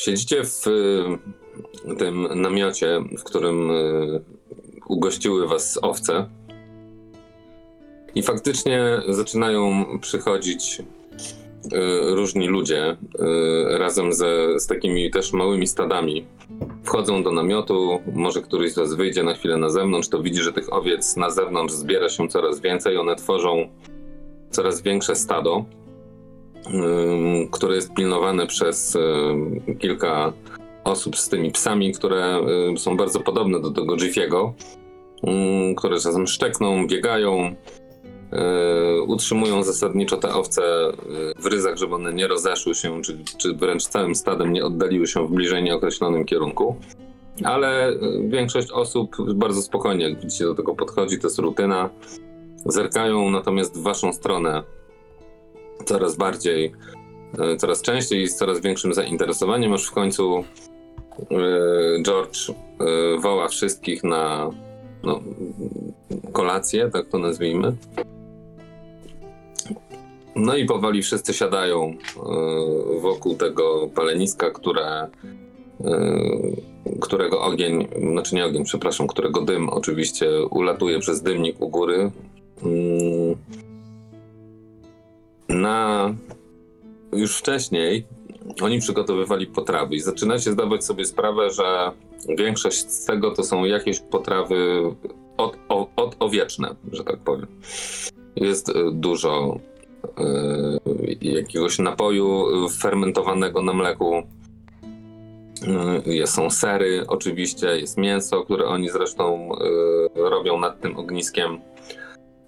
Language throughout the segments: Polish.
Siedzicie w y, tym namiocie, w którym y, ugościły was owce. I faktycznie zaczynają przychodzić y, różni ludzie razem ze, z takimi też małymi stadami. Wchodzą do namiotu, może któryś z was wyjdzie na chwilę na zewnątrz, to widzi, że tych owiec na zewnątrz zbiera się coraz więcej. One tworzą coraz większe stado, które jest pilnowane przez kilka osób z tymi psami, które są bardzo podobne do tego Jiffiego, które czasem szczekną, biegają, y, utrzymują zasadniczo te owce y, w ryzach, żeby one nie rozeszły się, czy, czy wręcz całym stadem nie oddaliły się w bliżej nieokreślonym kierunku. Ale y, większość osób bardzo spokojnie, jak widzicie, do tego podchodzi, to jest rutyna. Zerkają natomiast w waszą stronę coraz bardziej, y, coraz częściej i z coraz większym zainteresowaniem, aż w końcu y, George y, woła wszystkich na no, kolację, tak to nazwijmy. No i powoli wszyscy siadają wokół tego paleniska, które, którego ogień, znaczy nie ogień, przepraszam, którego dym oczywiście ulatuje przez dymnik u góry. Na już wcześniej oni przygotowywali potrawy i zaczynacie zdawać sobie sprawę, że większość z tego to są jakieś potrawy od, o, odowieczne, że tak powiem. Jest y, dużo y, jakiegoś napoju fermentowanego na mleku. Y, są sery, oczywiście, jest mięso, które oni zresztą y, robią nad tym ogniskiem.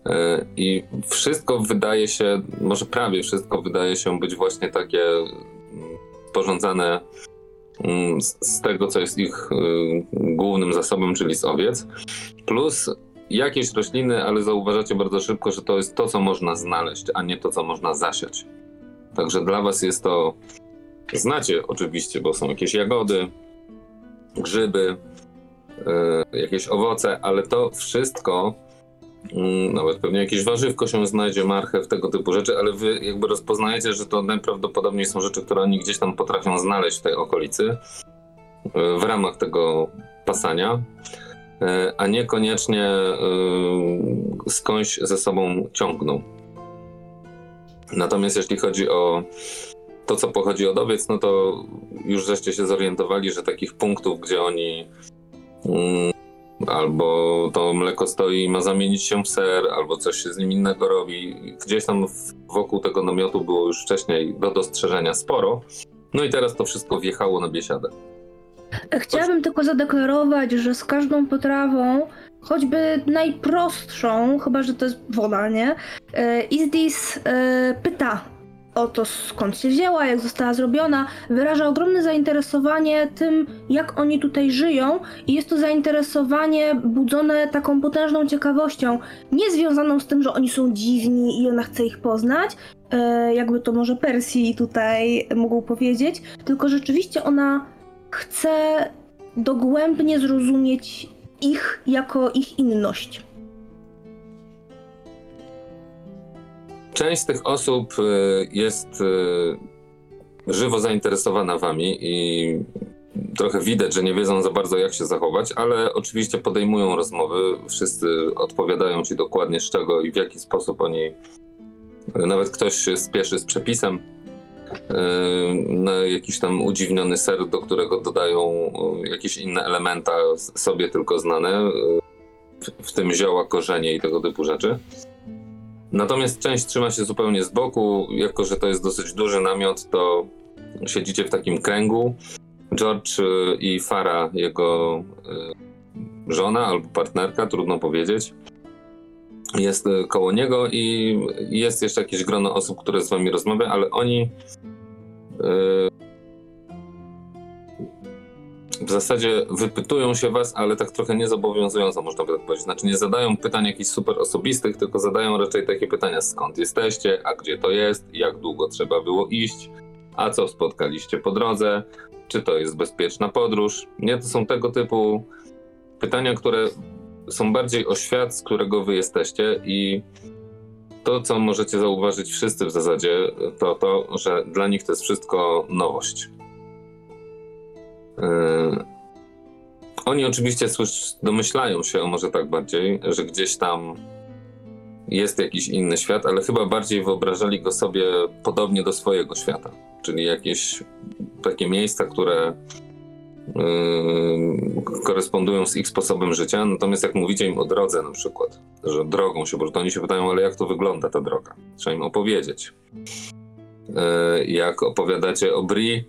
Y, I wszystko wydaje się, może prawie wszystko wydaje się być właśnie takie mm, sporządzane mm, z, tego, co jest ich y, głównym zasobem, czyli z owiec. Plus jakieś rośliny, ale zauważacie bardzo szybko, że to jest to, co można znaleźć, a nie to, co można zasiać. Także dla was jest to. Znacie oczywiście, bo są jakieś jagody, grzyby, y, jakieś owoce, ale to wszystko, nawet pewnie jakieś warzywko się znajdzie, marchew, tego typu rzeczy, ale wy jakby rozpoznajecie, że to najprawdopodobniej są rzeczy, które oni gdzieś tam potrafią znaleźć w tej okolicy y, w ramach tego pasania e, a niekoniecznie y, skądś ze sobą ciągną. Natomiast jeśli chodzi o to, co pochodzi od owiec, no to już żeście się zorientowali, że takich punktów, gdzie oni mm, albo to mleko stoi i ma zamienić się w ser, albo coś się z nim innego robi, gdzieś tam wokół tego namiotu było już wcześniej do dostrzeżenia sporo. No i teraz to wszystko wjechało na biesiadę. Chciałabym tylko zadeklarować, że z każdą potrawą, choćby najprostszą, chyba że to jest woda, nie? E, Izdis e, pyta o to, skąd się wzięła, jak została zrobiona, wyraża ogromne zainteresowanie tym, jak oni tutaj żyją i jest to zainteresowanie budzone taką potężną ciekawością, nie związaną z tym, że oni są dziwni i ona chce ich poznać, e, jakby to może Persji tutaj mógł powiedzieć, tylko rzeczywiście ona chce dogłębnie zrozumieć ich jako ich inność. Część z tych osób y, jest y, żywo zainteresowana wami i trochę widać, że nie wiedzą za bardzo jak się zachować, ale oczywiście podejmują rozmowy. Wszyscy odpowiadają ci dokładnie z czego i w jaki sposób oni. Nawet ktoś się spieszy z przepisem y, na jakiś tam udziwniony ser, do którego dodają y, jakieś inne elementa sobie tylko znane, y, w tym zioła, korzenie i tego typu rzeczy. Natomiast część trzyma się zupełnie z boku. Jako, że to jest dosyć duży namiot, to siedzicie w takim kręgu. George y, i Farah, jego y, żona albo partnerka, trudno powiedzieć, jest y, koło niego i jest jeszcze jakieś grono osób, które z wami rozmawia, ale oni w zasadzie wypytują się was, ale tak trochę niezobowiązująco, można by tak powiedzieć. Znaczy nie zadają pytań jakichś super osobistych, tylko zadają raczej takie pytania, skąd jesteście, a gdzie to jest, jak długo trzeba było iść, a co spotkaliście po drodze, czy to jest bezpieczna podróż. Nie, to są tego typu pytania, które są bardziej o świat, z którego wy jesteście i to, co możecie zauważyć wszyscy w zasadzie, to to, że dla nich to jest wszystko nowość. Oni oczywiście słysz, domyślają się, może tak bardziej, że gdzieś tam jest jakiś inny świat, ale chyba bardziej wyobrażali go sobie podobnie do swojego świata. Czyli jakieś takie miejsca, które yy, korespondują z ich sposobem życia. Natomiast jak mówicie im o drodze na przykład, że drogą się, bo to oni się pytają, ale jak to wygląda ta droga? Trzeba im opowiedzieć. Yy, jak opowiadacie o Bri,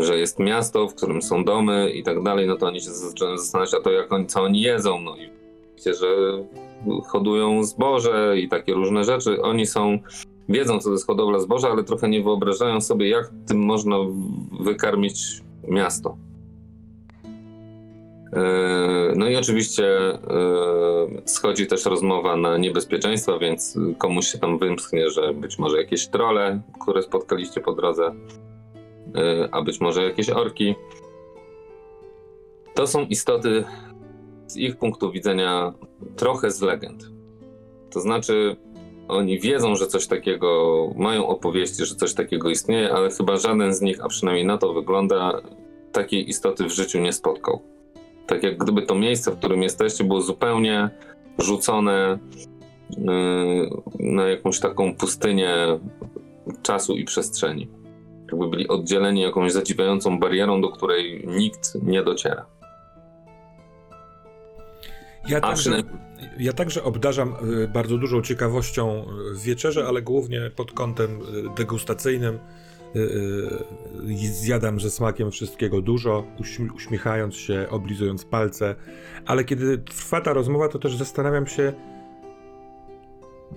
że jest miasto, w którym są domy i tak dalej, no to oni się zaczynają zastanawiać, a to jak oni, co oni jedzą, no i wiecie, że hodują zboże i takie różne rzeczy. Oni są, wiedzą co to jest hodowla zboża, ale trochę nie wyobrażają sobie, jak tym można wykarmić miasto. E, No i oczywiście e, schodzi też rozmowa na niebezpieczeństwa, więc komuś się tam wymsknie, że być może jakieś trole, które spotkaliście po drodze, a być może jakieś orki. To są istoty z ich punktu widzenia trochę z legend. To znaczy, oni wiedzą, że coś takiego, mają opowieści, że coś takiego istnieje, ale chyba żaden z nich, a przynajmniej na to wygląda, takiej istoty w życiu nie spotkał. Tak jak gdyby to miejsce, w którym jesteście, było zupełnie rzucone yy, na jakąś taką pustynię czasu i przestrzeni. Jakby byli oddzieleni jakąś zadziwiającą barierą, do której nikt nie dociera. Ja także, ja także obdarzam y, bardzo dużą ciekawością y, wieczerzę, ale głównie pod kątem y, degustacyjnym. Zjadam ze smakiem wszystkiego dużo, uśm- uśmiechając się, oblizując palce, ale kiedy trwa ta rozmowa, to też zastanawiam się,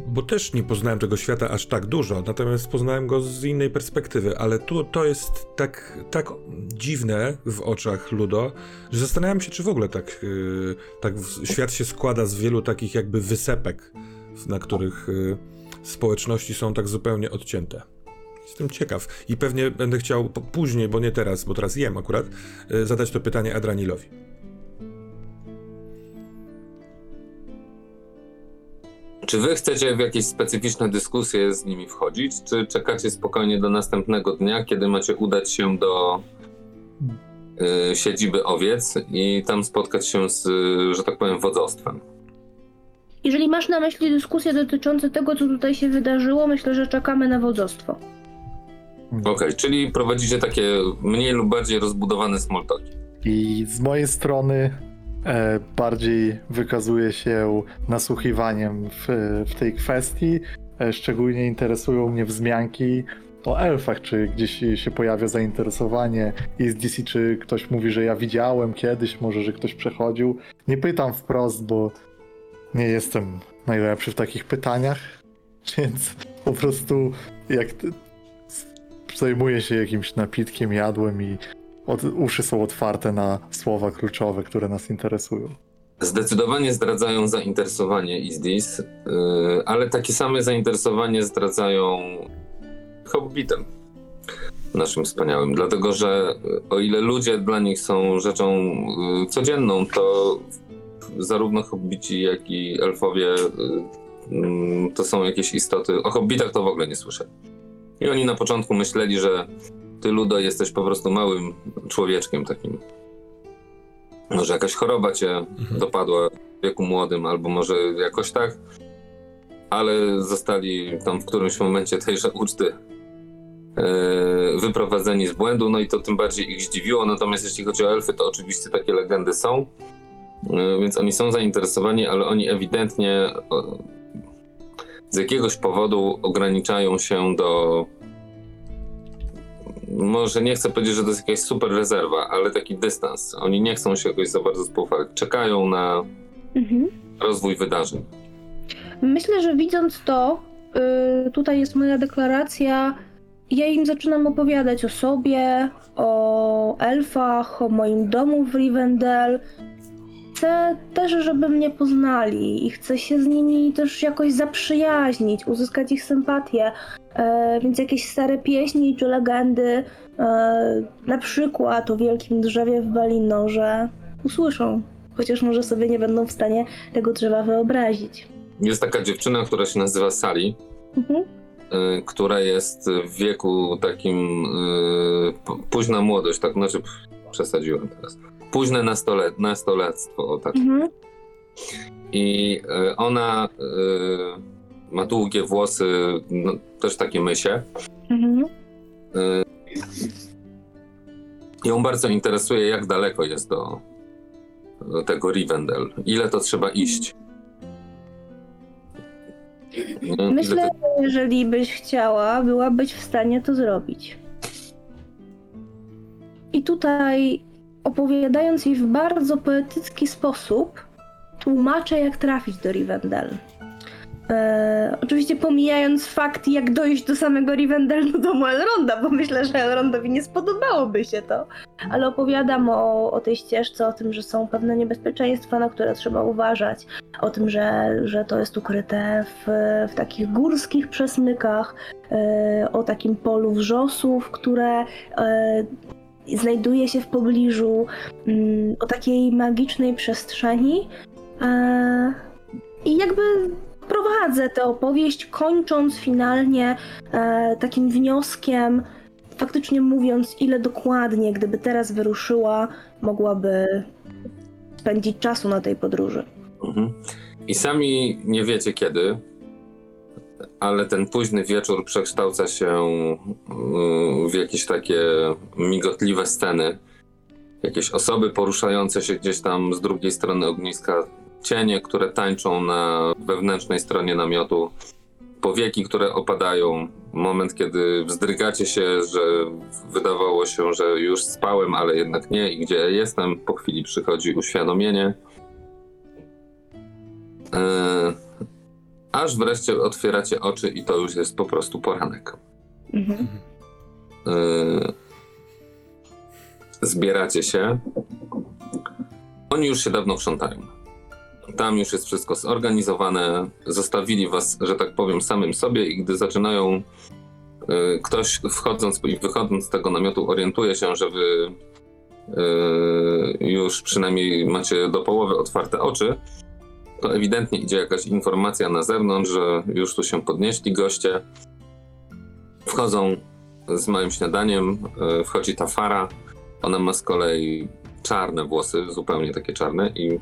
bo też nie poznałem tego świata aż tak dużo, natomiast poznałem go z innej perspektywy, ale tu to jest tak, tak dziwne w oczach Ludo, że zastanawiam się, czy w ogóle tak, yy, tak świat się składa z wielu takich jakby wysepek, na których yy, społeczności są tak zupełnie odcięte. Jestem ciekaw i pewnie będę chciał później, bo nie teraz, bo teraz jem akurat, yy, zadać to pytanie Adranilowi. Czy wy chcecie w jakieś specyficzne dyskusje z nimi wchodzić, czy czekacie spokojnie do następnego dnia, kiedy macie udać się do y, siedziby owiec i tam spotkać się z, y, że tak powiem, wodzostwem? Jeżeli masz na myśli dyskusje dotyczące tego, co tutaj się wydarzyło, myślę, że czekamy na wodzostwo. Okej, czyli prowadzicie takie mniej lub bardziej rozbudowane smoltoki. I z mojej strony bardziej wykazuje się nasłuchiwaniem w, w tej kwestii. E, szczególnie interesują mnie wzmianki o elfach, czy gdzieś się pojawia zainteresowanie z DC, czy ktoś mówi, że ja widziałem kiedyś, może, że ktoś przechodził. Nie pytam wprost, bo nie jestem najlepszy w takich pytaniach, więc po prostu jak zajmuję się jakimś napitkiem, jadłem i od, uszy są otwarte na słowa kluczowe, które nas interesują. Zdecydowanie zdradzają zainteresowanie Izdis, y, ale takie same zainteresowanie zdradzają Hobbitem naszym wspaniałym, dlatego że y, o ile ludzie dla nich są rzeczą y, codzienną, to zarówno Hobbici, jak i elfowie y, mm, to są jakieś istoty. O Hobbitach to w ogóle nie słyszę. I oni na początku myśleli, że ty, Ludo, jesteś po prostu małym człowieczkiem takim. Może jakaś choroba cię Mhm. dopadła w wieku młodym, albo może jakoś tak, ale zostali tam w którymś momencie tejże uczty e, wyprowadzeni z błędu, no i to tym bardziej ich zdziwiło. Natomiast jeśli chodzi o elfy, to oczywiście takie legendy są, e, więc oni są zainteresowani, ale oni ewidentnie z jakiegoś powodu ograniczają się do. Może nie chcę powiedzieć, że to jest jakaś super rezerwa, ale taki dystans. Oni nie chcą się jakoś za bardzo spoufać. Czekają na Mhm. rozwój wydarzeń. Myślę, że widząc to, y, tutaj jest moja deklaracja. Ja im zaczynam opowiadać o sobie, o elfach, o moim domu w Rivendell. Chcę też, żeby mnie poznali i chcę się z nimi też jakoś zaprzyjaźnić, uzyskać ich sympatię. E, więc jakieś stare pieśni czy legendy, e, na przykład o wielkim drzewie w Balinorze, usłyszą. Chociaż może sobie nie będą w stanie tego drzewa wyobrazić. Jest taka dziewczyna, która się nazywa Sally, Mhm. y, która jest w wieku takim p- późna młodość, tak znaczy przesadziłem teraz. Późne nastole, nastolectwo, o tak. Mhm. I e, ona e, ma długie włosy, no, też takie mysie. Mhm. Ją bardzo interesuje, jak daleko jest do, do tego Rivendell. Ile to trzeba iść. Myślę, że jeżeli byś chciała, byłabyś w stanie to zrobić. I tutaj, opowiadając jej w bardzo poetycki sposób, tłumaczę, jak trafić do Rivendell. E, oczywiście pomijając fakt, jak dojść do samego Rivendell do domu Elronda, bo myślę, że Elrondowi nie spodobałoby się to. Ale opowiadam o, o tej ścieżce, o tym, że są pewne niebezpieczeństwa, na które trzeba uważać, o tym, że, że to jest ukryte w, w takich górskich przesmykach, e, o takim polu wrzosów, które e, znajduje się w pobliżu, mm, o takiej magicznej przestrzeni. E, I jakby prowadzę tę opowieść, kończąc finalnie e, takim wnioskiem, faktycznie mówiąc, ile dokładnie, gdyby teraz wyruszyła, mogłaby spędzić czasu na tej podróży. Mhm. I sami nie wiecie kiedy, ale ten późny wieczór przekształca się yy, w jakieś takie migotliwe sceny. Jakieś osoby poruszające się gdzieś tam z drugiej strony ogniska, cienie, które tańczą na wewnętrznej stronie namiotu, powieki, które opadają. Moment, kiedy wzdrygacie się, że wydawało się, że już spałem, ale jednak nie i gdzie jestem. Po chwili przychodzi uświadomienie. Eee, aż wreszcie otwieracie oczy i to już jest po prostu poranek. Mhm. Eee, zbieracie się. Oni już się dawno krzątają. Tam już jest wszystko zorganizowane. Zostawili was, że tak powiem, samym sobie i gdy zaczynają e, ktoś wchodząc i wychodząc z tego namiotu orientuje się, że wy e, już przynajmniej macie do połowy otwarte oczy, to ewidentnie idzie jakaś informacja na zewnątrz, że już tu się podnieśli goście. Wchodzą z małym śniadaniem, e, wchodzi ta fara. Ona ma z kolei czarne włosy, zupełnie takie czarne i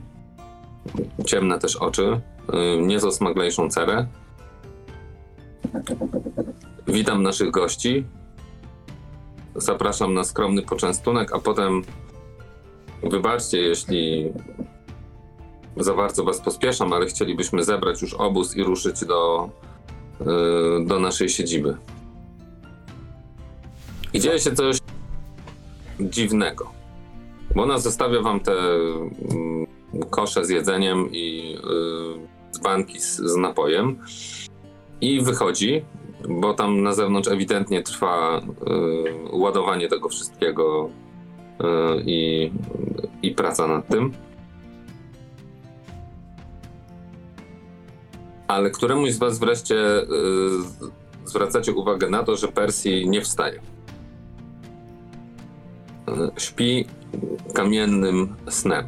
ciemne też oczy, y, nieco smaglejszą cerę. Witam naszych gości. Zapraszam na skromny poczęstunek, a potem wybaczcie, jeśli za bardzo was pospieszam, ale chcielibyśmy zebrać już obóz i ruszyć do, y, do naszej siedziby. I dzieje się coś dziwnego. Bo ona zostawia wam te mm, kosze z jedzeniem i y, dzbanki z, z napojem i wychodzi, bo tam na zewnątrz ewidentnie trwa y, ładowanie tego wszystkiego y, i, i praca nad tym. Ale któremuś z was wreszcie y, zwracacie uwagę na to, że Persji nie wstaje. Y, Śpi kamiennym snem.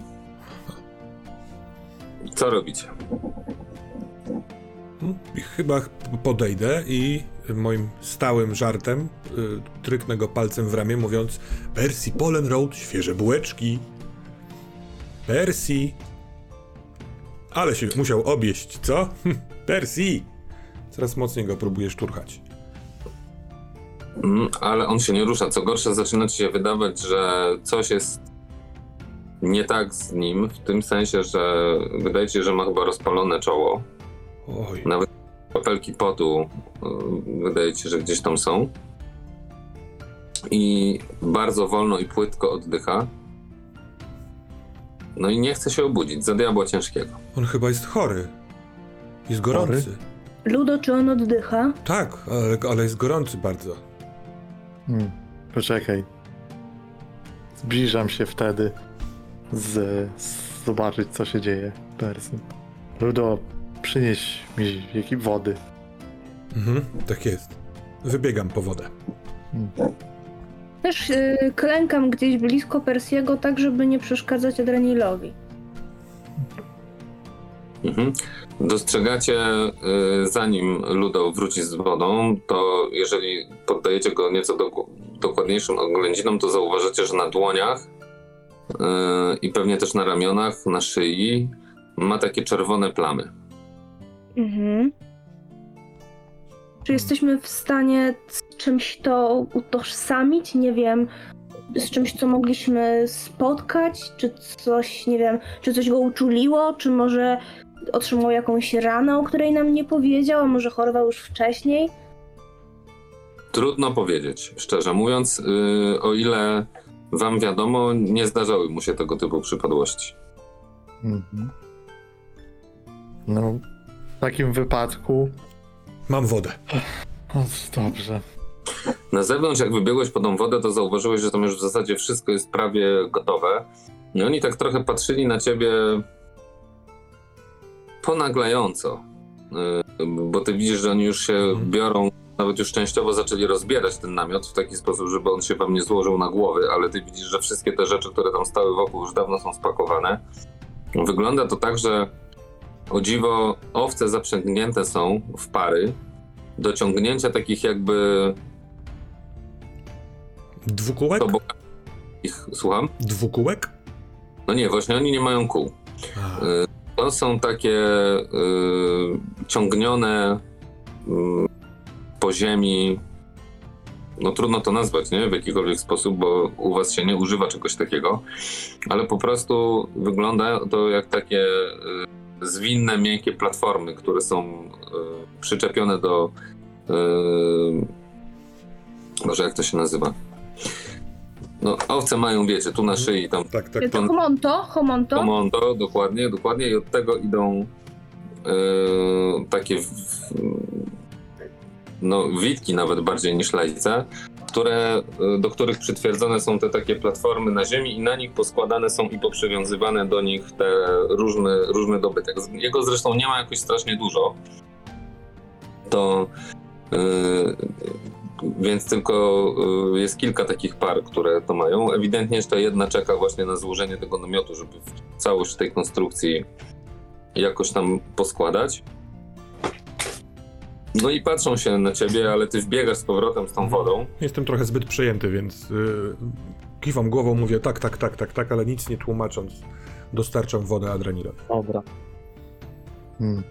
Co robicie? Chyba podejdę i moim stałym żartem y, tryknę go palcem w ramię, mówiąc Percy Polen Road, świeże bułeczki. Percy. Ale się musiał obieść, co? Percy. Coraz mocniej go próbuję szturchać. Mm, ale on się nie rusza. Co gorsza, zaczyna ci się wydawać, że coś jest nie tak z nim, w tym sensie, że wydaje ci się, że ma chyba rozpalone czoło. Oj. Nawet kropelki potu y, wydaje ci się, że gdzieś tam są. I bardzo wolno i płytko oddycha. No i nie chce się obudzić. Za diabła ciężkiego. On chyba jest chory. Jest gorący. Chory? Ludo, czy on oddycha? Tak, ale, ale jest gorący bardzo. Hmm, poczekaj. Zbliżam się wtedy z, z zobaczyć, co się dzieje. Persy. Ludo, przynieś mi jakiej wody. Mhm, tak jest. Wybiegam po wodę. Hmm. Też y, klękam gdzieś blisko Persiego, tak żeby nie przeszkadzać Adrenilowi. Mhm. Dostrzegacie, y, zanim Ludo wróci z wodą, to jeżeli poddajecie go nieco do, dokładniejszym oględzinom, to zauważycie, że na dłoniach yy, i pewnie też na ramionach, na szyi ma takie czerwone plamy. Mhm. Czy jesteśmy w stanie z czymś to utożsamić? Nie wiem, z czymś, co mogliśmy spotkać? Czy coś, nie wiem, czy coś go uczuliło? Czy może otrzymał jakąś ranę, o której nam nie powiedział? A może chorował już wcześniej? Trudno powiedzieć, szczerze mówiąc, yy, o ile wam wiadomo, nie zdarzały mu się tego typu przypadłości. Mhm. No, w takim wypadku. Mam wodę. No, dobrze. Na zewnątrz, jak wybiegłeś po tą wodę, to zauważyłeś, że tam już w zasadzie wszystko jest prawie gotowe. I oni tak trochę patrzyli na ciebie ponaglająco. Yy, Bo ty widzisz, że oni już się biorą, nawet już częściowo zaczęli rozbierać ten namiot w taki sposób, żeby on się wam nie złożył na głowy, ale ty widzisz, że wszystkie te rzeczy, które tam stały wokół, już dawno są spakowane. Wygląda to tak, że o dziwo owce zaprzęgnięte są w pary do ciągnięcia takich jakby Dwukółek? ich słucham? Dwukółek? No nie, właśnie oni nie mają kół. A, Y, To są takie y, ciągnione y, po ziemi. No trudno to nazwać, nie? W jakikolwiek sposób, bo u was się nie używa czegoś takiego, ale po prostu wygląda to jak takie y, zwinne, miękkie platformy, które są y, przyczepione do. Może jak to się nazywa? No, owce mają, wiecie, tu na szyi, tam tak, tak. To homonto? Homonto? Komondo, dokładnie, dokładnie. I od tego idą e, takie w, no, witki nawet bardziej niż lejce, które, e, do których przytwierdzone są te takie platformy na ziemi i na nich poskładane są i poprzywiązywane do nich te różne, różny dobytek. Jego zresztą nie ma jakoś strasznie dużo. To e, więc tylko y, jest kilka takich par, które to mają. Ewidentnie jeszcze jedna czeka właśnie na złożenie tego namiotu, żeby całość tej konstrukcji jakoś tam poskładać. No i patrzą się na ciebie, ale ty wbiegasz z powrotem z tą wodą. Jestem trochę zbyt przejęty, więc yy, kiwam głową, mówię tak, tak, tak, tak, tak, ale nic nie tłumacząc, dostarczam wodę Adranilowi. Dobra. Hmm.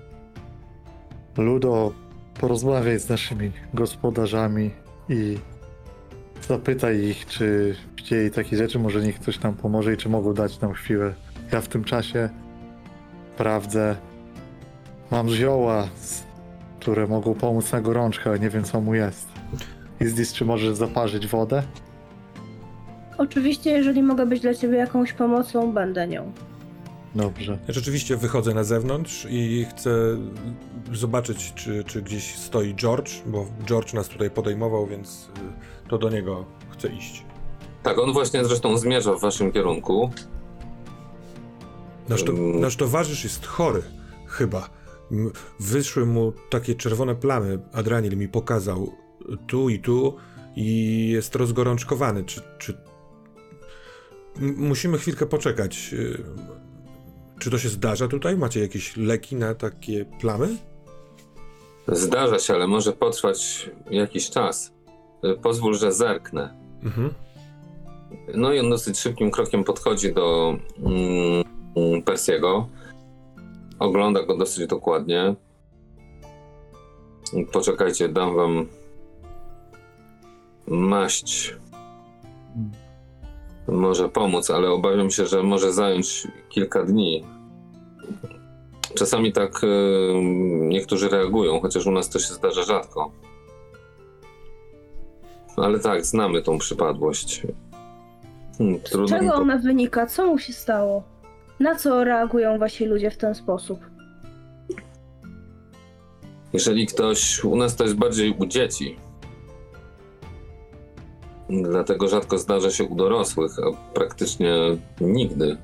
Ludo, porozmawiaj z naszymi gospodarzami i zapytaj ich, czy chcieli takie rzeczy, może niech ktoś nam pomoże i czy mogą dać nam chwilę. Ja w tym czasie sprawdzę. Mam zioła, z- które mogą pomóc na gorączkę, ale nie wiem co mu jest. Izdis, czy możesz zaparzyć wodę? Oczywiście, jeżeli mogę być dla ciebie jakąś pomocą, będę nią. Dobrze. Rzeczywiście wychodzę na zewnątrz i chcę zobaczyć, czy, czy gdzieś stoi George, bo George nas tutaj podejmował, więc y, to do niego chcę iść. Tak, on właśnie zresztą zmierza w waszym kierunku. Nasz, to, Mm. nasz towarzysz jest chory, chyba. Wyszły mu takie czerwone plamy, Adranil mi pokazał tu i tu i jest rozgorączkowany. Czy, czy... Musimy chwilkę poczekać. Y, Czy to się zdarza tutaj? Macie jakieś leki na takie plamy? Zdarza się, ale może potrwać jakiś czas. Y, Pozwól, że zerknę. Mhm. No i on dosyć szybkim krokiem podchodzi do mm, mm, Persiego. Ogląda go dosyć dokładnie. Poczekajcie, dam wam maść. Może pomóc, ale obawiam się, że może zająć kilka dni. Czasami tak y, niektórzy reagują, chociaż u nas to się zdarza rzadko. Ale tak, znamy tą przypadłość. Hmm, Z trudno mi czego ona wynika? Co mu się stało? Na co reagują wasi ludzie w ten sposób? Jeżeli ktoś, u nas to jest bardziej u dzieci. Dlatego rzadko zdarza się u dorosłych, a praktycznie nigdy.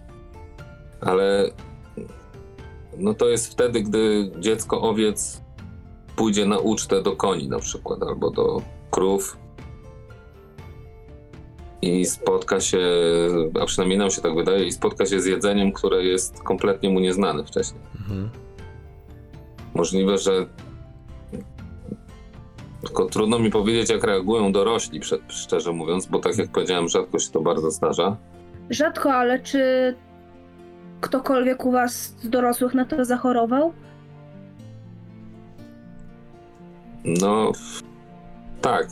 Ale no to jest wtedy, gdy dziecko owiec pójdzie na ucztę do koni na przykład, albo do krów i spotka się, a przynajmniej nam się tak wydaje, i spotka się z jedzeniem, które jest kompletnie mu nieznane wcześniej. Mhm. Możliwe, że. Tylko trudno mi powiedzieć, jak reagują dorośli, szczerze mówiąc, bo tak jak powiedziałem, rzadko się to bardzo zdarza. rzadko, ale czy ktokolwiek u was z dorosłych na to zachorował? No, tak.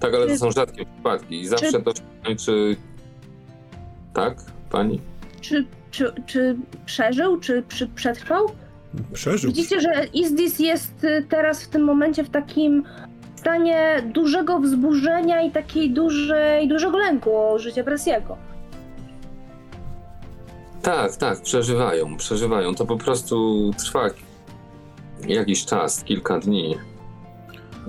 Tak, ale to Czy- są rzadkie przypadki i zawsze to się kończy... Tak, pani? Czy, czy, czy przeżył, czy, czy przetrwał? Przeżył. Widzicie, że Izdis jest y, teraz w tym momencie w takim stanie dużego wzburzenia i takiej dużej, dużego lęku o życie Presiego. Tak, tak, przeżywają, przeżywają. To po prostu trwa jakiś czas, kilka dni.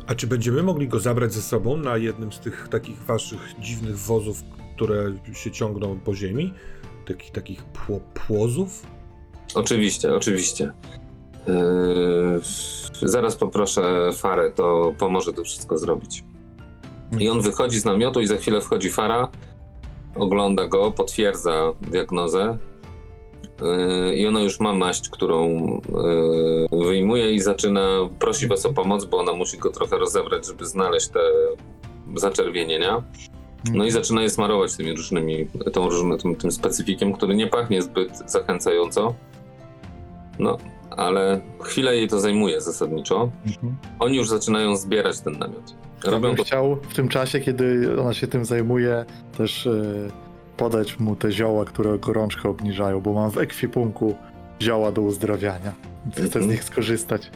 A czy będziemy mogli go zabrać ze sobą na jednym z tych takich waszych dziwnych wozów, które się ciągną po ziemi? Takich, takich pło, płozów? Oczywiście, oczywiście. Yy, zaraz poproszę Farę, to pomoże to wszystko zrobić. I on wychodzi z namiotu i za chwilę wchodzi Fara, ogląda go, potwierdza diagnozę. Yy, I ona już ma maść, którą yy, wyjmuje i zaczyna, prosi was o pomoc, bo ona musi go trochę rozebrać, żeby znaleźć te zaczerwienienia. No i zaczyna je smarować tymi różnymi, tą różnym, tym, tym specyfikiem, który nie pachnie zbyt zachęcająco. No, ale chwilę jej to zajmuje zasadniczo. Mhm. Oni już zaczynają zbierać ten namiot. Ja Robią bym to chciał w tym czasie, kiedy ona się tym zajmuje, też e, podać mu te zioła, które gorączkę obniżają, bo mam w ekwipunku zioła do uzdrawiania. Chcę z Mhm. nich skorzystać.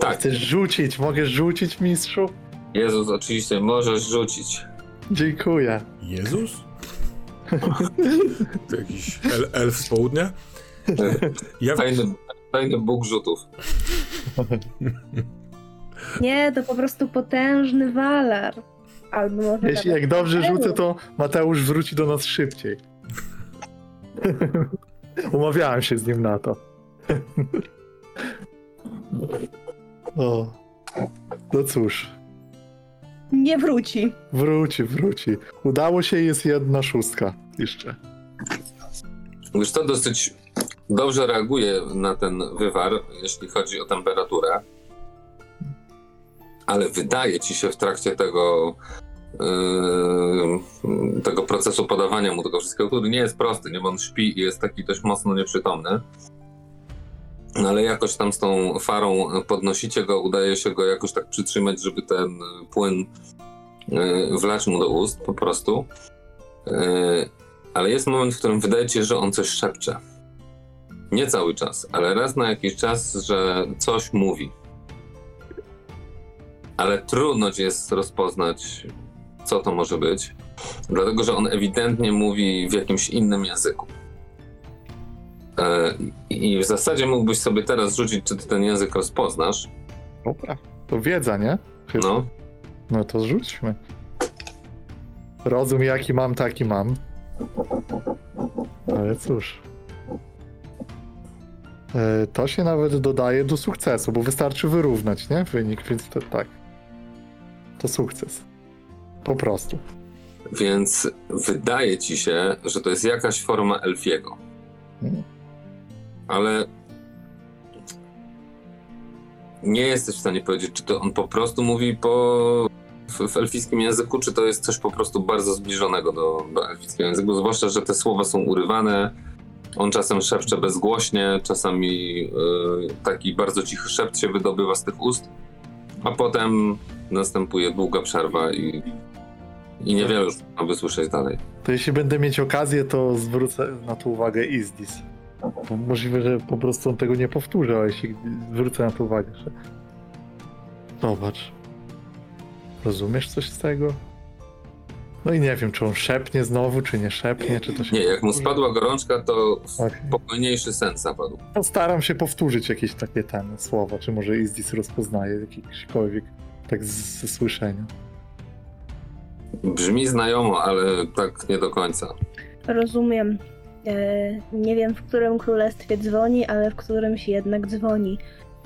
tak. Chcesz rzucić? Mogę rzucić, mistrzu? Jezus, oczywiście, możesz rzucić. Dziękuję. Jezus? To jakiś el, elf z południa? Ja, Fajny, fajny bóg rzutów. Nie, to po prostu potężny walar. Albo może Jeśli nawet jak dobrze rzucę, to Mateusz wróci do nas szybciej. Umawiałem się z nim na to. o. No cóż, Nie wróci. wróci, wróci. Udało się, jest jedna szóstka jeszcze. Już to dosyć dobrze reaguje na ten wywar, jeśli chodzi o temperaturę. Ale wydaje ci się w trakcie tego, yy, tego procesu podawania mu tego wszystkiego, który nie jest prosty, nie? Bo on śpi i jest taki dość mocno nieprzytomny. No ale jakoś tam z tą farą podnosicie go, udaje się go jakoś tak przytrzymać, żeby ten płyn yy, wlać mu do ust po prostu. Yy, ale jest moment, w którym wydaje ci się, że on coś szepcze. Nie cały czas, ale raz na jakiś czas, że coś mówi. Ale trudno ci jest rozpoznać, co to może być, dlatego że on ewidentnie mówi w jakimś innym języku. E, I w zasadzie mógłbyś sobie teraz rzucić, czy ty ten język rozpoznasz. Dobra. To wiedza, nie? Chyba. No, No to rzućmy. Rozum jaki mam, taki mam. Ale cóż. E, To się nawet dodaje do sukcesu, bo wystarczy wyrównać, nie? Wynik, więc to tak. To sukces. Po prostu. więc wydaje ci się, że to jest jakaś forma elfiego. Mhm. ale nie jesteś w stanie powiedzieć, czy to on po prostu mówi po w, w elfickim języku, czy to jest coś po prostu bardzo zbliżonego do, do elfickiego języku, zwłaszcza, że te słowa są urywane. On czasem szepcze bezgłośnie, czasami y, taki bardzo cichy szept się wydobywa z tych ust, a potem następuje długa przerwa i, i niewiele już można by słyszeć dalej. To jeśli będę mieć okazję, to zwrócę na to uwagę Izdis. Bo możliwe, że po prostu on tego nie powtórzy, ale jeśli zwrócę na to uwagę, że... Zobacz. Rozumiesz coś z tego? No i nie wiem, czy on szepnie znowu, czy nie szepnie, czy to się... Nie, jak mu spadła gorączka, to Okej. spokojniejszy sen zapadł. Postaram się powtórzyć jakieś takie ten słowa, czy może Izdis rozpoznaje jakiekolwiek tak z, ze słyszenia. Brzmi znajomo, ale tak nie do końca. Rozumiem. E, nie wiem, w którym królestwie dzwoni, ale w którymś jednak dzwoni.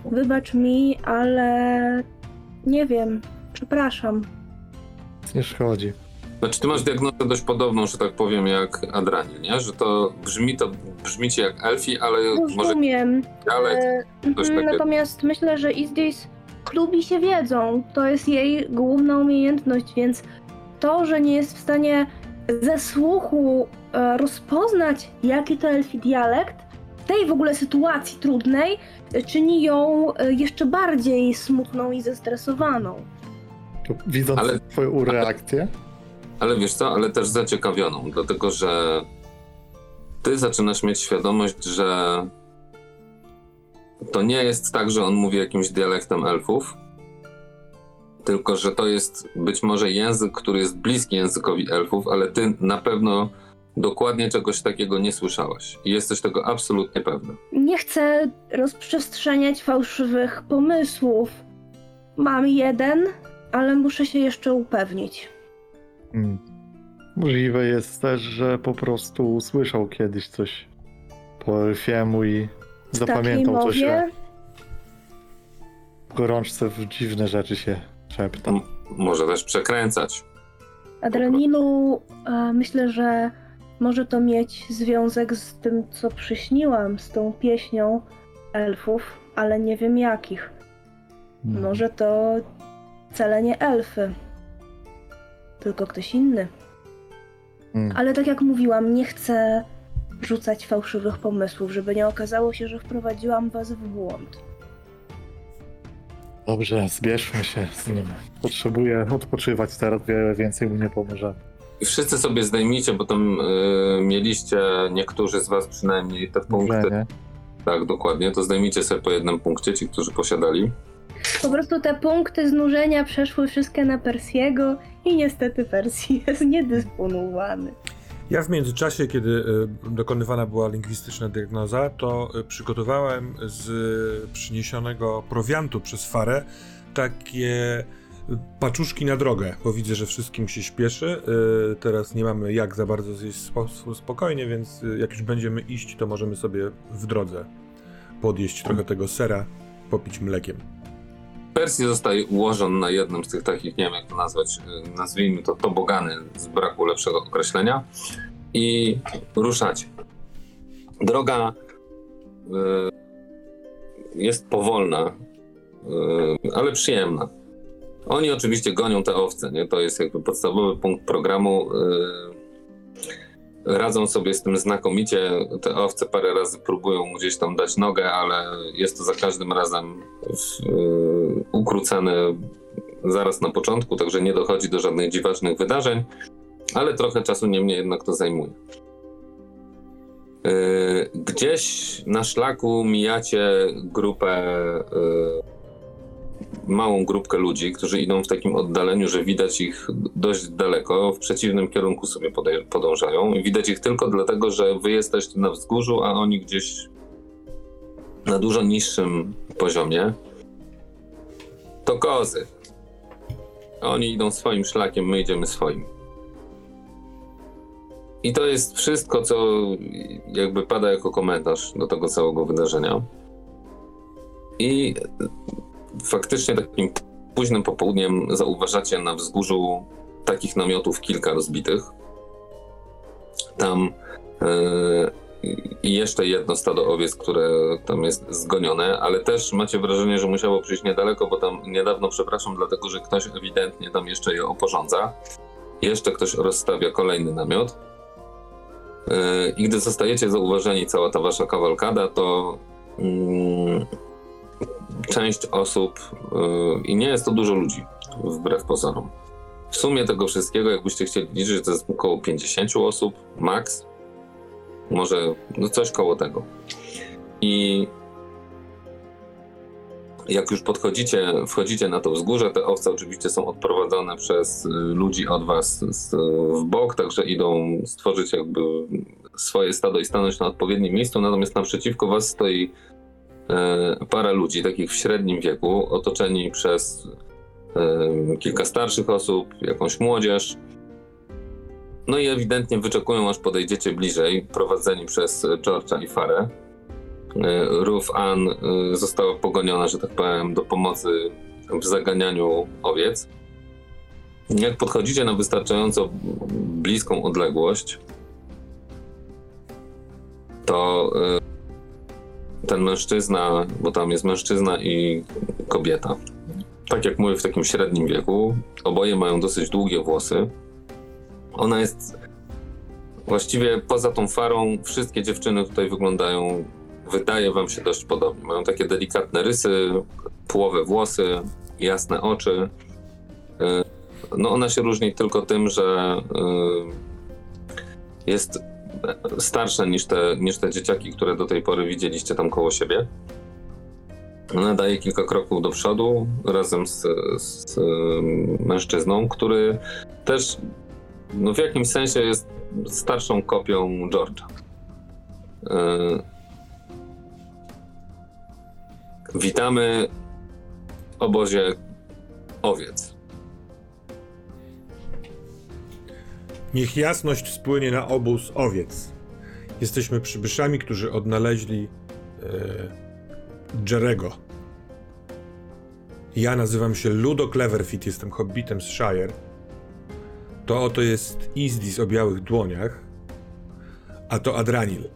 Wybacz mi, ale nie wiem. Przepraszam. Nie szkodzi. Znaczy, ty masz diagnozę dość podobną, że tak powiem, jak Adranie, nie? Że to brzmi, to brzmi ci jak elfi, ale może Rozumiem. dialekt, E, coś mhm, takiego. natomiast myślę, że Izdis chlubi się wiedzą. To jest jej główna umiejętność, więc to, że nie jest w stanie ze słuchu e, rozpoznać, jaki to elfi dialekt, w tej w ogóle sytuacji trudnej e, czyni ją e, jeszcze bardziej smutną i zestresowaną. Widząc Ale- twoją reakcję, Ale wiesz co, ale też zaciekawioną, dlatego że ty zaczynasz mieć świadomość, że to nie jest tak, że on mówi jakimś dialektem elfów, tylko że to jest być może język, który jest bliski językowi elfów, ale ty na pewno dokładnie czegoś takiego nie słyszałaś i jesteś tego absolutnie pewna. Nie chcę rozprzestrzeniać fałszywych pomysłów. Mam jeden, ale muszę się jeszcze upewnić. Hmm. Możliwe jest też, że po prostu usłyszał kiedyś coś po elfiemu i W zapamiętał coś mowie w gorączce w dziwne rzeczy się szepta. M- może też przekręcać. Adrenilu, myślę, że może to mieć związek z tym, co przyśniłam, z tą pieśnią elfów, ale nie wiem jakich. Hmm. Może to wcale nie elfy, tylko ktoś inny. Hmm. Ale tak jak mówiłam, nie chcę rzucać fałszywych pomysłów, żeby nie okazało się, że wprowadziłam was w błąd. Dobrze, zbierzmy się z nim. Potrzebuję odpoczywać teraz, wiele więcej mu nie pomoże. I wszyscy sobie zdejmijcie, bo tam y, mieliście niektórzy z was przynajmniej te punkty. Tak, dokładnie. To zdejmijcie sobie po jednym punkcie, ci, którzy posiadali. Po prostu te punkty znużenia przeszły wszystkie na Persiego i niestety Persji jest niedysponowany. Ja w międzyczasie, kiedy y, dokonywana była lingwistyczna diagnoza, to y, przygotowałem z y, przyniesionego prowiantu przez Farę takie paczuszki na drogę, bo widzę, że wszystkim się śpieszy. Teraz nie mamy jak za bardzo zjeść spo- spokojnie, więc jak już będziemy iść, to możemy sobie w drodze podjeść trochę tego sera, popić mlekiem. Persji zostaje ułożony na jednym z tych takich, nie wiem jak to nazwać, y, nazwijmy to tobogany z braku lepszego określenia i ruszacie. Droga y, jest powolna, y, ale przyjemna. Oni oczywiście gonią te owce, nie? To jest jakby podstawowy punkt programu. y, Radzą sobie z tym znakomicie. Te owce parę razy próbują gdzieś tam dać nogę, ale jest to za każdym razem y, ukrócane zaraz na początku, także nie dochodzi do żadnych dziwacznych wydarzeń, ale trochę czasu niemniej jednak to zajmuje. Y, Gdzieś na szlaku mijacie grupę, y, małą grupkę ludzi, którzy idą w takim oddaleniu, że widać ich dość daleko, w przeciwnym kierunku sobie podążają. I widać ich tylko dlatego, że wy jesteście na wzgórzu, a oni gdzieś na dużo niższym poziomie. To kozy. Oni idą swoim szlakiem, my idziemy swoim. I to jest wszystko, co jakby pada jako komentarz do tego całego wydarzenia. I faktycznie takim późnym popołudniem zauważacie na wzgórzu takich namiotów kilka rozbitych. Tam e, i jeszcze jedno stado owiec, które tam jest zgonione, ale też macie wrażenie, że musiało przyjść niedaleko, bo tam niedawno, przepraszam, dlatego że ktoś ewidentnie tam jeszcze je oporządza. Jeszcze ktoś rozstawia kolejny namiot. Yy, I gdy zostajecie zauważeni, cała ta wasza kawalkada, to mm, część osób, yy, i nie jest to dużo ludzi, wbrew pozorom. W sumie tego wszystkiego, jakbyście chcieli liczyć, to jest około 50 osób, max może no coś koło tego. I jak już podchodzicie, wchodzicie na to wzgórze, te owce oczywiście są odprowadzone przez y, ludzi od was z, w bok, także idą stworzyć jakby swoje stado i stanąć na odpowiednim miejscu, natomiast naprzeciwko was stoi e, para ludzi, takich w średnim wieku, otoczeni przez e, kilka starszych osób, jakąś młodzież, no i ewidentnie wyczekują, aż podejdziecie bliżej, prowadzeni przez George'a i Farę. E, Ruth Ann została pogoniona, że tak powiem, do pomocy w zaganianiu owiec. Jak podchodzicie na wystarczająco bliską odległość, to ten mężczyzna, bo tam jest mężczyzna i kobieta. Tak jak mówię, w takim średnim wieku. Oboje mają dosyć długie włosy. Ona jest Właściwie poza tą farą wszystkie dziewczyny tutaj wyglądają, wydaje wam się dość podobnie. Mają takie delikatne rysy, płowe włosy, jasne oczy. Y, No ona się różni tylko tym, że y, jest starsza niż te, niż te dzieciaki, które do tej pory widzieliście tam koło siebie. Ona daje kilka kroków do przodu razem z, z mężczyzną, który też no w jakimś sensie jest starszą kopią George'a. Yy. Witamy w obozie owiec. Niech jasność spłynie na obóz owiec. Jesteśmy przybyszami, którzy odnaleźli e, Jerego. Ja nazywam się Ludo Cleverfit, jestem hobbitem z Shire. To oto jest Izdis o białych dłoniach, a to Adranil.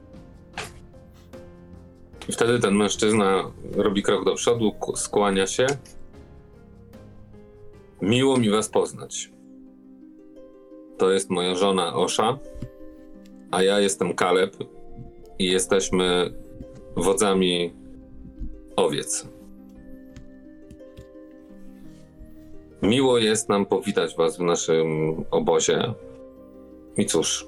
I wtedy ten mężczyzna robi krok do przodu, skłania się. Miło mi was poznać. To jest moja żona Osza, a ja jestem Kaleb i jesteśmy wodzami owiec. Miło jest nam powitać was w naszym obozie. I cóż,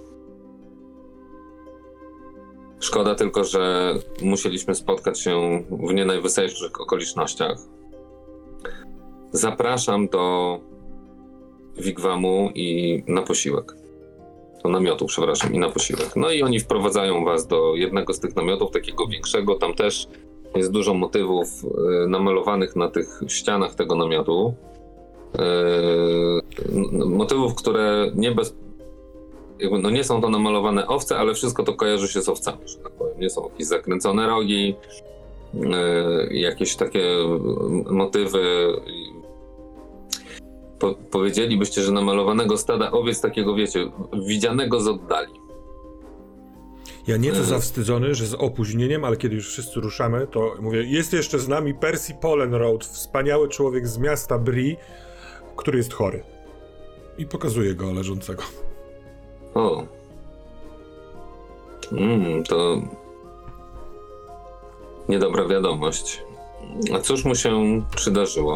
Szkoda tylko, że musieliśmy spotkać się w nie najwyższych okolicznościach. Zapraszam do Wigwamu i na posiłek. Do namiotu, przepraszam, i na posiłek. No i oni wprowadzają was do jednego z tych namiotów, takiego większego. Tam też jest dużo motywów e, namalowanych na tych ścianach tego namiotu. N- motywów, które nie bez jakby, no nie są to namalowane owce, ale wszystko to kojarzy się z owcami, że tak powiem. Nie są jakieś zakręcone rogi, yy, jakieś takie motywy. Po, powiedzielibyście, że namalowanego stada owiec takiego, wiecie, widzianego z oddali. Ja nieco Mhm. zawstydzony, że z opóźnieniem, ale kiedy już wszyscy ruszamy, to mówię, jest jeszcze z nami Percy Polenroad, wspaniały człowiek z miasta Bri, który jest chory. I pokazuje go leżącego. O. Mm, to niedobra wiadomość. A cóż mu się przydarzyło?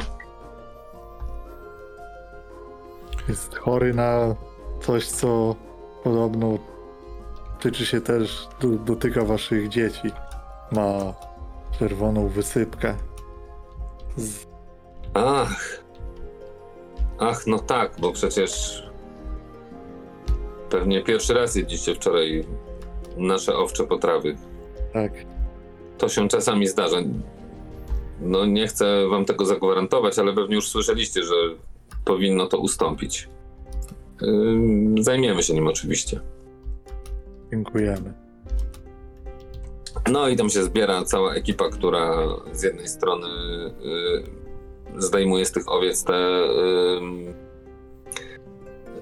Jest chory na coś, co podobno tyczy się też, do, dotyka waszych dzieci. Ma czerwoną wysypkę. Z, Ach. Ach, no tak, bo przecież pewnie pierwszy raz jedliście wczoraj nasze owcze potrawy. tak, To się czasami zdarza. No nie chcę wam tego zagwarantować, ale pewnie już słyszeliście, że powinno to ustąpić. Zajmiemy się nim oczywiście. dziękujemy. No i tam się zbiera cała ekipa, która z jednej strony y, zdejmuje z tych owiec te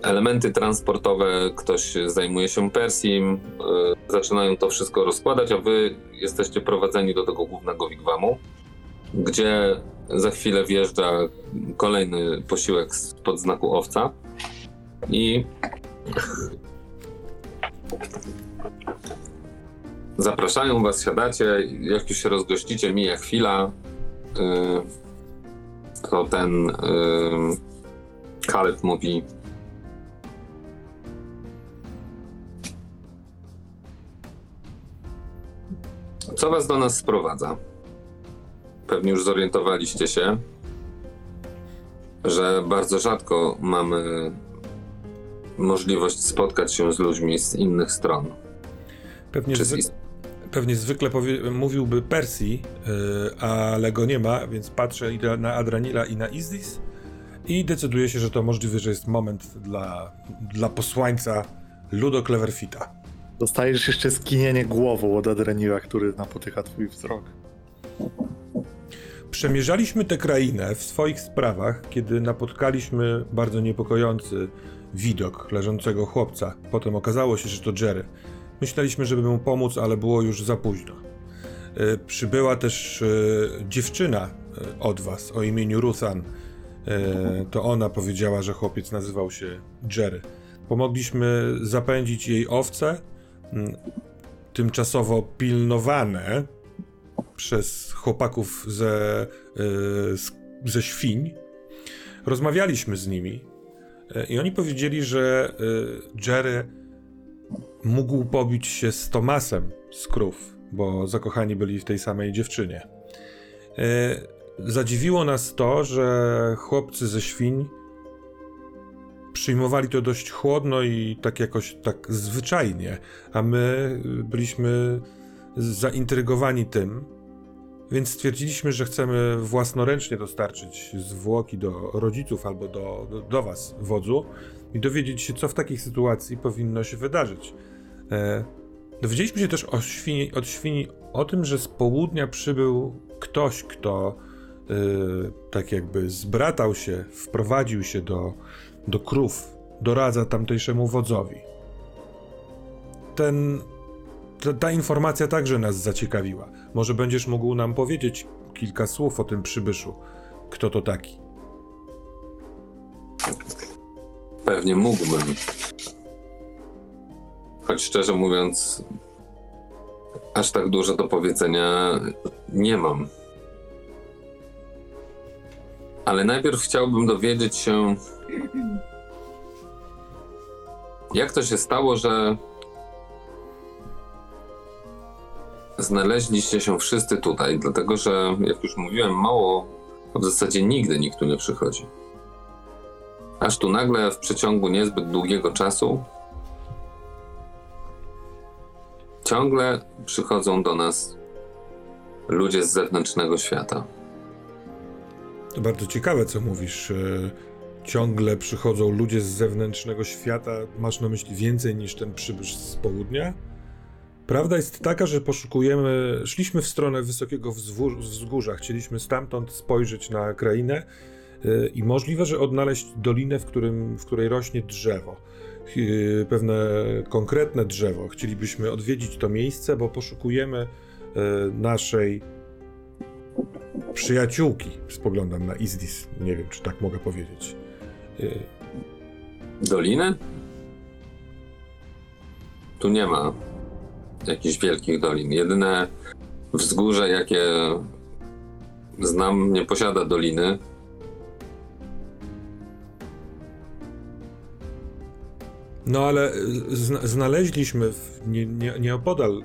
elementy transportowe, ktoś zajmuje się Persim, y, zaczynają to wszystko rozkładać, a wy jesteście prowadzeni do tego głównego wigwamu, gdzie za chwilę wjeżdża kolejny posiłek pod znaku owca i Zapraszają was, siadacie, jak już się rozgościcie, mija chwila, yy, to ten yy, Kaleb mówi Co was do nas sprowadza? Pewnie już zorientowaliście się, że bardzo rzadko mamy możliwość spotkać się z ludźmi z innych stron. Pewnie, Czy zwy- z, pewnie zwykle powie- mówiłby Percy, yy, ale go nie ma, więc patrzę i na- na Adranila i na Izdis i decyduję się, że to możliwe, że jest moment dla, dla posłańca Ludo Cleverfita. Dostajesz jeszcze skinienie głową od Adrenila, który napotyka twój wzrok. Przemierzaliśmy tę krainę w swoich sprawach, kiedy napotkaliśmy bardzo niepokojący widok leżącego chłopca. Potem okazało się, że to Jerry. Myśleliśmy, żeby mu pomóc, ale było już za późno. E, Przybyła też e, dziewczyna e, od was o imieniu Ruthan. To ona powiedziała, że chłopiec nazywał się Jerry. Pomogliśmy zapędzić jej owce, tymczasowo pilnowane przez chłopaków ze, z- ze świń. Rozmawialiśmy z nimi y, i oni powiedzieli, że y, Jerry mógł pobić się z Tomasem z krów, bo zakochani byli w tej samej dziewczynie. E, Zadziwiło nas to, że chłopcy ze świń przyjmowali to dość chłodno i tak jakoś tak zwyczajnie, a my byliśmy zaintrygowani tym, więc stwierdziliśmy, że chcemy własnoręcznie dostarczyć zwłoki do rodziców albo do, do, do was, wodzu, i dowiedzieć się, co w takiej sytuacji powinno się wydarzyć. E, dowiedzieliśmy się też o świni, od świni o tym, że z południa przybył ktoś, kto e, tak jakby zbratał się, wprowadził się do, do krów, doradza tamtejszemu wodzowi. Ten, ta, ta informacja także nas zaciekawiła. Może będziesz mógł nam powiedzieć kilka słów o tym przybyszu. Kto to taki? Pewnie mógłbym. Choć szczerze mówiąc, aż tak dużo do powiedzenia nie mam. Ale najpierw chciałbym dowiedzieć się, jak to się stało, że znaleźliście się wszyscy tutaj, dlatego że, jak już mówiłem, mało, w zasadzie nigdy nikt tu nie przychodzi. Aż tu nagle w przeciągu niezbyt długiego czasu ciągle przychodzą do nas ludzie z zewnętrznego świata. To bardzo ciekawe, co mówisz. Ciągle przychodzą ludzie z zewnętrznego świata. Masz na myśli więcej niż ten przybysz z południa? Prawda jest taka, że poszukujemy. Szliśmy w stronę wysokiego wzgórza. Chcieliśmy stamtąd spojrzeć na krainę e, i możliwe, że odnaleźć dolinę, w, którym, w której rośnie drzewo. Ch- Pewne konkretne drzewo. Chcielibyśmy odwiedzić to miejsce, bo poszukujemy e, naszej przyjaciółki. Spoglądam na Izdis. Nie wiem, czy tak mogę powiedzieć. Y, Doliny? Tu nie ma jakichś wielkich dolin. Jedyne wzgórze, jakie znam, nie posiada doliny. No ale zna znaleźliśmy w, nie, nie, nieopodal y,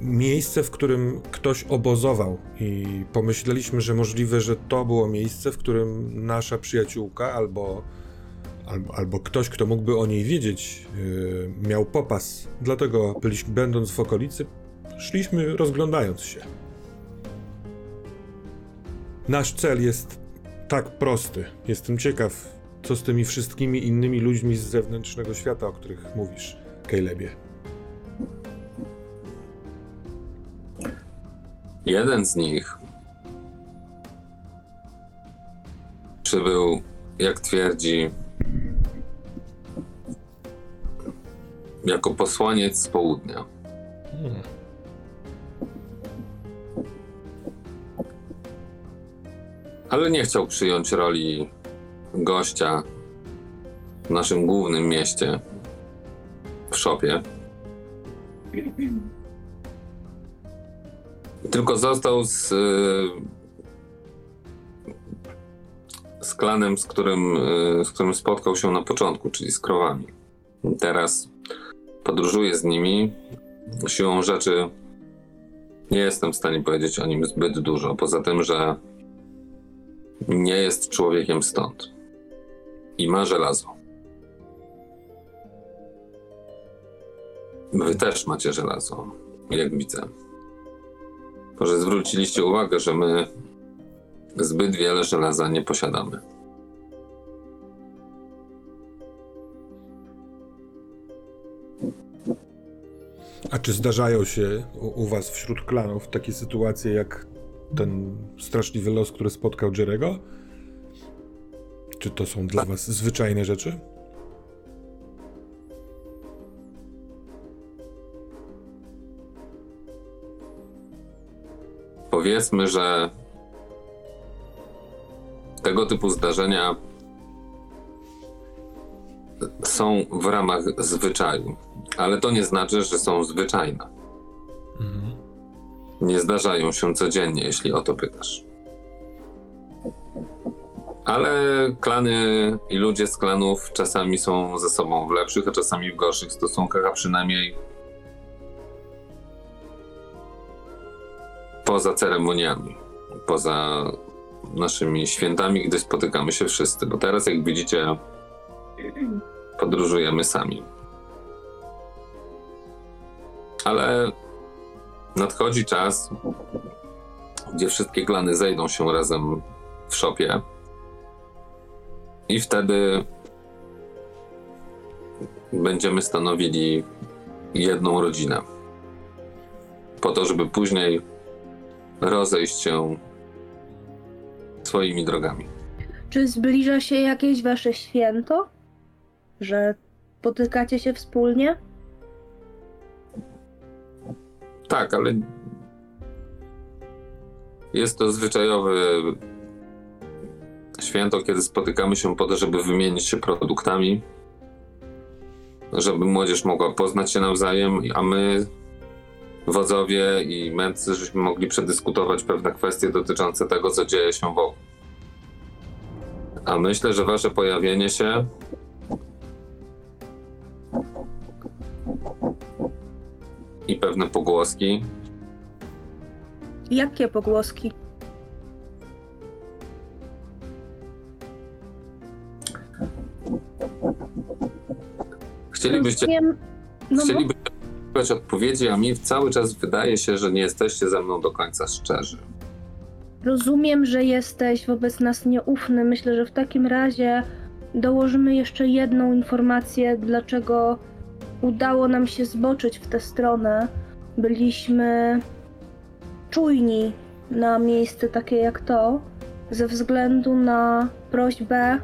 miejsce, w którym ktoś obozował i pomyśleliśmy, że możliwe, że to było miejsce, w którym nasza przyjaciółka albo, albo, albo ktoś, kto mógłby o niej wiedzieć, y, miał popas. Dlatego byliśmy, będąc w okolicy, szliśmy rozglądając się. Nasz cel jest tak prosty. Jestem ciekaw, co z tymi wszystkimi innymi ludźmi z zewnętrznego świata, o których mówisz, Calebie. Jeden z nich przybył, jak twierdzi, jako posłaniec z południa. Ale nie chciał przyjąć roli gościa w naszym głównym mieście, w szopie. Tylko został z, y, z klanem, z którym, y, z którym spotkał się na początku, czyli z krowami. Teraz podróżuje z nimi. Siłą rzeczy nie jestem w stanie powiedzieć o nim zbyt dużo, poza tym, że nie jest człowiekiem stąd i ma żelazo. Wy też macie żelazo, jak widzę. Może zwróciliście uwagę, że my zbyt wiele żelaza nie posiadamy. A czy zdarzają się u, u was wśród klanów takie sytuacje jak ten straszliwy los, który spotkał Jerego? Czy to są dla was zwyczajne rzeczy? Powiedzmy, że tego typu zdarzenia są w ramach zwyczaju, ale to nie znaczy, że są zwyczajne. Mhm. Nie zdarzają się codziennie, jeśli o to pytasz. Ale klany i ludzie z klanów czasami są ze sobą w lepszych, a czasami w gorszych stosunkach, a przynajmniej poza ceremoniami, poza naszymi świętami, gdy spotykamy się wszyscy. Bo teraz, jak widzicie, podróżujemy sami. Ale nadchodzi czas, gdzie wszystkie klany zejdą się razem w szopie. I wtedy będziemy stanowili jedną rodzinę. Po to, żeby później rozejść się swoimi drogami. Czy zbliża się jakieś wasze święto? Że potykacie się wspólnie? Tak, ale jest to zwyczajowe święto, kiedy spotykamy się po to, żeby wymienić się produktami, żeby młodzież mogła poznać się nawzajem, a my, wodzowie i mędrcy, żeśmy mogli przedyskutować pewne kwestie dotyczące tego, co dzieje się wokół. A myślę, że wasze pojawienie się i pewne pogłoski Jakie pogłoski? Chcielibyście, No, bo- chcielibyście uzyskać odpowiedzi, a mi cały czas wydaje się, że nie jesteście ze mną do końca szczerzy. Rozumiem, że jesteś wobec nas nieufny. Myślę, że w takim razie dołożymy jeszcze jedną informację, dlaczego udało nam się zboczyć w tę stronę. Byliśmy czujni na miejsce takie jak to, ze względu na prośbę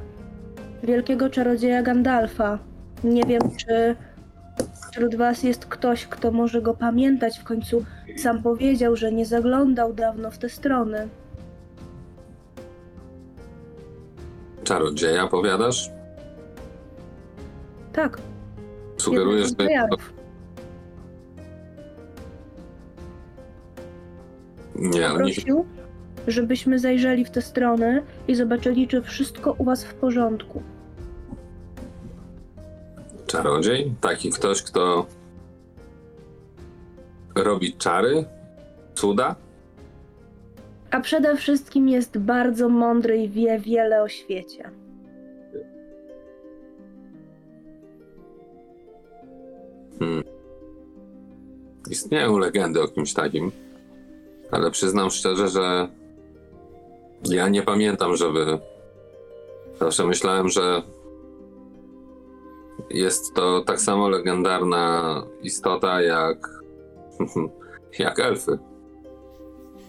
wielkiego czarodzieja Gandalfa. Nie wiem, czy wśród was jest ktoś, kto może go pamiętać. W końcu sam powiedział, że nie zaglądał dawno w te strony. Czarodzieja, powiadasz? Tak, Z że... nie, Prosił, żebyśmy zajrzeli w te strony i zobaczyli, czy wszystko u was w porządku. czarodziej? Taki ktoś, kto robi czary? Cuda? A przede wszystkim jest bardzo mądry i wie wiele o świecie. Hmm. Istnieją legendy o kimś takim, ale przyznam szczerze, że ja nie pamiętam, żeby. Zawsze myślałem, że jest to tak samo legendarna istota jak. jak elfy.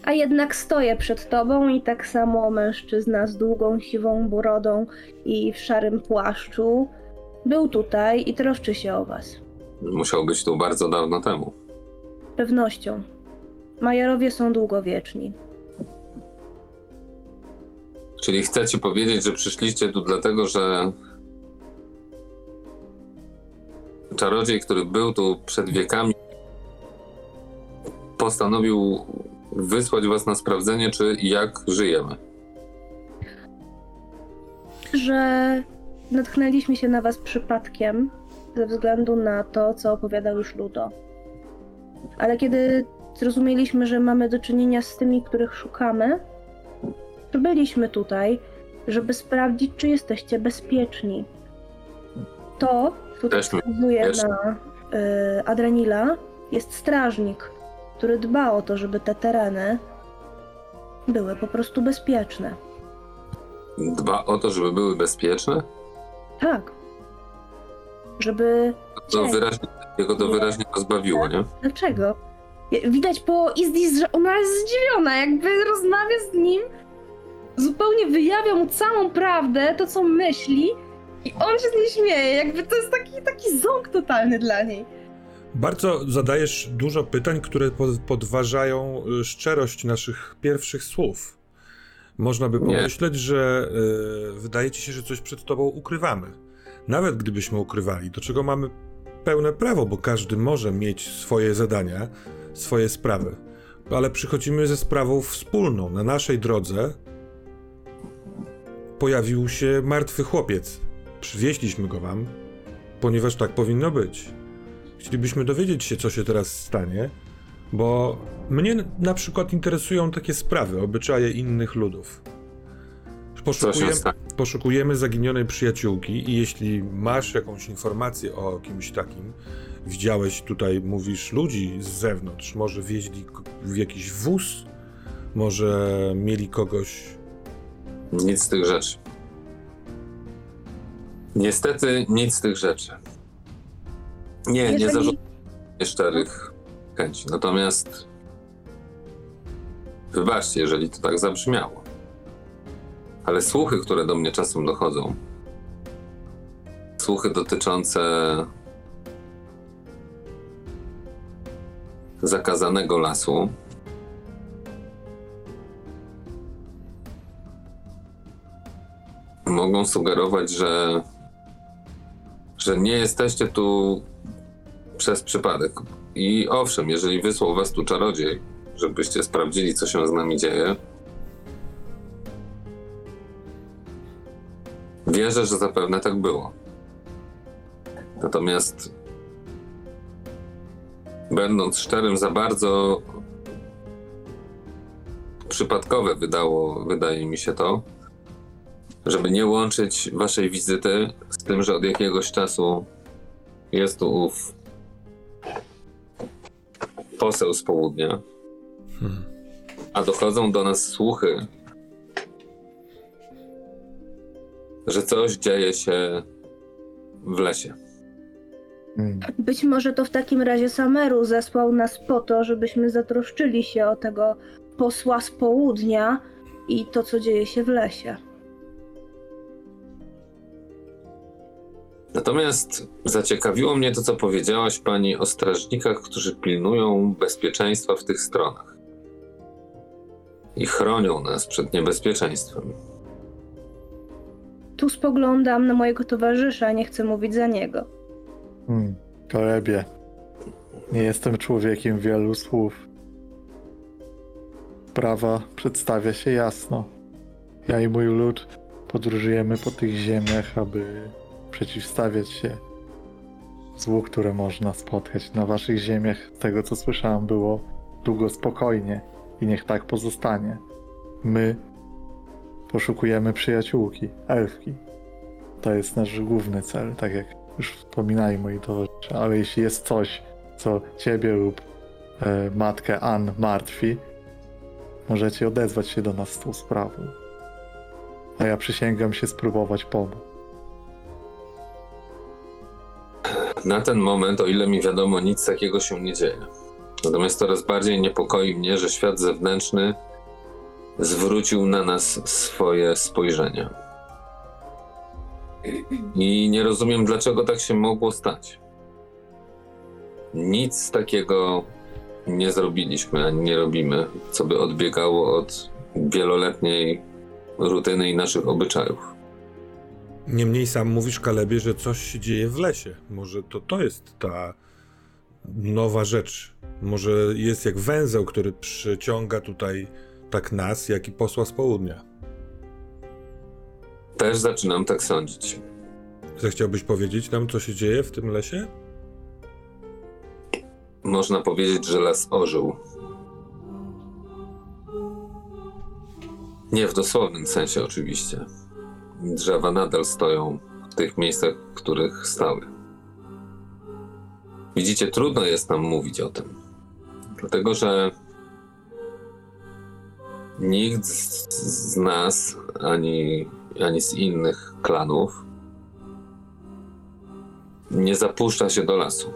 A jednak stoję przed tobą i tak samo mężczyzna z długą, siwą brodą i w szarym płaszczu był tutaj i troszczy się o was. Musiał być tu bardzo dawno temu. Pewnością. Majerowie są długowieczni. Czyli chcecie powiedzieć, że przyszliście tu dlatego, że czarodziej, który był tu przed wiekami, postanowił wysłać was na sprawdzenie, czy jak żyjemy. że natknęliśmy się na was przypadkiem ze względu na to, co opowiadał już Ludo. Ale kiedy zrozumieliśmy, że mamy do czynienia z tymi, których szukamy, to byliśmy tutaj, żeby sprawdzić, czy jesteście bezpieczni. To, tutaj wskazuje na y, Adrenila, jest strażnik, który dba o to, żeby te tereny były po prostu bezpieczne. Dba o to, żeby były bezpieczne? Tak. Żeby. To wyraźnie, jego to wyraźnie rozbawiło, nie? Dlaczego? Widać po Izdis, że ona jest zdziwiona, jakby rozmawia z nim, zupełnie wyjawia mu całą prawdę, to co myśli, i on się z niej śmieje, jakby to jest taki, taki ząg totalny dla niej. Bardzo zadajesz dużo pytań, które po- podważają y, szczerość naszych pierwszych słów. Można by Nie. pomyśleć, że y, wydaje ci się, że coś przed tobą ukrywamy. Nawet gdybyśmy ukrywali, do czego mamy pełne prawo, bo każdy może mieć swoje zadania, swoje sprawy. Ale przychodzimy ze sprawą wspólną. Na naszej drodze pojawił się martwy chłopiec. Przywieźliśmy go wam, ponieważ tak powinno być. Chcielibyśmy dowiedzieć się, co się teraz stanie, bo mnie na przykład interesują takie sprawy, obyczaje innych ludów. Poszukujemy, stanie? poszukujemy zaginionej przyjaciółki i jeśli masz jakąś informację o kimś takim, widziałeś tutaj, mówisz, ludzi z zewnątrz, może wieźli w jakiś wóz, może mieli kogoś... Nic z tych rzeczy. Niestety nic z tych rzeczy. Nie, nie Jeżeli- zarzucam szczerych chęci. Natomiast wybaczcie, jeżeli to tak zabrzmiało. Ale słuchy, które do mnie czasem dochodzą, słuchy dotyczące zakazanego lasu, mogą sugerować, że, że nie jesteście tu przez przypadek. I owszem, jeżeli wysłał was tu czarodziej, żebyście sprawdzili, co się z nami dzieje, wierzę, że zapewne tak było. Natomiast będąc szczerym, za bardzo przypadkowe wydało, wydaje mi się to, żeby nie łączyć waszej wizyty z tym, że od jakiegoś czasu jest tu ów poseł z południa, Hmm. a dochodzą do nas słuchy, że coś dzieje się w lesie. Mm. Być może to w takim razie Sameru zesłał nas po to, żebyśmy zatroszczyli się o tego posła z południa i to, co dzieje się w lesie. Natomiast zaciekawiło mnie to, co powiedziałaś pani o strażnikach, którzy pilnują bezpieczeństwa w tych stronach i chronią nas przed niebezpieczeństwem. Tu spoglądam na mojego towarzysza, nie chcę mówić za niego. Hmm. Kolebie, nie jestem człowiekiem wielu słów. Sprawa przedstawia się jasno. Ja i mój lud podróżujemy po tych ziemiach, aby przeciwstawiać się złu, które można spotkać. Na waszych ziemiach, z tego co słyszałem, było długo spokojnie i niech tak pozostanie. My poszukujemy przyjaciółki, elfki. To jest nasz główny cel, tak jak już wspominali moi towarzysze, ale jeśli jest coś, co ciebie lub e, matkę Ann martwi, możecie odezwać się do nas z tą sprawą. A ja przysięgam się spróbować pomóc. Na ten moment, o ile mi wiadomo, nic takiego się nie dzieje. Natomiast coraz bardziej niepokoi mnie, że świat zewnętrzny zwrócił na nas swoje spojrzenie. I nie rozumiem, dlaczego tak się mogło stać. Nic takiego nie zrobiliśmy, ani nie robimy, co by odbiegało od wieloletniej rutyny i naszych obyczajów. Niemniej sam mówisz, Kalebie, że coś się dzieje w lesie. Może to to jest ta nowa rzecz. Może jest jak węzeł, który przyciąga tutaj tak nas, jak i posła z południa. Też zaczynam tak sądzić. Zechciałbyś powiedzieć nam, co się dzieje w tym lesie? Można powiedzieć, że las ożył. Nie w dosłownym sensie, oczywiście. Drzewa nadal stoją w tych miejscach, w których stały. Widzicie, trudno jest nam mówić o tym. Dlatego, że nikt z, z nas, ani, ani z innych klanów, nie zapuszcza się do lasu.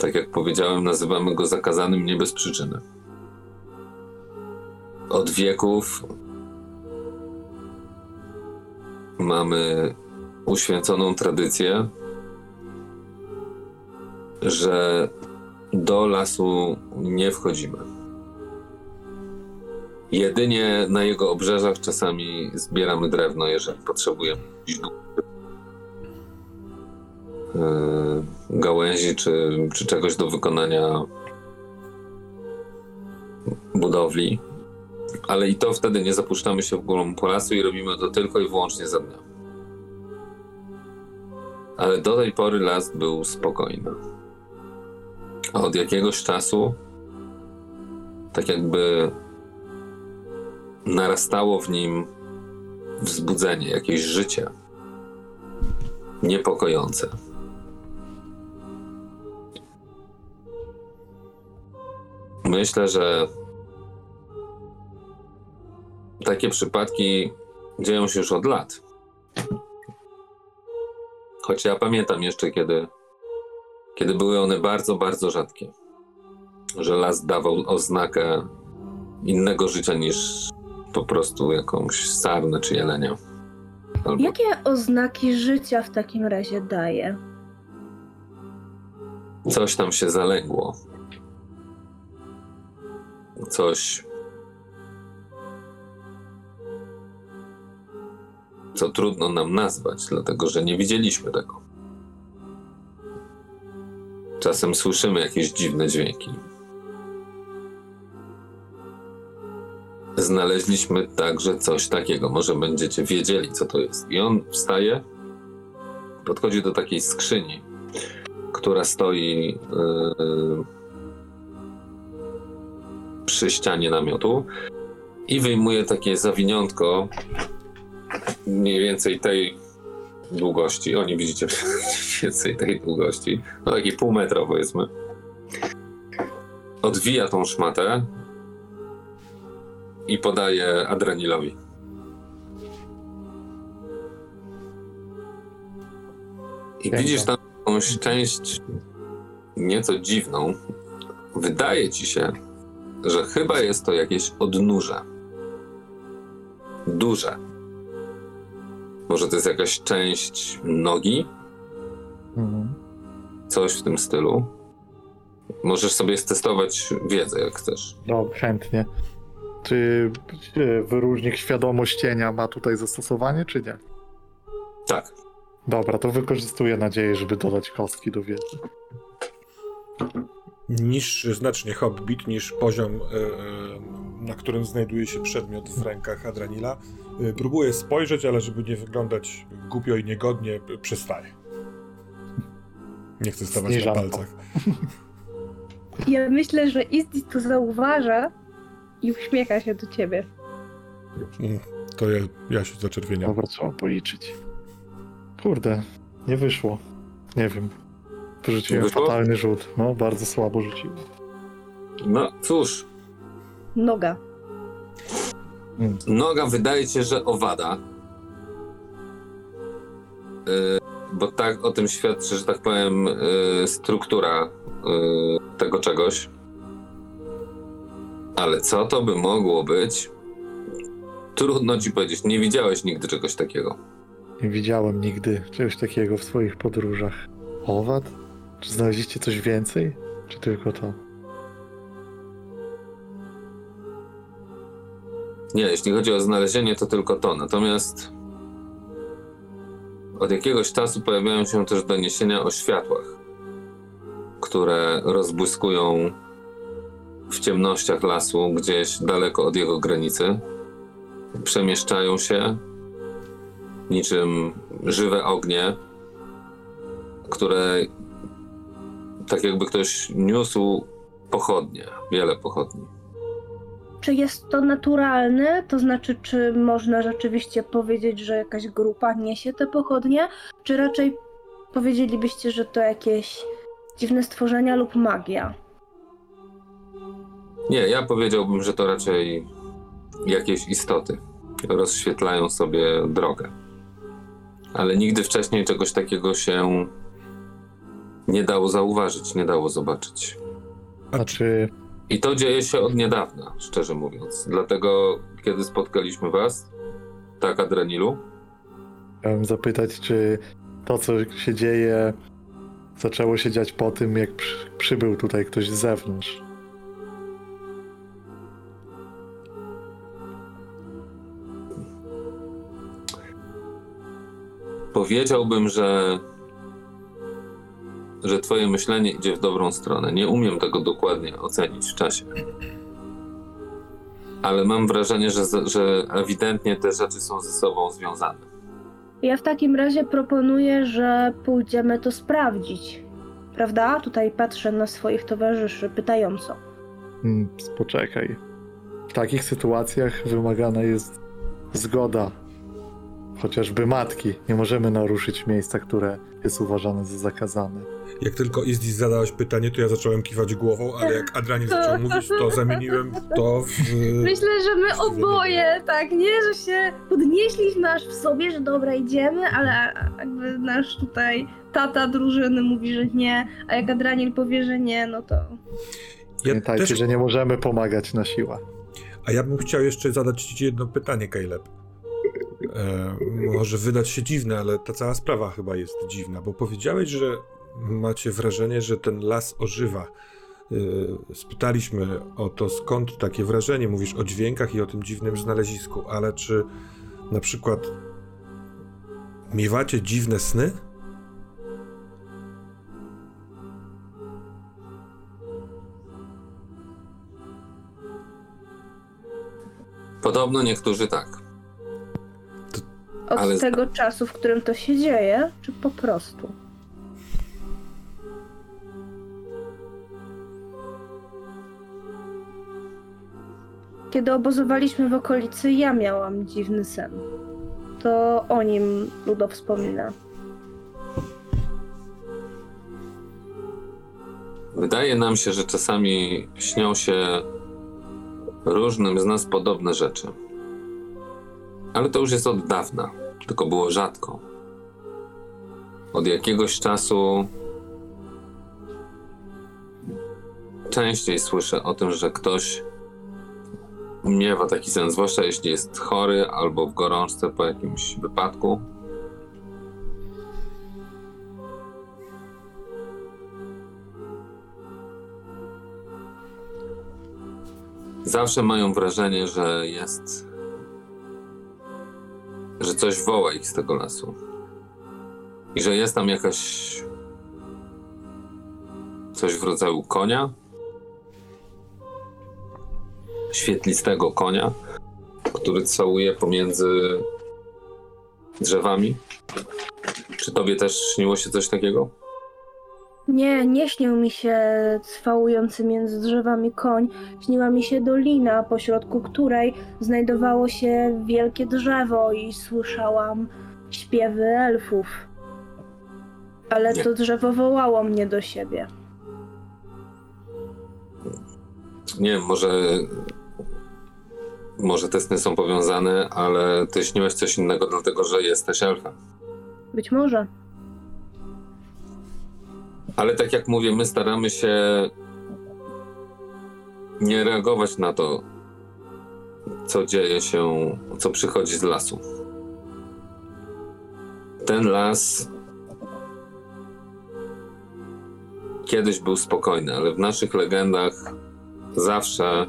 Tak jak powiedziałem, nazywamy go zakazanym nie bez przyczyny. Od wieków mamy uświęconą tradycję, że do lasu nie wchodzimy. Jedynie na jego obrzeżach czasami zbieramy drewno, jeżeli potrzebujemy. dół. gałęzi czy, czy czegoś do wykonania budowli. Ale i to wtedy nie zapuszczamy się w górą po lasu i robimy to tylko i wyłącznie za dnia. Ale do tej pory las był spokojny. A od jakiegoś czasu tak jakby narastało w nim wzbudzenie, jakieś życie niepokojące. Myślę, że takie przypadki dzieją się już od lat. Choć ja pamiętam jeszcze, kiedy, kiedy były one bardzo, bardzo rzadkie. Że las dawał oznakę innego życia niż po prostu jakąś sarnę czy jelenia. Albo Jakie oznaki życia w takim razie daje? coś tam się zaległo. Coś. Co trudno nam nazwać, dlatego że nie widzieliśmy tego. Czasem słyszymy jakieś dziwne dźwięki. Znaleźliśmy także coś takiego. Może będziecie wiedzieli, co to jest. I on wstaje, podchodzi do takiej skrzyni, która stoi yy, przy ścianie namiotu i wyjmuje takie zawiniątko mniej więcej tej długości. O, nie widzicie mniej więcej tej długości. No taki pół metra powiedzmy. Odwija tą szmatę i podaje Adranilowi. I widzisz tam jakąś część nieco dziwną. Wydaje ci się, że chyba jest to jakieś odnóże. Duże. Może to jest jakaś część nogi? Mhm. Coś w tym stylu. Możesz sobie stestować wiedzę, jak chcesz. No, chętnie. Czy wyróżnik świadomość cienia ma tutaj zastosowanie, czy nie? Tak. Dobra, to wykorzystuję nadzieję, żeby dodać kostki do wiedzy. Niższy znacznie Hobbit niż poziom, e, e, na którym znajduje się przedmiot w rękach Adranila. E, Próbuję spojrzeć, ale żeby nie wyglądać głupio i niegodnie, przestaję. Nie chcę stawać na palcach. Ja myślę, że Izdis to zauważa i uśmiecha się do ciebie. Mm, To ja, ja się zaczerwieniam. Dobra, trzeba policzyć. Kurde, nie wyszło. Nie wiem. Wyrzuciłem wyszło? fatalny rzut. No, bardzo słabo rzuciłem. No cóż, Noga. noga wydaje się, że owada. Yy, bo tak o tym świadczy, że tak powiem, yy, struktura yy, tego czegoś. Ale co to by mogło być? Trudno ci powiedzieć. Nie widziałeś nigdy czegoś takiego. Nie widziałem nigdy czegoś takiego w swoich podróżach. Owad? Czy znaleźliście coś więcej? Czy tylko to? Nie, jeśli chodzi o znalezienie, to tylko to. Natomiast od jakiegoś czasu pojawiają się też doniesienia o światłach, które rozbłyskują w ciemnościach lasu, gdzieś daleko od jego granicy. Przemieszczają się niczym żywe ognie, które tak jakby ktoś niósł pochodnie, wiele pochodni. Czy jest to naturalne? To znaczy, czy można rzeczywiście powiedzieć, że jakaś grupa niesie te pochodnie? Czy raczej powiedzielibyście, że to jakieś dziwne stworzenia lub magia? Nie, ja powiedziałbym, że to raczej jakieś istoty rozświetlają sobie drogę. Ale nigdy wcześniej czegoś takiego się nie dało zauważyć, nie dało zobaczyć. Znaczy, I to dzieje się od niedawna, szczerze mówiąc. Dlatego, kiedy spotkaliśmy Was, tak, Adranilu, chciałem zapytać, czy to, co się dzieje, zaczęło się dziać po tym, jak przy, przybył tutaj ktoś z zewnątrz. Powiedziałbym, że że twoje myślenie idzie w dobrą stronę. Nie umiem tego dokładnie ocenić w czasie. Ale mam wrażenie, że, że ewidentnie te rzeczy są ze sobą związane. Ja w takim razie proponuję, że pójdziemy to sprawdzić. Prawda? Tutaj patrzę na swoich towarzyszy pytająco. Mm, Poczekaj. W takich sytuacjach wymagana jest zgoda chociażby matki. Nie możemy naruszyć miejsca, które jest uważane za zakazane. Jak tylko Izdis zadałeś pytanie, to ja zacząłem kiwać głową, ale jak Adranil zaczął mówić, to zamieniłem to w... Myślę, że my oboje, tak, nie? Że się podnieśliśmy aż w sobie, że dobra, idziemy, ale jakby nasz tutaj tata drużyny mówi, że nie, a jak Adranil powie, że nie, no to... Ja Pamiętajcie, też, że nie możemy pomagać na siłę. a ja bym chciał jeszcze zadać ci jedno pytanie, Caleb. E, może wydać się dziwne, ale ta cała sprawa chyba jest dziwna, bo powiedziałeś, że macie wrażenie, że ten las ożywa. E, spytaliśmy o to, skąd takie wrażenie. Mówisz o dźwiękach i o tym dziwnym znalezisku, ale czy na przykład miewacie dziwne sny? Podobno niektórzy tak. Od Ale- tego czasu, w którym to się dzieje, czy po prostu? Kiedy obozowaliśmy w okolicy, ja miałam dziwny sen. To o nim Ludo wspomina. Wydaje nam się, że czasami śnią się różnym z nas podobne rzeczy. Ale to już jest od dawna, tylko było rzadko. Od jakiegoś czasu częściej słyszę o tym, że ktoś miewa taki sen, zwłaszcza jeśli jest chory albo w gorączce po jakimś wypadku. Zawsze mają wrażenie, że jest. Że coś woła ich z tego lasu. I że jest tam jakaś. coś w rodzaju konia. Świetlistego konia, który całuje pomiędzy drzewami. Czy tobie też śniło się coś takiego? Nie, nie śnił mi się cwałujący między drzewami koń. Śniła mi się dolina, pośrodku której znajdowało się wielkie drzewo i słyszałam śpiewy elfów. Ale to drzewo wołało mnie do siebie. Nie wiem, może. Może te sny są powiązane, ale ty śniłeś coś innego, dlatego że jesteś elfem. Być może. Ale tak jak mówię, my staramy się nie reagować na to, co dzieje się, co przychodzi z lasu. Ten las kiedyś był spokojny, ale w naszych legendach zawsze,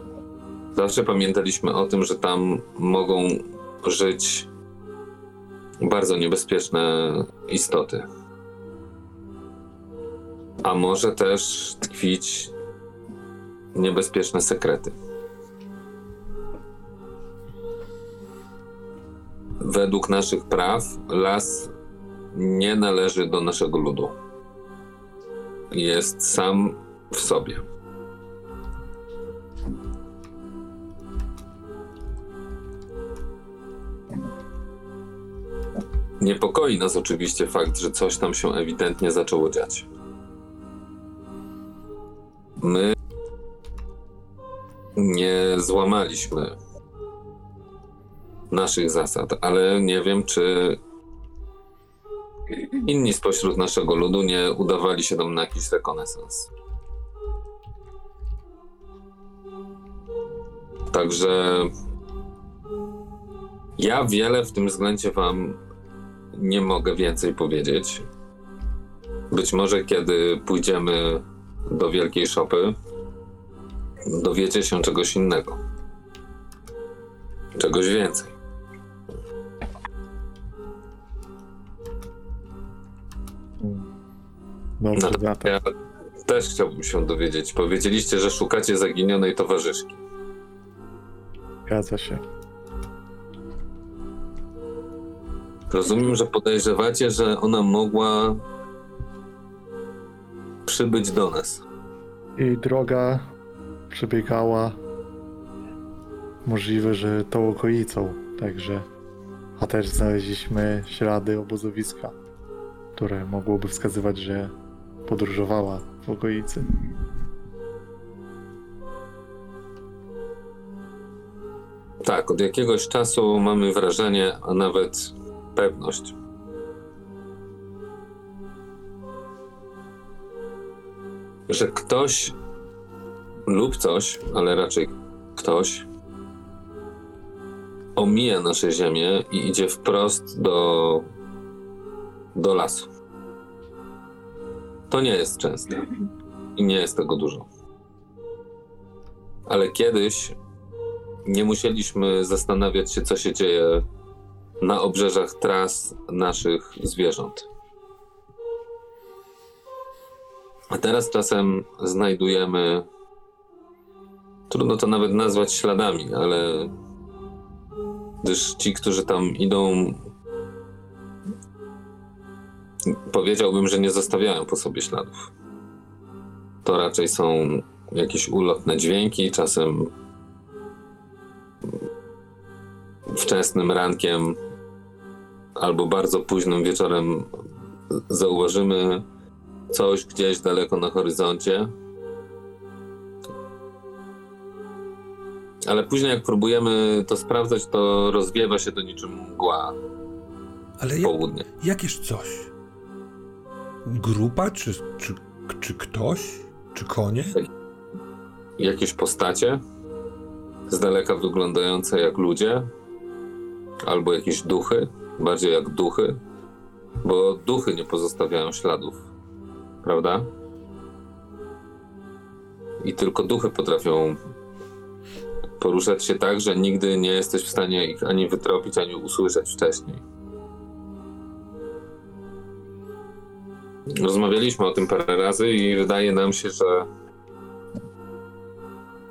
zawsze pamiętaliśmy o tym, że tam mogą żyć bardzo niebezpieczne istoty. A może też tkwić niebezpieczne sekrety. Według naszych praw las nie należy do naszego ludu. Jest sam w sobie. Niepokoi nas oczywiście fakt, że coś tam się ewidentnie zaczęło dziać. My nie złamaliśmy naszych zasad, ale nie wiem, czy inni spośród naszego ludu nie udawali się tam na jakiś rekonesans. Także ja wiele w tym względzie wam nie mogę więcej powiedzieć. Być może kiedy pójdziemy do wielkiej szopy, dowiecie się czegoś innego. Czegoś więcej. Dobrze, No to zatem. ja też chciałbym się dowiedzieć. Powiedzieliście, że szukacie zaginionej towarzyszki. Zgadza się. Rozumiem, że podejrzewacie, że ona mogła przybyć do nas. Jej droga przebiegała możliwe, że tą okolicą, także a też znaleźliśmy ślady obozowiska, które mogłoby wskazywać, że podróżowała w okolicy. Tak, od jakiegoś czasu mamy wrażenie, a nawet pewność, że ktoś lub coś, ale raczej ktoś omija nasze ziemię i idzie wprost do, do lasu. To nie jest częste i nie jest tego dużo. Ale kiedyś nie musieliśmy zastanawiać się, co się dzieje na obrzeżach tras naszych zwierząt. A teraz czasem znajdujemy. Trudno to nawet nazwać śladami, ale gdyż ci, którzy tam idą, powiedziałbym, że nie zostawiają po sobie śladów. To raczej są jakieś ulotne dźwięki, czasem wczesnym rankiem albo bardzo późnym wieczorem zauważymy coś gdzieś daleko na horyzoncie. Ale później, jak próbujemy to sprawdzać, to rozwiewa się to niczym mgła Ale ja, południe. jakież coś? Grupa, czy, czy, czy ktoś? Czy konie? Jakieś postacie z daleka wyglądające jak ludzie, albo jakieś duchy, bardziej jak duchy, bo duchy nie pozostawiają śladów, prawda? I tylko duchy potrafią poruszać się tak, że nigdy nie jesteś w stanie ich ani wytropić, ani usłyszeć wcześniej. Rozmawialiśmy o tym parę razy i wydaje nam się, że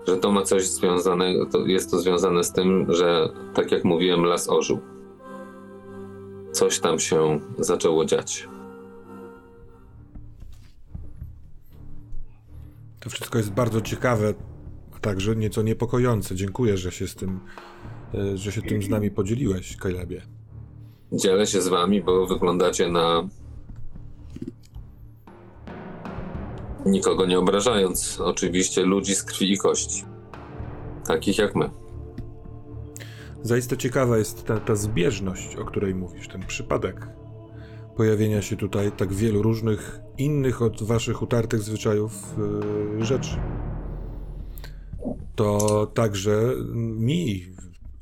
że to ma coś związanego, to jest to związane z tym, że tak jak mówiłem, las ożył. Coś tam się zaczęło dziać. To wszystko jest bardzo ciekawe, a także nieco niepokojące. Dziękuję, że się z tym, e, że się tym z nami podzieliłeś, Kajlebie. Dzielę się z wami, bo wyglądacie na nikogo nie obrażając, oczywiście ludzi z krwi i kości. Takich jak my. Zaiste ciekawa jest ta, ta zbieżność, o której mówisz, ten przypadek pojawienia się tutaj tak wielu różnych innych od waszych utartych zwyczajów yy, rzeczy. To także mi,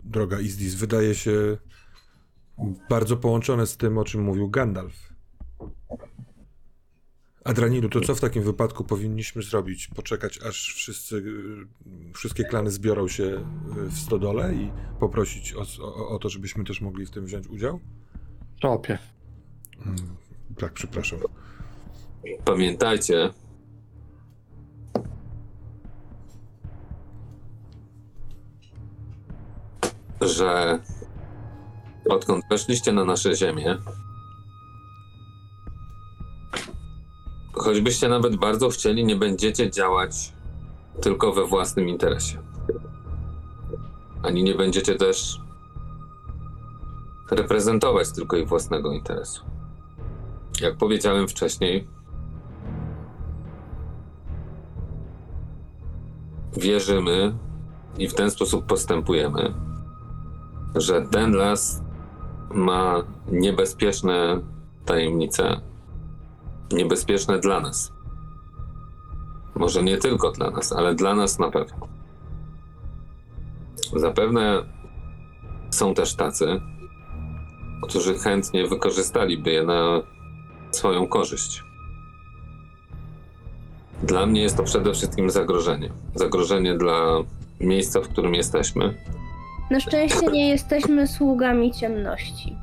droga Izdis, wydaje się bardzo połączone z tym, o czym mówił Gandalf. Adranilu, to co w takim wypadku powinniśmy zrobić? Poczekać, aż wszyscy, y, wszystkie klany zbiorą się y, w stodole i poprosić o, o, o to, żebyśmy też mogli w tym wziąć udział? Tropie. Tak, przepraszam. Pamiętajcie, że odkąd weszliście na nasze ziemię, choćbyście nawet bardzo chcieli, nie będziecie działać tylko we własnym interesie. Ani nie będziecie też reprezentować tylko ich własnego interesu. Jak powiedziałem wcześniej, wierzymy i w ten sposób postępujemy, że ten las ma niebezpieczne tajemnice, niebezpieczne dla nas. Może nie tylko dla nas, ale dla nas na pewno. Zapewne są też tacy, którzy chętnie wykorzystaliby je na swoją korzyść. Dla mnie jest to przede wszystkim zagrożenie. Zagrożenie dla miejsca, w którym jesteśmy. Na szczęście nie jesteśmy sługami ciemności.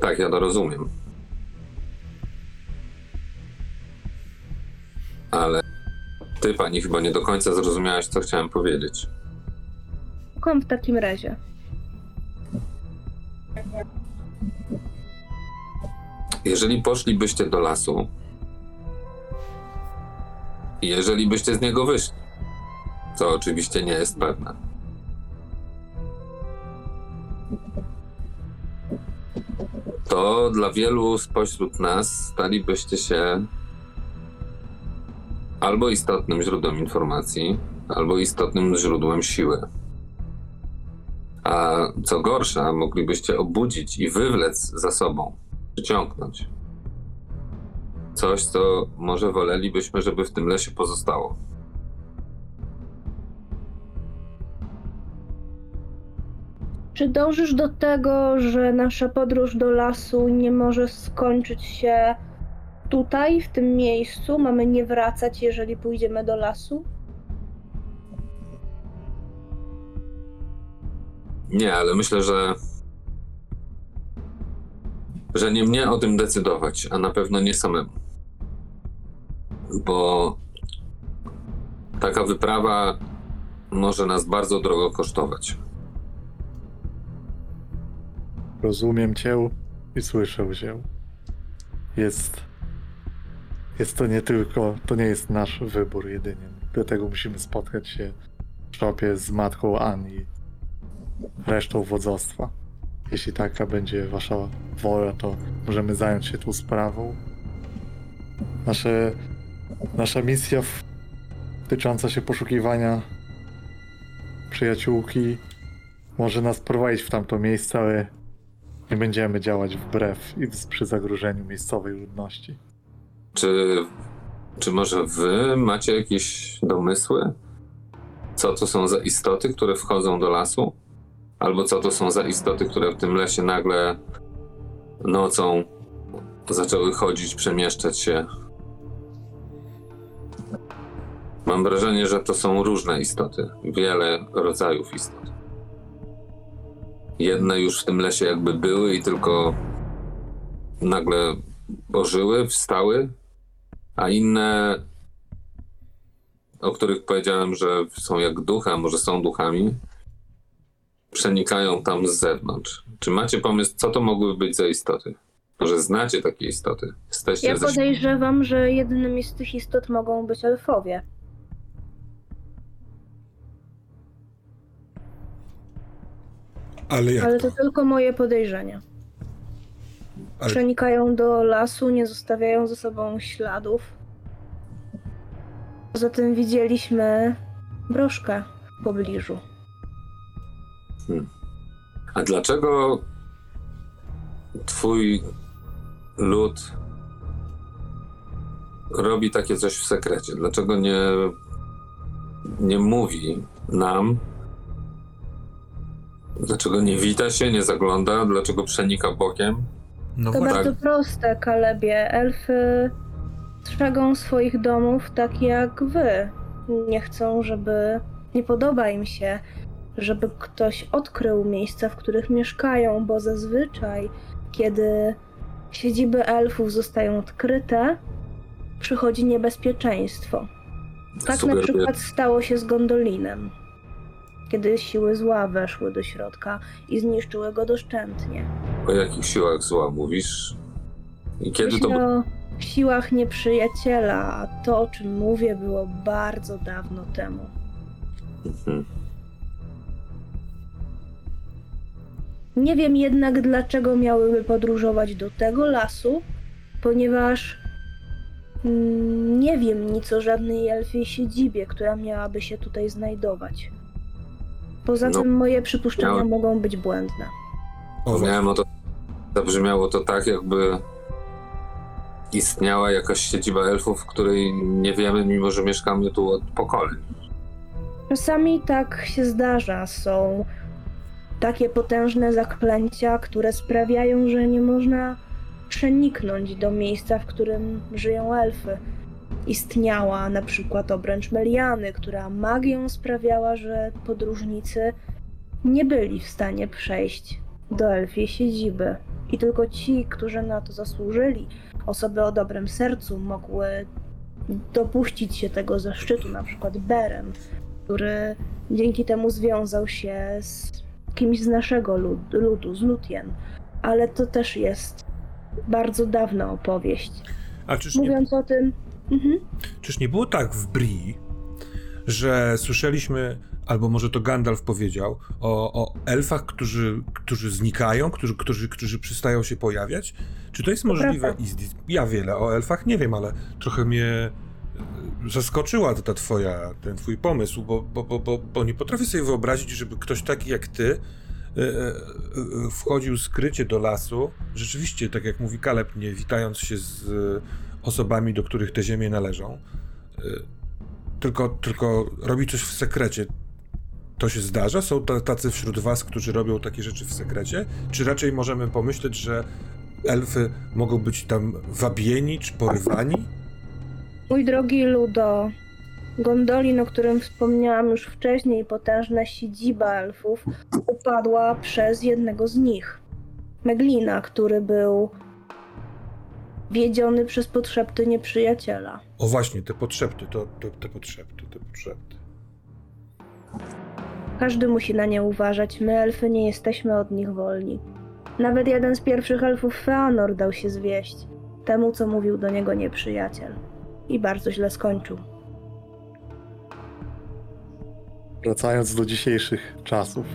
Tak, ja to rozumiem. Ale ty, pani, chyba nie do końca zrozumiałaś, co chciałem powiedzieć. Słucham w takim razie. Jeżeli poszlibyście do lasu, jeżeli byście z niego wyszli, co oczywiście nie jest pewne, to dla wielu spośród nas stalibyście się albo istotnym źródłem informacji, albo istotnym źródłem siły. A co gorsza, moglibyście obudzić i wywlec za sobą, przyciągnąć. Coś, co może wolelibyśmy, żeby w tym lesie pozostało. Czy dążysz do tego, że nasza podróż do lasu nie może skończyć się tutaj, w tym miejscu? Mamy nie wracać, jeżeli pójdziemy do lasu? Nie, ale myślę, że. że nie mnie o tym decydować, a na pewno nie samemu. Bo taka wyprawa może nas bardzo drogo kosztować. Rozumiem cię i słyszę cię. Jest. Jest to nie tylko. To nie jest nasz wybór jedynie. Dlatego musimy spotkać się w szopie z matką Ann i resztą wodzostwa. Jeśli taka będzie wasza wola, to możemy zająć się tą sprawą. Nasze, nasza misja w, dotycząca się poszukiwania przyjaciółki może nas prowadzić w tamto miejsce, ale nie będziemy działać wbrew i przy zagrożeniu miejscowej ludności. Czy, czy może wy macie jakieś domysły? Co to są za istoty, które wchodzą do lasu? Albo co to są za istoty, które w tym lesie nagle nocą zaczęły chodzić, przemieszczać się? Mam wrażenie, że to są różne istoty, wiele rodzajów istot. Jedne już w tym lesie jakby były i tylko nagle ożyły, wstały, a inne, o których powiedziałem, że są jak duchy, a może są duchami, przenikają tam z zewnątrz. Czy macie pomysł, co to mogły być za istoty? Może znacie takie istoty? Jesteście Ja ze... podejrzewam, że jednymi z tych istot mogą być elfowie. Ale jak Ale to? to tylko moje podejrzenia. Ale- Przenikają do lasu, nie zostawiają za sobą śladów. Poza tym widzieliśmy broszkę w pobliżu. A dlaczego twój lud robi takie coś w sekrecie? Dlaczego nie, nie mówi nam? Dlaczego nie wita się, nie zagląda? Dlaczego przenika bokiem? No To bardzo proste, Kalebie. Elfy strzegą swoich domów tak jak wy. Nie chcą, żeby. Nie podoba im się, żeby ktoś odkrył miejsca, w których mieszkają, bo zazwyczaj, kiedy siedziby elfów zostają odkryte, przychodzi niebezpieczeństwo. Tak na przykład stało się z Gondolinem, kiedy siły zła weszły do środka i zniszczyły go doszczętnie. O jakich siłach zła mówisz? I kiedy to Myślę o siłach nieprzyjaciela, a to, o czym mówię, było bardzo dawno temu. Mhm. Nie wiem jednak, dlaczego miałyby podróżować do tego lasu, ponieważ mm, nie wiem nic o żadnej elfiej siedzibie, która miałaby się tutaj znajdować. Poza No, tym moje przypuszczenia miałem- mogą być błędne. O. Miałem o to. Zabrzmiało to tak, jakby istniała jakaś siedziba elfów, w której nie wiemy, mimo że mieszkamy tu od pokoleń. Czasami tak się zdarza. Są takie potężne zaklęcia, które sprawiają, że nie można przeniknąć do miejsca, w którym żyją elfy. Istniała na przykład obręcz Meliany, która magią sprawiała, że podróżnicy nie byli w stanie przejść do elfiej siedziby. I tylko ci, którzy na to zasłużyli, osoby o dobrym sercu, mogły dopuścić się tego zaszczytu, na przykład Beren, który dzięki temu związał się z kimś z naszego lud- ludu, z Lutien. Ale to też jest bardzo dawna opowieść. A czyż nie, Mówiąc o tym, mhm. czyż nie było tak w Brii, że słyszeliśmy, albo może to Gandalf powiedział, o, o elfach, którzy, którzy znikają, którzy, którzy, którzy przestają się pojawiać? Czy to jest możliwe? prawda. Ja wiele o elfach nie wiem, ale trochę mnie zaskoczyła ta twoja, ten twój pomysł, bo, bo, bo, bo, bo nie potrafię sobie wyobrazić, żeby ktoś taki jak ty e, e, e, wchodził skrycie do lasu, rzeczywiście, tak jak mówi Kaleb, nie witając się z osobami, do których te ziemie należą, tylko, tylko robi coś w sekrecie. To się zdarza? Są ta- tacy wśród was, którzy robią takie rzeczy w sekrecie? Czy raczej możemy pomyśleć, że elfy mogą być tam wabieni czy porywani? Mój drogi Ludo, Gondolin, o którym wspomniałam już wcześniej, potężna siedziba elfów, upadła przez jednego z nich. Meglina, który był wiedziony przez podszepty nieprzyjaciela. O właśnie, te potrzepty, to, to te potrzepty, te potrzepty. Każdy musi na nie uważać, my elfy nie jesteśmy od nich wolni. Nawet jeden z pierwszych elfów Feanor dał się zwieść temu, co mówił do niego nieprzyjaciel. I bardzo źle skończył. Wracając do dzisiejszych czasów.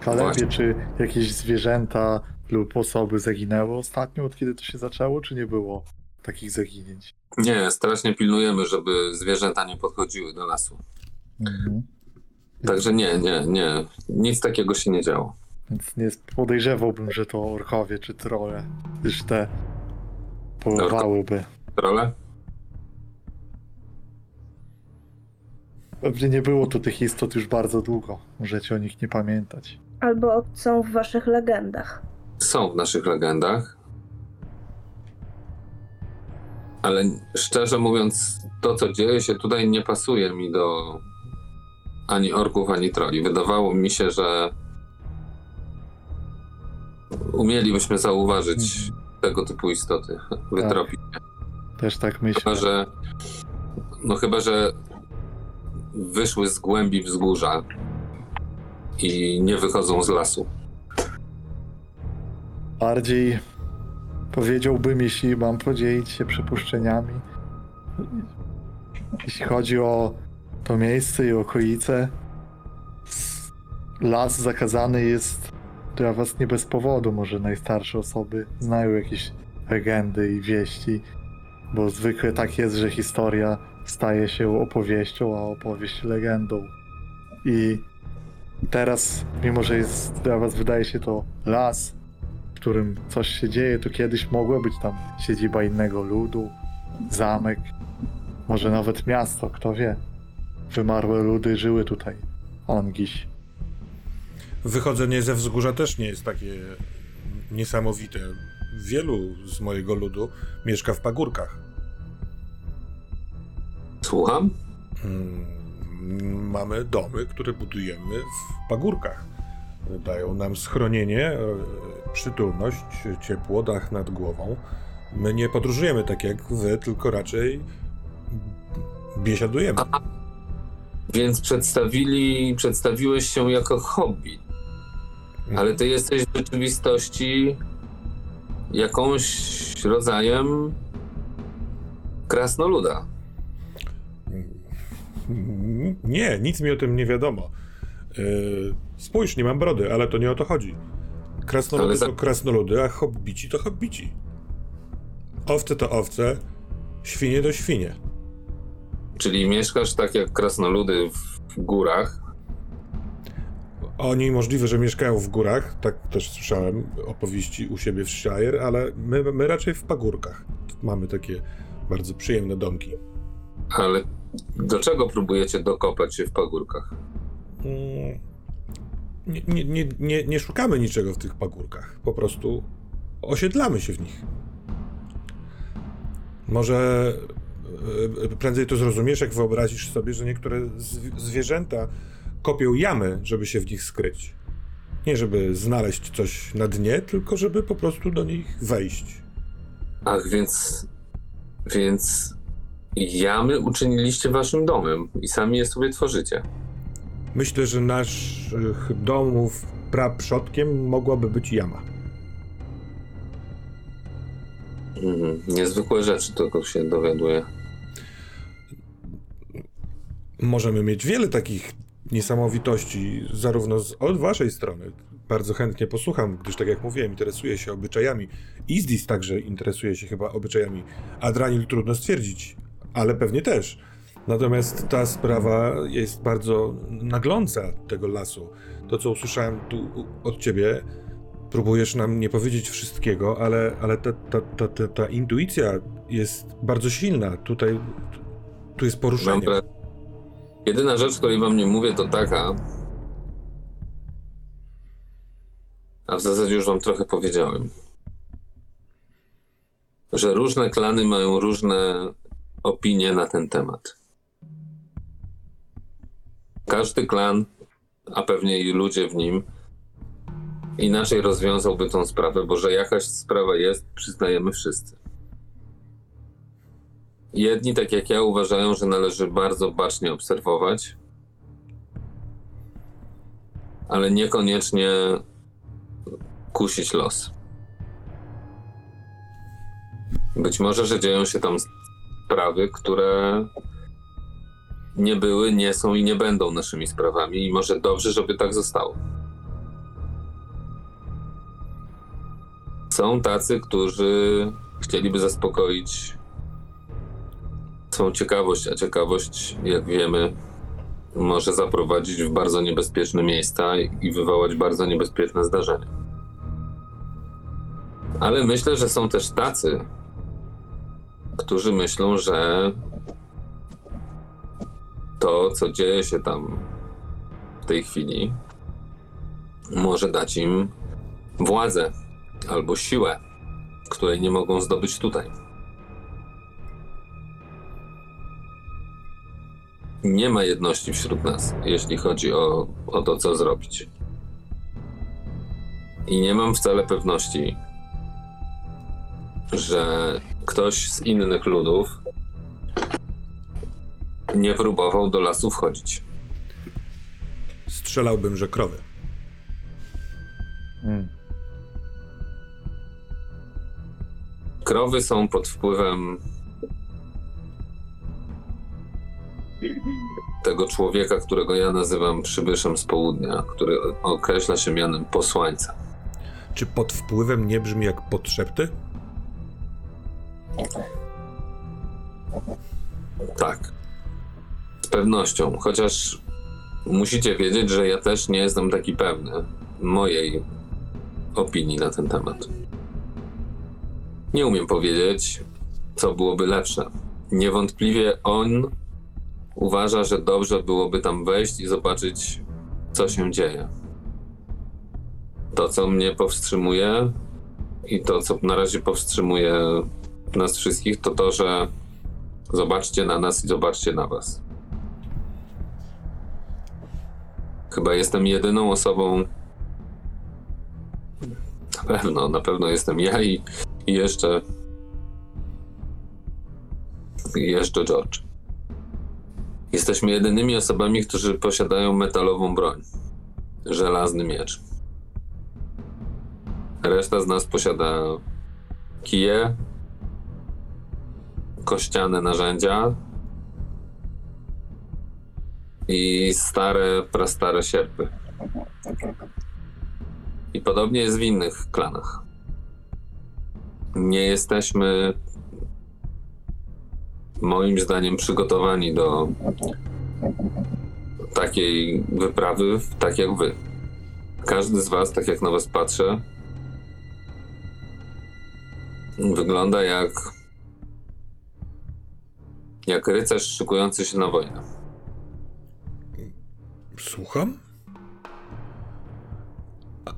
Kalebie, czy jakieś zwierzęta lub osoby zaginęły ostatnio, od kiedy to się zaczęło, czy nie było takich zaginięć? Nie, strasznie pilnujemy, żeby zwierzęta nie podchodziły do lasu. Mhm. Także nie, nie, nie. Nic takiego się nie działo. Więc nie podejrzewałbym, że to orkowie czy trole, gdyż te polowałyby. Role? Pewnie nie było tu tych istot już bardzo długo. Możecie o nich nie pamiętać. Albo są w waszych legendach. Są w naszych legendach. Ale szczerze mówiąc, to co dzieje się tutaj nie pasuje mi do ani orków, ani troli. Wydawało mi się, że umielibyśmy zauważyć tego typu istoty, wytropić. Też tak myślę. Chyba, że no chyba, że wyszły z głębi wzgórza i nie wychodzą z lasu. Bardziej powiedziałbym, jeśli mam podzielić się przypuszczeniami. Jeśli chodzi o to miejsce i okolice, las zakazany jest dla was nie bez powodu. Może najstarsze osoby znają jakieś legendy i wieści, bo zwykle tak jest, że historia staje się opowieścią, a opowieść legendą. I teraz, mimo że jest dla was wydaje się to las, w którym coś się dzieje, to kiedyś mogła być tam siedziba innego ludu, zamek, może nawet miasto, kto wie. Wymarłe ludy żyły tutaj. Ongiś. Wychodzenie ze wzgórza też nie jest takie niesamowite. Wielu z mojego ludu mieszka w pagórkach. Słucham? Mm, Mamy domy, które budujemy w pagórkach. Dają nam schronienie, e, przytulność, ciepło, dach nad głową. My nie podróżujemy tak jak wy, tylko raczej biesiadujemy. Więc przedstawili, przedstawiłeś się jako hobby, ale ty jesteś w rzeczywistości jakąś rodzajem krasnoluda. Nie, nic mi o tym nie wiadomo. Yy, spójrz, nie mam brody, ale to nie o to chodzi. Krasnoludy za- to krasnoludy, a hobbici to hobbici. Owce to owce, świnie to świnie. Czyli mieszkasz tak jak krasnoludy w górach, Oni możliwe, że mieszkają w górach, tak też słyszałem opowieści u siebie w Shire, ale my, my raczej w pagórkach. Mamy takie bardzo przyjemne domki. Ale do czego próbujecie dokopać się w pagórkach? Mm, Nie, nie, nie, nie, szukamy niczego w tych pagórkach. Po prostu osiedlamy się w nich. Może e, e, prędzej to zrozumiesz, jak wyobrazisz sobie, że niektóre zw- zwierzęta kopią jamy, żeby się w nich skryć. Nie żeby znaleźć coś na dnie, tylko żeby po prostu do nich wejść. Ach, więc. Więc. Jamy uczyniliście waszym domem i sami je sobie tworzycie. Myślę, że naszych domów praprzodkiem mogłaby być jama. Mhm. Niezwykłe rzeczy tylko się dowiaduje. Możemy mieć wiele takich niesamowitości, zarówno z, od waszej strony. Bardzo chętnie posłucham, gdyż tak jak mówiłem, interesuję się obyczajami. Izdis także interesuje się chyba obyczajami. Adranil trudno stwierdzić, ale pewnie też. Natomiast ta sprawa jest bardzo nagląca tego lasu. To, co usłyszałem tu od ciebie, próbujesz nam nie powiedzieć wszystkiego, ale, ale ta, ta, ta, ta, ta intuicja jest bardzo silna. Tutaj tu jest poruszenie. Jedyna rzecz, której wam nie mówię, to taka. A w zasadzie już wam trochę powiedziałem. Że różne klany mają różne opinie na ten temat. Każdy klan, a pewnie i ludzie w nim, inaczej rozwiązałby tą sprawę, bo że jakaś sprawa jest, przyznajemy wszyscy. Jedni, tak jak ja, uważają, że należy bardzo bacznie obserwować, ale niekoniecznie kusić los. Być może, że dzieją się tam sprawy, które nie były, nie są i nie będą naszymi sprawami, i może dobrze, żeby tak zostało. Są tacy, którzy chcieliby zaspokoić swą ciekawość, a ciekawość, jak wiemy, może zaprowadzić w bardzo niebezpieczne miejsca i wywołać bardzo niebezpieczne zdarzenia. Ale myślę, że są też tacy, którzy myślą, że to, co dzieje się tam w tej chwili, może dać im władzę albo siłę, której nie mogą zdobyć tutaj. nie ma jedności wśród nas, jeśli chodzi o, o to, co zrobić. I nie mam wcale pewności, że ktoś z innych ludów nie próbował do lasu wchodzić. Strzelałbym, że krowy. Mm. Krowy są pod wpływem tego człowieka, którego ja nazywam przybyszem z południa, który określa się mianem posłańca. Czy pod wpływem nie brzmi jak podszepty? Tak. Z pewnością, chociaż musicie wiedzieć, że ja też nie jestem taki pewny mojej opinii na ten temat. Nie umiem powiedzieć, co byłoby lepsze. Niewątpliwie on uważa, że dobrze byłoby tam wejść i zobaczyć, co się dzieje. To, co mnie powstrzymuje i to, co na razie powstrzymuje nas wszystkich, to to, że Zobaczcie na nas i zobaczcie na was. Chyba jestem jedyną osobą. Na pewno, na pewno jestem ja i, i jeszcze. I jeszcze George. Jesteśmy jedynymi osobami, którzy posiadają metalową broń. Żelazny miecz. Reszta z nas posiada kije, kościane narzędzia i stare, prastare sierpy. I podobnie jest w innych klanach. Nie jesteśmy moim zdaniem przygotowani do takiej wyprawy, tak jak wy. Każdy z was, tak jak na was patrzę, wygląda jak jak rycerz szykujący się na wojnę. Słucham?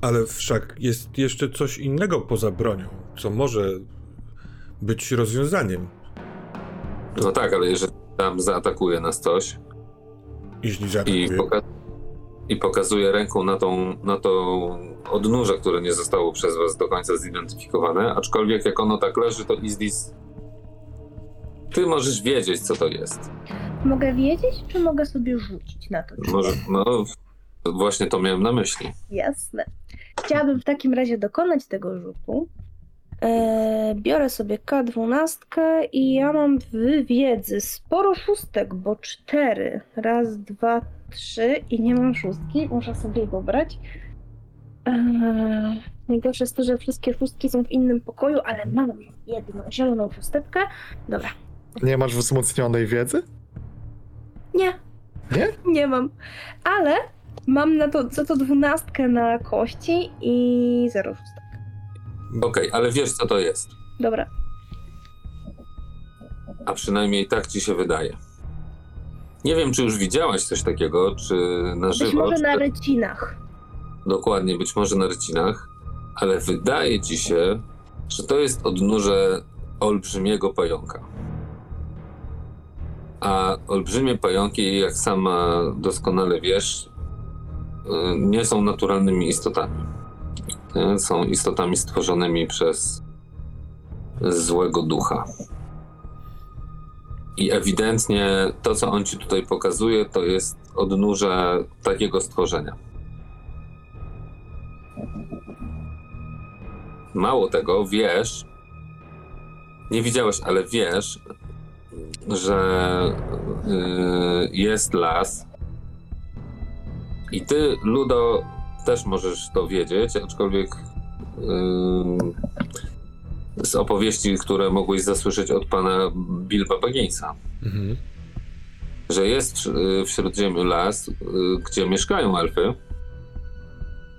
Ale wszak jest jeszcze coś innego poza bronią, co może być rozwiązaniem. No tak, ale jeżeli tam zaatakuje nas coś Jeśli i zaatakuje. poka- I pokazuje ręką na, tą, na to odnóże, które nie zostało przez was do końca zidentyfikowane. Aczkolwiek jak ono tak leży, to Izdis. Ty możesz wiedzieć, co to jest. Mogę wiedzieć, czy mogę sobie rzucić na to? Czy Może, no, właśnie to miałem na myśli. Jasne. Chciałabym w takim razie dokonać tego rzutu. Eee, biorę sobie K12 i ja mam w wiedzy sporo szóstek, bo cztery. Raz, dwa, trzy i nie mam szóstki. Muszę sobie je pobrać. Eee, najgorsze jest to, że wszystkie szóstki są w innym pokoju, ale mam jedną zieloną szósteczkę. Dobra. Nie masz wzmocnionej wiedzy? Nie. Nie? Nie mam. Ale mam na to, za to dwunastkę na kości i zero szóstek. Okej, ale wiesz, co to jest. Dobra. A przynajmniej tak ci się wydaje. Nie wiem, czy już widziałaś coś takiego, czy na Być żywo. może czy na rycinach. Dokładnie, być może na rycinach, ale wydaje ci się, że to jest odnóże olbrzymiego pająka. A olbrzymie pająki, jak sama doskonale wiesz, y, nie są naturalnymi istotami. Y, Są istotami stworzonymi przez złego ducha. I ewidentnie to, co on ci tutaj pokazuje, to jest odnóże takiego stworzenia. Mało tego, wiesz, nie widziałeś, ale wiesz, że y, jest las. I ty, Ludo, też możesz to wiedzieć, aczkolwiek y, z opowieści, które mogłeś zasłyszeć od pana Bilba Bagginsa, Mhm. że jest y, w Śródziemiu las, gdzie mieszkają elfy,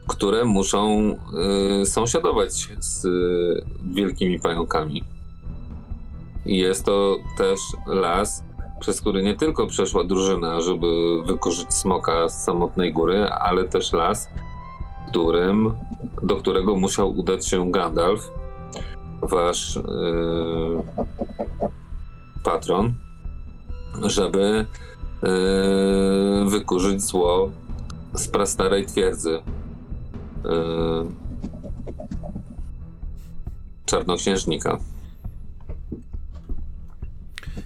które muszą sąsiadować z wielkimi pająkami. I jest to też las, przez który nie tylko przeszła drużyna, żeby wykurzyć smoka z samotnej góry, ale też las, którym, do którego musiał udać się Gandalf, wasz y, patron, żeby y, wykurzyć zło z prastarej twierdzy y, czarnoksiężnika. Y,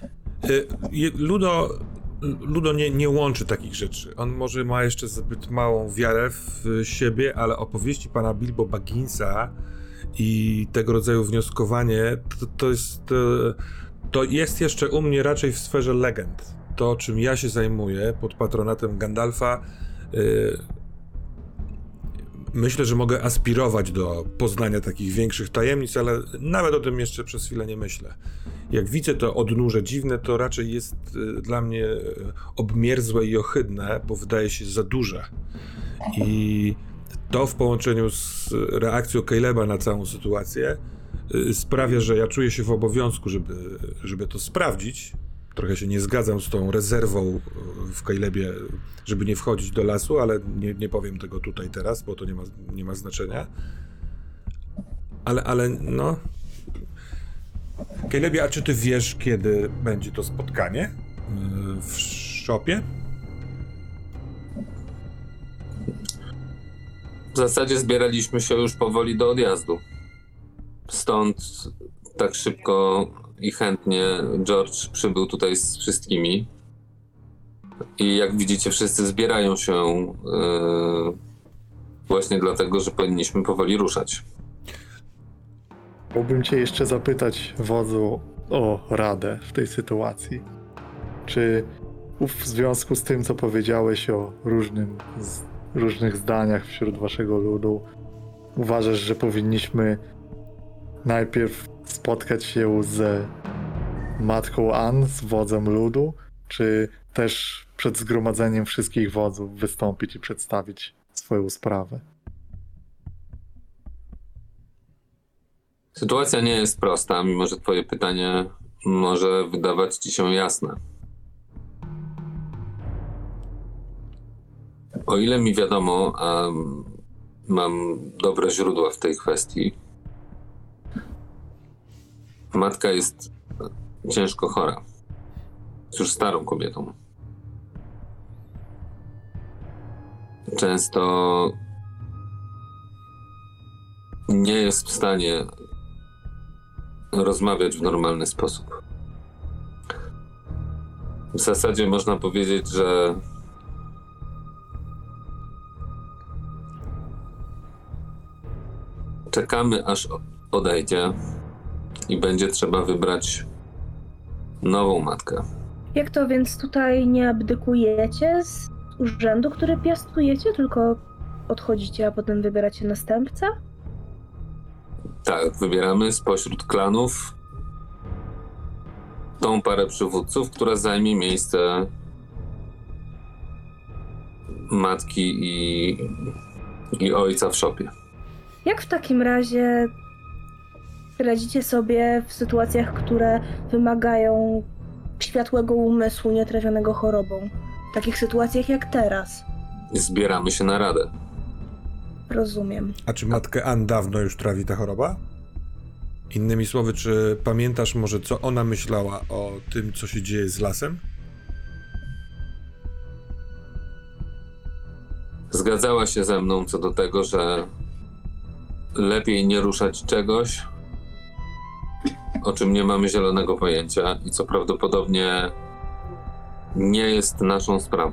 je- Ludo, Ludo nie, nie łączy takich rzeczy. On może ma jeszcze zbyt małą wiarę w siebie, ale opowieści pana Bilbo Bagginsa i tego rodzaju wnioskowanie to, to jest. To jest jeszcze u mnie raczej w sferze legend. To, czym ja się zajmuję pod patronatem Gandalfa, y, myślę, że mogę aspirować do poznania takich większych tajemnic, ale nawet o tym jeszcze przez chwilę nie myślę jak widzę to odnóże dziwne, to raczej jest y, dla mnie y, obmierzłe i ohydne, bo wydaje się za duże. I to w połączeniu z reakcją Caleba na całą sytuację y, sprawia, że ja czuję się w obowiązku, żeby, żeby to sprawdzić. Trochę się nie zgadzam z tą rezerwą y, w Calebie, żeby nie wchodzić do lasu, ale nie, nie powiem tego tutaj teraz, bo to nie ma, nie ma znaczenia. Ale, ale no, Calebie, a czy ty wiesz, kiedy będzie to spotkanie yy, w szopie? W zasadzie zbieraliśmy się już powoli do odjazdu. Stąd tak szybko i chętnie George przybył tutaj z wszystkimi. I jak widzicie, wszyscy zbierają się yy, właśnie dlatego, że powinniśmy powoli ruszać. Mógłbym cię jeszcze zapytać, wodzu, o radę w tej sytuacji. Czy w związku z tym, co powiedziałeś o różnym, z, różnych zdaniach wśród waszego ludu, uważasz, że powinniśmy najpierw spotkać się z matką Ann, z wodzem ludu, czy też przed zgromadzeniem wszystkich wodzów wystąpić i przedstawić swoją sprawę? Sytuacja nie jest prosta, mimo że Twoje pytanie może wydawać Ci się jasne. O ile mi wiadomo, a mam dobre źródła w tej kwestii, matka jest ciężko chora. Jest już starą kobietą. często nie jest w stanie rozmawiać w normalny sposób. W zasadzie można powiedzieć, że czekamy aż odejdzie i będzie trzeba wybrać nową matkę. Jak to więc tutaj nie abdykujecie z urzędu, który piastujecie, tylko odchodzicie, a potem wybieracie następcę? Tak, wybieramy spośród klanów tą parę przywódców, która zajmie miejsce matki i, i ojca w szopie. Jak w takim razie radzicie sobie w sytuacjach, które wymagają światłego umysłu nietrawionego chorobą? W takich sytuacjach jak teraz. Zbieramy się na radę. Rozumiem. A czy matkę Ann dawno już trawi ta choroba? Innymi słowy, czy pamiętasz może, co ona myślała o tym, co się dzieje z lasem? Zgadzała się ze mną co do tego, że lepiej nie ruszać czegoś, o czym nie mamy zielonego pojęcia i co prawdopodobnie nie jest naszą sprawą.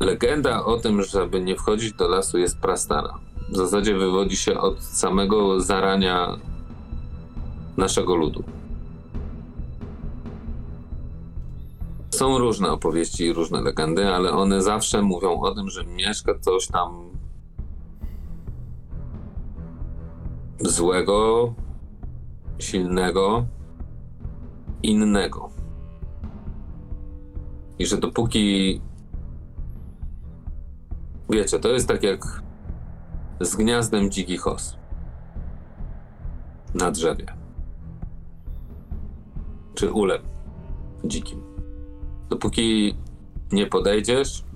Legenda o tym, żeby nie wchodzić do lasu jest prastara. W zasadzie wywodzi się od samego zarania naszego ludu. Są różne opowieści i różne legendy, ale one zawsze mówią o tym, że mieszka coś tam złego, silnego, innego. I że dopóki wiecie, to jest tak jak z gniazdem dzikich os na drzewie. Czy ulem dzikim. Dopóki nie podejdziesz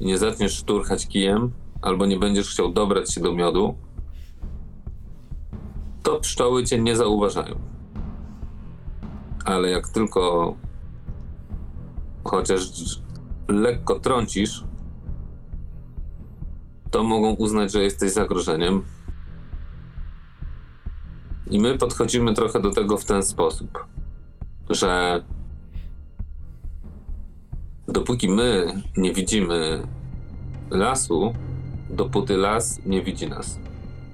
nie zaczniesz szturchać kijem, albo nie będziesz chciał dobrać się do miodu, to pszczoły cię nie zauważają. Ale jak tylko chociaż lekko trącisz, to mogą uznać, że jesteś zagrożeniem. I my podchodzimy trochę do tego w ten sposób, że dopóki my nie widzimy lasu, dopóty las nie widzi nas.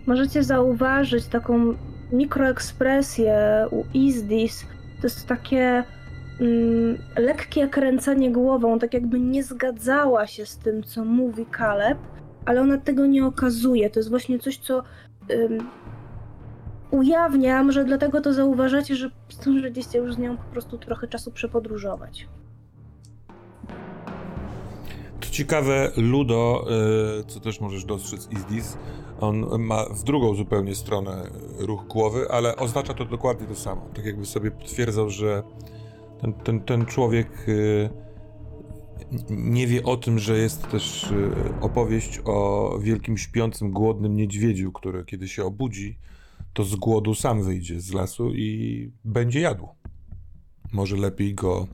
Możecie zauważyć taką mikroekspresję u Izdis. To jest takie mm, lekkie kręcenie głową, tak jakby nie zgadzała się z tym, co mówi Kaleb, ale ona tego nie okazuje. To jest właśnie coś, co ym, ujawnia, może dlatego to zauważacie, że zdążyliście już z nią po prostu trochę czasu przepodróżować. Ciekawe, Ludo, y, co też możesz dostrzec Izdis, on ma w drugą zupełnie stronę ruch głowy, ale oznacza to dokładnie to samo. Tak jakby sobie potwierdzał, że ten, ten, ten człowiek y, nie wie o tym, że jest też y, opowieść o wielkim śpiącym, głodnym niedźwiedziu, który kiedy się obudzi, to z głodu sam wyjdzie z lasu i będzie jadł. Może lepiej go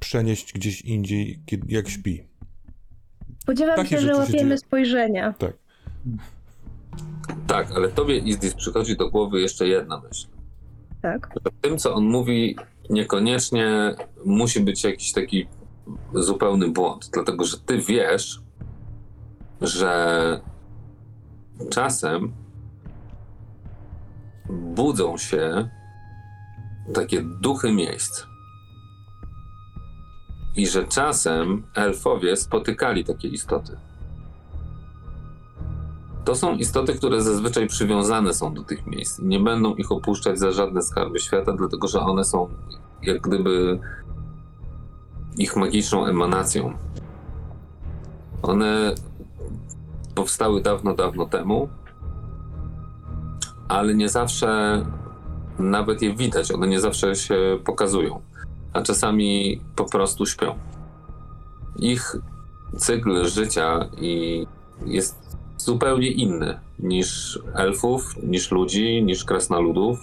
przenieść gdzieś indziej, jak śpi. Spodziewam Takie się, że się łapiemy dzieją. spojrzenia. Tak. Tak, ale tobie, Izdis, przychodzi do głowy jeszcze jedna myśl. Tak. Że tym, co on mówi, niekoniecznie musi być jakiś taki zupełny błąd, dlatego że ty wiesz, że czasem budzą się takie duchy miejsc. I że czasem elfowie spotykali takie istoty. To są istoty, które zazwyczaj przywiązane są do tych miejsc. Nie będą ich opuszczać za żadne skarby świata, dlatego że one są jak gdyby ich magiczną emanacją. One powstały dawno, dawno temu, ale nie zawsze nawet je widać. One nie zawsze się pokazują, a czasami po prostu śpią. Ich cykl życia i jest zupełnie inny niż elfów, niż ludzi, niż krasnoludów.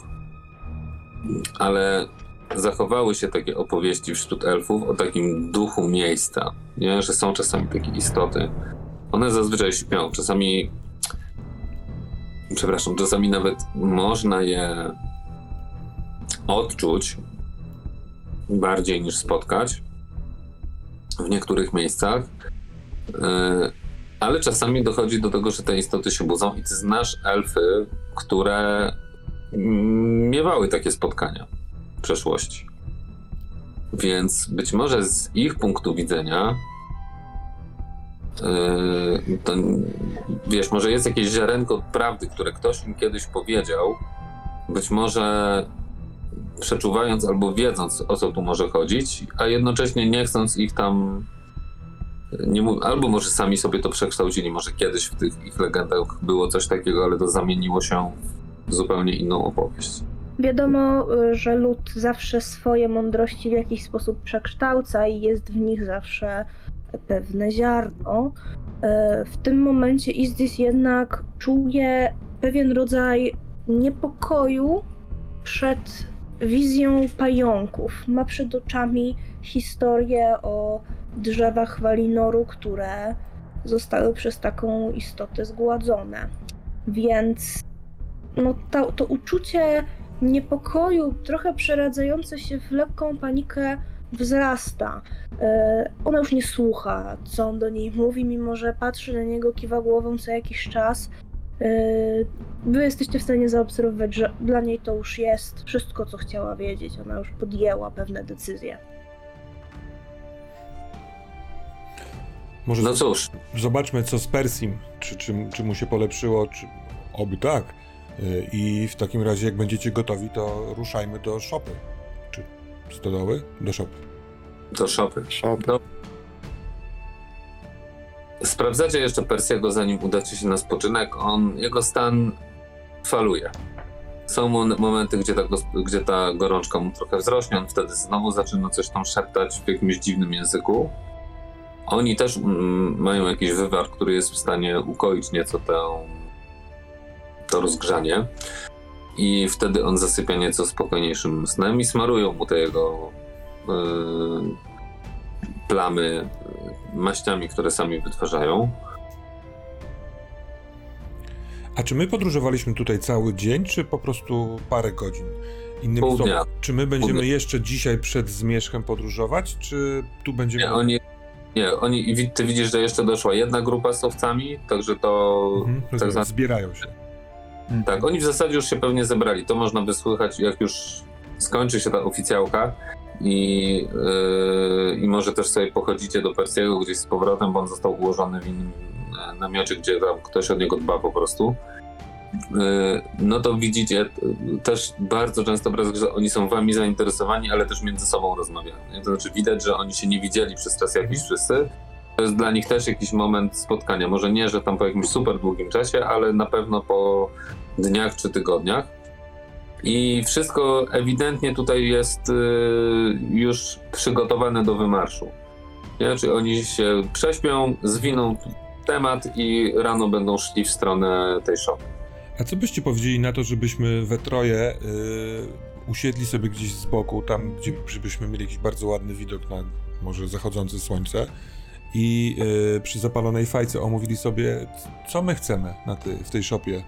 Ale zachowały się takie opowieści wśród elfów o takim duchu miejsca, nie? że są czasami takie istoty. One zazwyczaj śpią, czasami przepraszam, czasami nawet można je odczuć bardziej niż spotkać w niektórych miejscach. Yy, ale czasami dochodzi do tego, że te istoty się budzą i ty znasz elfy, które miewały takie spotkania w przeszłości. Więc być może z ich punktu widzenia yy, to, wiesz, może jest jakieś ziarenko prawdy, które ktoś im kiedyś powiedział, być może przeczuwając albo wiedząc o co tu może chodzić, a jednocześnie nie chcąc ich tam nie albo może sami sobie to przekształcili, może kiedyś w tych ich legendach było coś takiego, ale to zamieniło się w zupełnie inną opowieść. Wiadomo, że lud zawsze swoje mądrości w jakiś sposób przekształca i jest w nich zawsze pewne ziarno. Y, W tym momencie Izdis jednak czuje pewien rodzaj niepokoju przed wizją pająków. Ma przed oczami historię o drzewach Walinoru, które zostały przez taką istotę zgładzone. Więc no, to, to uczucie niepokoju, trochę przeradzające się w lekką panikę, wzrasta. E, Ona już nie słucha, co on do niej mówi, mimo że patrzy na niego, kiwa głową co jakiś czas. Wy jesteście w stanie zaobserwować, że dla niej to już jest wszystko, co chciała wiedzieć. Ona już podjęła pewne decyzje. Może No cóż, zobaczmy, co z Persim. Czy, czy, czy mu się polepszyło, czy oby tak. Y, I w takim razie, jak będziecie gotowi, to ruszajmy do szopy. Czy stodoły? Do szopy. do szopy. Shop. No. Sprawdzacie jeszcze Persiego, zanim udacie się na spoczynek. On, jego stan faluje. Są momenty, gdzie ta, gdzie ta gorączka mu trochę wzrośnie, on wtedy znowu zaczyna coś tam szeptać w jakimś dziwnym języku. Oni też mm, mają jakiś wywar, który jest w stanie ukoić nieco tę, to rozgrzanie. I wtedy on zasypia nieco spokojniejszym snem i smarują mu te jego yy, plamy yy, maściami, które sami wytwarzają. A czy my podróżowaliśmy tutaj cały dzień, czy po prostu parę godzin? Innymi Pół słowy, czy my będziemy jeszcze dzisiaj przed zmierzchem podróżować, czy tu będziemy... Nie, oni, nie, oni, ty widzisz, że jeszcze doszła jedna grupa z owcami, także to Mhm, tak, rozumiem, zbierają się. tak, oni w zasadzie już się pewnie zebrali. To można wysłuchać, jak już skończy się ta oficjałka i, yy, i może też sobie pochodzicie do Persiego gdzieś z powrotem, bo on został ułożony w innym e, namiocie, gdzie tam ktoś od niego dba po prostu. Yy, No to widzicie też bardzo często że oni są wami zainteresowani, ale też między sobą rozmawiają. To znaczy widać, że oni się nie widzieli przez czas jakiś wszyscy. To jest dla nich też jakiś moment spotkania. Może nie, że tam po jakimś super długim czasie, ale na pewno po dniach czy tygodniach. I wszystko ewidentnie tutaj jest y, już przygotowane do wymarszu. Nie? Czyli oni się prześpią, zwiną temat i rano będą szli w stronę tej szopy. A co byście powiedzieli na to, żebyśmy we troje y, usiedli sobie gdzieś z boku, tam gdzie żebyśmy mieli jakiś bardzo ładny widok na może zachodzące słońce i y, przy zapalonej fajce omówili sobie, co my chcemy na ty, w tej szopie,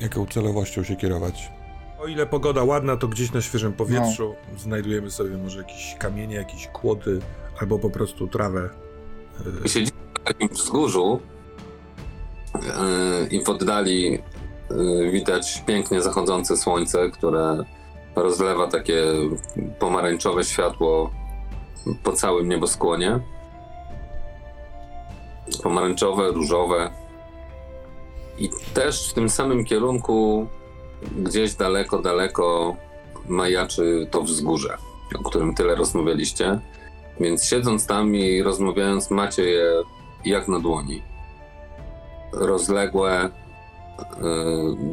jaką celowością się kierować. O ile pogoda ładna, to gdzieś na świeżym powietrzu znajdujemy sobie może jakieś kamienie, jakieś kłody albo po prostu trawę. Y, Siedzi na takim wzgórzu yy, i w oddali yy, widać pięknie zachodzące słońce, które rozlewa takie pomarańczowe światło po całym nieboskłonie. Pomarańczowe, różowe. I też w tym samym kierunku, gdzieś daleko, daleko majaczy to wzgórze, o którym tyle rozmawialiście. Więc siedząc tam i rozmawiając, macie je jak na dłoni. Rozległe,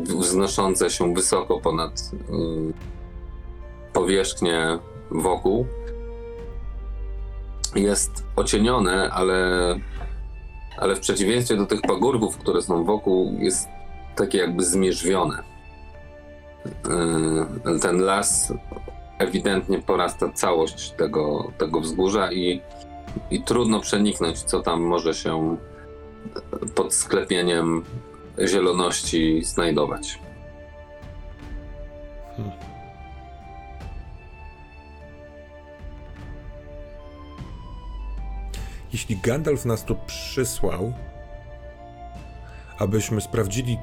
yy, wznoszące się wysoko ponad yy, powierzchnię wokół. Jest ocienione, ale, ale w przeciwieństwie do tych pagórków, które są wokół, jest takie jakby zmierzwione. Yy, ten las ewidentnie porasta całość tego, tego wzgórza i, i trudno przeniknąć, co tam może się pod sklepieniem zieloności znajdować. Jeśli Gandalf nas tu przysłał, abyśmy sprawdzili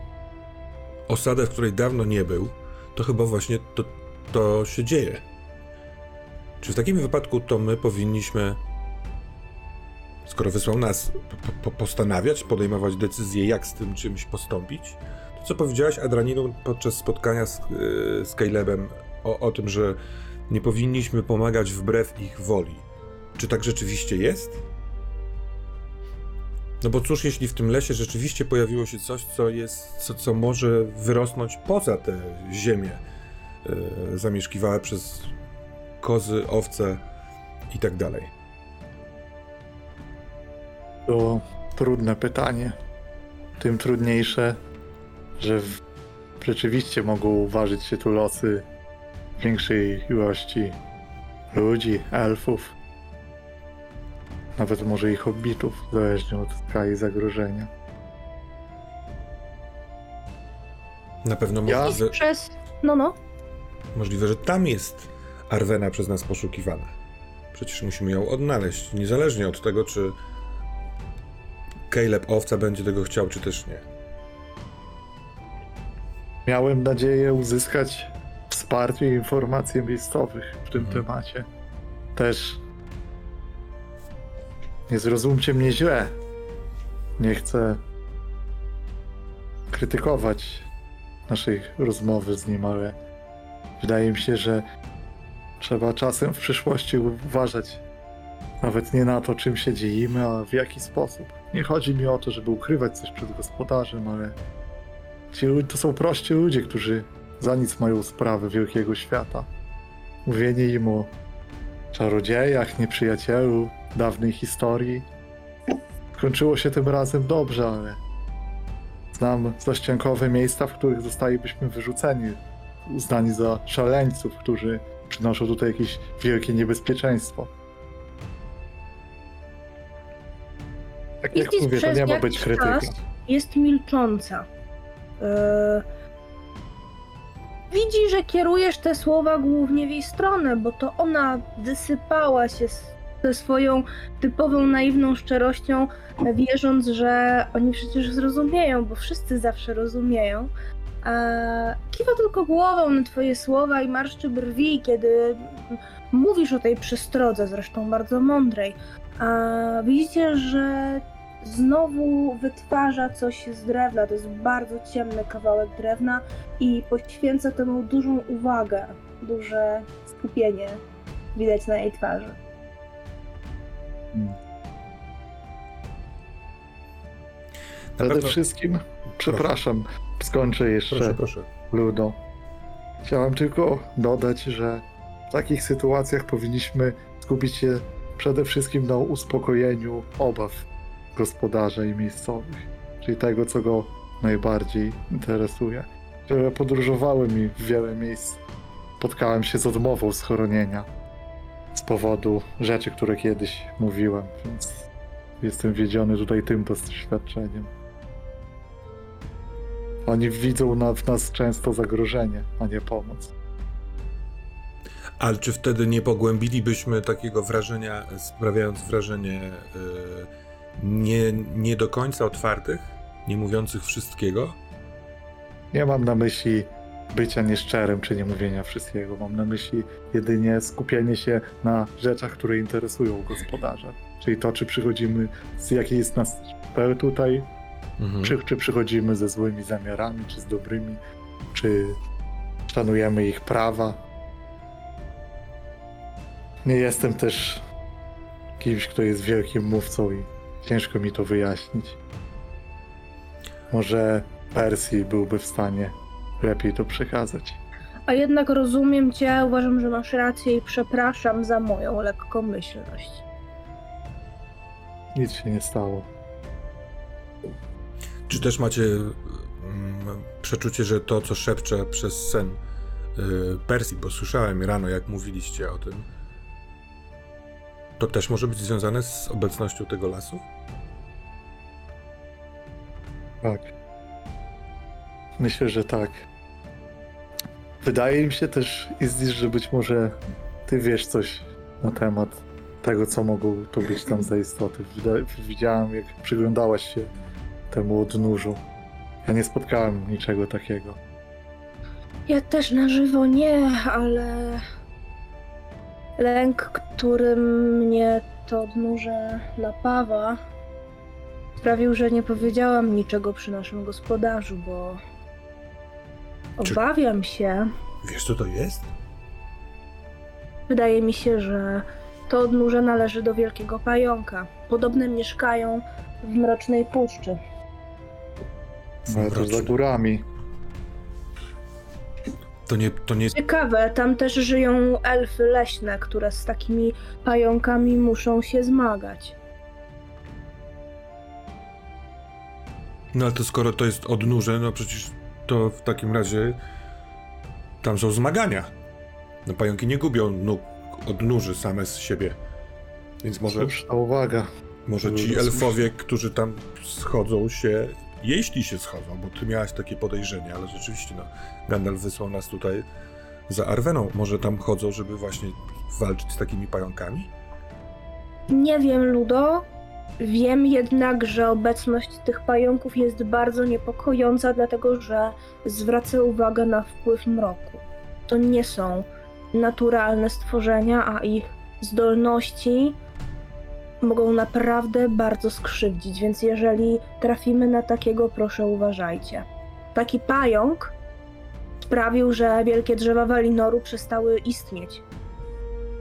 osadę, w której dawno nie był, to chyba właśnie to, to się dzieje. Czy w takim wypadku to my powinniśmy, skoro wysłał nas, po, po, postanawiać, podejmować decyzję, jak z tym czymś postąpić? To, co powiedziałaś Adraninu podczas spotkania z, yy, z Calebem o, o tym, że nie powinniśmy pomagać wbrew ich woli. Czy tak rzeczywiście jest? No bo cóż, jeśli w tym lesie rzeczywiście pojawiło się coś, co jest, co, co może wyrosnąć poza te ziemie yy, zamieszkiwałe przez kozy, owce i tak dalej. To trudne pytanie. Tym trudniejsze, że w... rzeczywiście mogą ważyć się tu losy większej ilości ludzi, elfów, nawet może i hobbitów, zależnie od skali zagrożenia. Na pewno Ja- możliwe, Przez... No, no. możliwe, że tam jest Arwena przez nas poszukiwana. Przecież musimy ją odnaleźć, niezależnie od tego, czy Caleb Owca będzie tego chciał, czy też nie. Miałem nadzieję uzyskać wsparcie i informacje miejscowych w tym Mhm. temacie. Też nie zrozumcie mnie źle. Nie chcę krytykować naszej rozmowy z nim, ale wydaje mi się, że trzeba czasem w przyszłości uważać nawet nie na to, czym się dzielimy, a w jaki sposób. Nie chodzi mi o to, żeby ukrywać coś przed gospodarzem, ale Ci to są prości ludzie, którzy za nic mają sprawy wielkiego świata. Mówienie im o czarodziejach, nieprzyjacielu, dawnej historii. Skończyło się tym razem dobrze, ale znam zaściankowe miejsca, w których zostalibyśmy wyrzuceni, uznani za szaleńców, którzy przynoszą tutaj jakieś wielkie niebezpieczeństwo. Tak jak Izdis mówię, to nie ma być krytyka. Jest milcząca. E, Widzi, że kierujesz te słowa głównie w jej stronę, bo to ona wysypała się z- ze swoją typową naiwną szczerością, e, wierząc, że oni przecież zrozumieją, bo wszyscy zawsze rozumieją. A kiwa tylko głową na twoje słowa i marszczy brwi, kiedy mówisz o tej przestrodze, zresztą bardzo mądrej. A widzicie, że znowu wytwarza coś z drewna. To jest bardzo ciemny kawałek drewna i poświęca temu dużą uwagę, duże skupienie widać na jej twarzy. Na Przede pewno... wszystkim, przepraszam, skończę jeszcze, Proszę, proszę. Ludo. Chciałem tylko dodać, że w takich sytuacjach powinniśmy skupić się przede wszystkim na uspokojeniu obaw gospodarza i miejscowych, czyli tego, co go najbardziej interesuje. Podróżowałem i w wiele miejsc spotkałem się z odmową schronienia z powodu rzeczy, które kiedyś mówiłem, więc jestem wiedziony tutaj tym doświadczeniem. Oni widzą na, w nas często zagrożenie, a nie pomoc. Ale czy wtedy nie pogłębilibyśmy takiego wrażenia, sprawiając wrażenie y, nie, nie do końca otwartych, nie mówiących wszystkiego? Nie mam na myśli bycia nieszczerym czy nie mówienia wszystkiego. Mam na myśli jedynie skupienie się na rzeczach, które interesują gospodarza. Czyli to, czy przychodzimy, z jaki jest nas cel tutaj, Mhm. czy, czy przychodzimy ze złymi zamiarami, czy z dobrymi, czy szanujemy ich prawa. Nie jestem też kimś, kto jest wielkim mówcą i ciężko mi to wyjaśnić. Może Persji byłby w stanie lepiej to przekazać. A jednak rozumiem cię, uważam, że masz rację i przepraszam za moją lekkomyślność. Nic się nie stało. Czy też macie mm, przeczucie, że to, co szepcze przez sen Persji, bo słyszałem rano, jak mówiliście o tym. To też może być związane z obecnością tego lasu? Tak. Myślę, że tak. Wydaje mi się też, Izdis, że być może ty wiesz coś na temat tego, co mogą to być tam za istoty. Widziałem, jak przyglądałaś się temu odnóżu. Ja nie spotkałem niczego takiego. Ja też na żywo nie, ale lęk, którym mnie to odnóże napawa, sprawił, że nie powiedziałam niczego przy naszym gospodarzu, bo obawiam się, Wiesz, co to jest? wydaje mi się, że to odnóże należy do wielkiego pająka. Podobne mieszkają w mrocznej puszczy. Ale też za górami. To nie, to nie jest... Ciekawe, tam też żyją elfy leśne, które z takimi pająkami muszą się zmagać. No ale to skoro to jest odnóże, no przecież to w takim razie tam są zmagania. No pająki nie gubią nóg odnóży same z siebie. Więc może, Słuszna uwaga. może ci elfowie, którzy tam schodzą się, jeśli się schodzą, bo ty miałaś takie podejrzenie, ale rzeczywiście no, Gandalf wysłał nas tutaj za Arweną. Może tam chodzą, żeby właśnie walczyć z takimi pająkami? Nie wiem, Ludo. Wiem jednak, że obecność tych pająków jest bardzo niepokojąca, dlatego że zwraca uwagę na wpływ mroku. To nie są naturalne stworzenia, a ich zdolności mogą naprawdę bardzo skrzywdzić, więc jeżeli trafimy na takiego, proszę uważajcie. Taki pająk sprawił, że wielkie drzewa Walinoru przestały istnieć.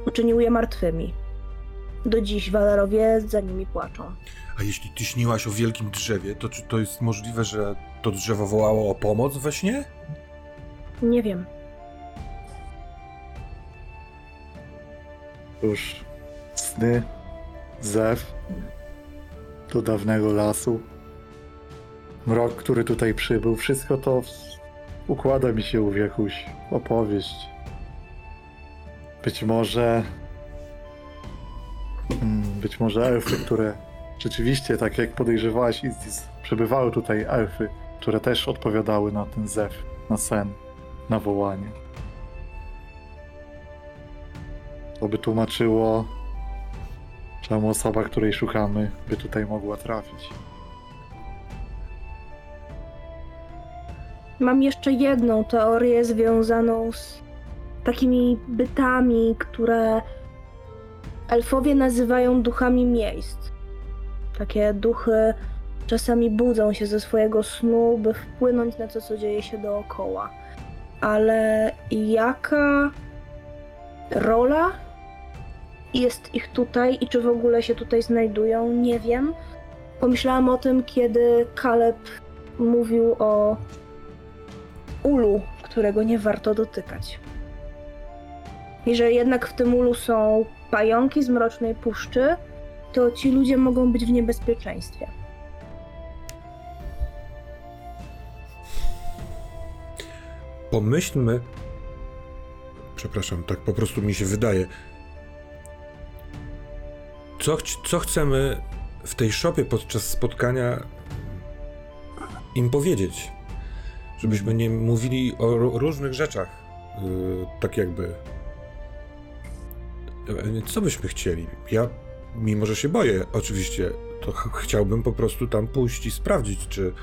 Uczynił je martwymi. Do dziś Walerowie za nimi płaczą. A jeśli ty śniłaś o wielkim drzewie, to czy to jest możliwe, że to drzewo wołało o pomoc we śnie? Nie wiem. Już sny, zew do dawnego lasu, mrok, który tutaj przybył, wszystko to układa mi się w jakąś opowieść. Być może. Mm, Być może elfy, które rzeczywiście, tak jak podejrzewałaś, Izdis, przebywały tutaj elfy, które też odpowiadały na ten zew, na sen, na wołanie. To by tłumaczyło, czemu osoba, której szukamy, by tutaj mogła trafić. Mam jeszcze jedną teorię związaną z takimi bytami, które elfowie nazywają duchami miejsc. Takie duchy czasami budzą się ze swojego snu, by wpłynąć na to, co dzieje się dookoła. Ale jaka rola jest ich tutaj i czy w ogóle się tutaj znajdują, nie wiem. Pomyślałam o tym, kiedy Kaleb mówił o ulu, którego nie warto dotykać. I że jednak w tym ulu są pająki z mrocznej puszczy, to ci ludzie mogą być w niebezpieczeństwie. Pomyślmy. Przepraszam, tak po prostu mi się wydaje. Co, co chcemy w tej szopie podczas spotkania im powiedzieć? Żebyśmy nie mówili o ró- różnych rzeczach. Yy, tak jakby. Co byśmy chcieli? Ja, mimo że się boję, oczywiście, to ch- chciałbym po prostu tam pójść i sprawdzić, czy.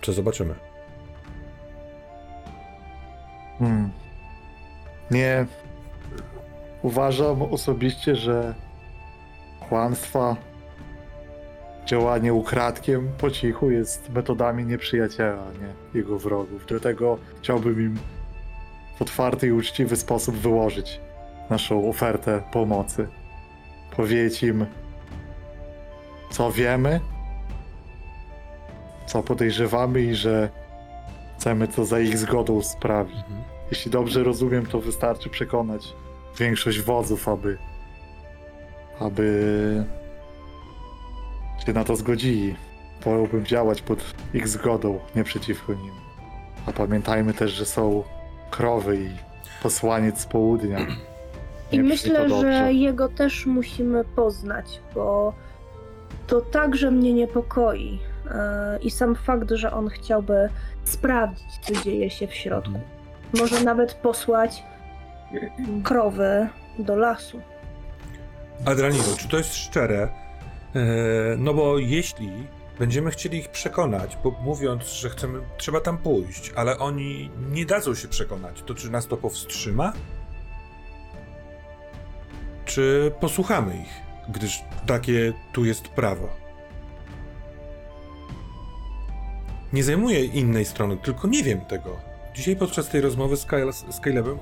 czy zobaczymy. Hmm. Nie. Uważam osobiście, że kłamstwa, działanie ukradkiem po cichu jest metodami nieprzyjaciela, nie jego wrogów. Dlatego chciałbym im w otwarty i uczciwy sposób wyłożyć naszą ofertę pomocy. Powiedzieć im, co wiemy, co podejrzewamy i że chcemy to za ich zgodą sprawić. Mhm. Jeśli dobrze rozumiem, to wystarczy przekonać większość wodzów, aby. aby. się na to zgodzili. Wolałbym działać pod ich zgodą, nie przeciwko nim. A pamiętajmy też, że są krowy i posłaniec z południa. I Nie myślę, że jego też musimy poznać, bo to także mnie niepokoi. E, I sam fakt, że on chciałby sprawdzić, co dzieje się w środku. Może nawet posłać krowy do lasu. Adranino, czy to jest szczere? E, no bo jeśli będziemy chcieli ich przekonać, bo mówiąc, że chcemy, trzeba tam pójść, ale oni nie dadzą się przekonać, to czy nas to powstrzyma? Czy posłuchamy ich, gdyż takie tu jest prawo? Nie zajmuję innej strony, tylko nie wiem tego. Dzisiaj podczas tej rozmowy z, Kyle, z Calebem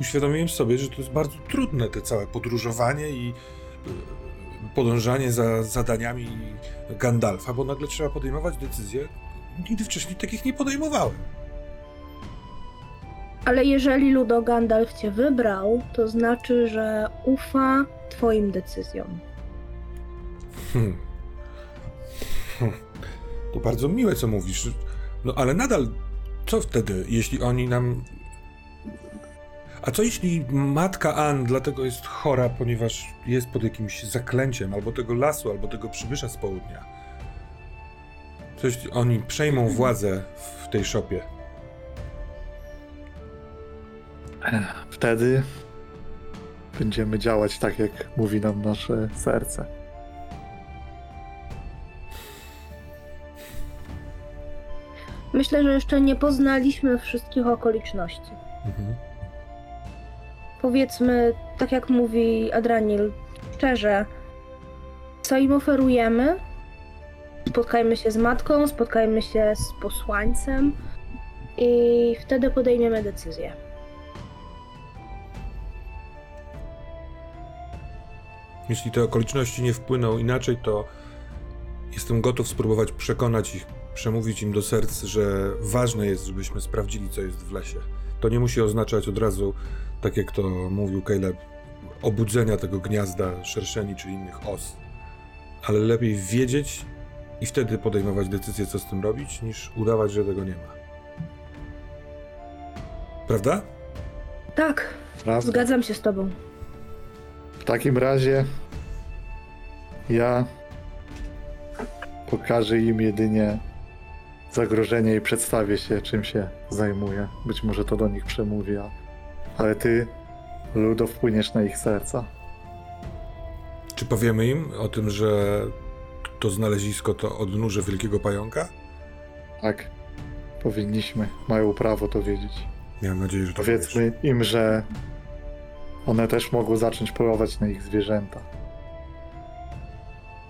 uświadomiłem sobie, że to jest bardzo trudne, te całe podróżowanie i y, podążanie za zadaniami Gandalfa, bo nagle trzeba podejmować decyzje. Nigdy wcześniej takich nie podejmowałem. Ale jeżeli Ludo Gandalf cię wybrał, to znaczy, że ufa twoim decyzjom. Hmm. Hmm. To bardzo miłe, co mówisz. No ale nadal, co wtedy, jeśli oni nam. A co jeśli matka Ann dlatego jest chora, ponieważ jest pod jakimś zaklęciem, albo tego lasu, albo tego przybysza z południa? Co jeśli oni przejmą władzę w tej szopie? Wtedy będziemy działać tak, jak mówi nam nasze serce. Myślę, że jeszcze nie poznaliśmy wszystkich okoliczności. Mhm. Powiedzmy, tak jak mówi Adranil, szczerze, co im oferujemy? Spotkajmy się z matką, spotkajmy się z posłańcem i wtedy podejmiemy decyzję. Jeśli te okoliczności nie wpłyną inaczej, to jestem gotów spróbować przekonać ich, przemówić im do serc, że ważne jest, żebyśmy sprawdzili, co jest w lesie. To nie musi oznaczać od razu, tak jak to mówił Caleb, obudzenia tego gniazda szerszeni czy innych os. Ale lepiej wiedzieć i wtedy podejmować decyzję, co z tym robić, niż udawać, że tego nie ma. Prawda? Tak, Prawda? zgadzam się z tobą. W takim razie ja pokażę im jedynie zagrożenie i przedstawię się, czym się zajmuję. Być może to do nich przemówi, ale ty, Ludo, wpłyniesz na ich serca. Czy powiemy im o tym, że to znalezisko to odnóże Wielkiego Pająka? Tak, powinniśmy, mają prawo to wiedzieć. Miałem nadzieję, że to Powiedzmy im, że one też mogą zacząć polować na ich zwierzęta.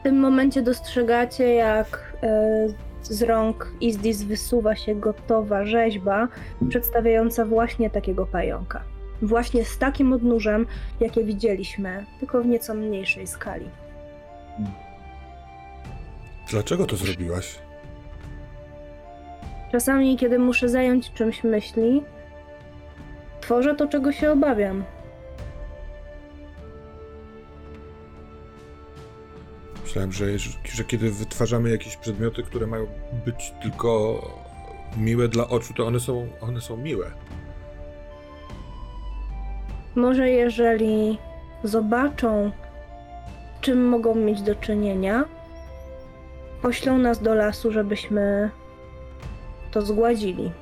W tym momencie dostrzegacie, jak e, z rąk Izdis wysuwa się gotowa rzeźba przedstawiająca właśnie takiego pająka. Właśnie z takim odnóżem, jakie widzieliśmy, tylko w nieco mniejszej skali. Dlaczego to zrobiłaś? Czasami, kiedy muszę zająć czymś myśli, tworzę to, czego się obawiam. Myślałem, że, że kiedy wytwarzamy jakieś przedmioty, które mają być tylko miłe dla oczu, to one są, one są miłe. Może jeżeli zobaczą, czym mogą mieć do czynienia, poślą nas do lasu, żebyśmy to zgładzili.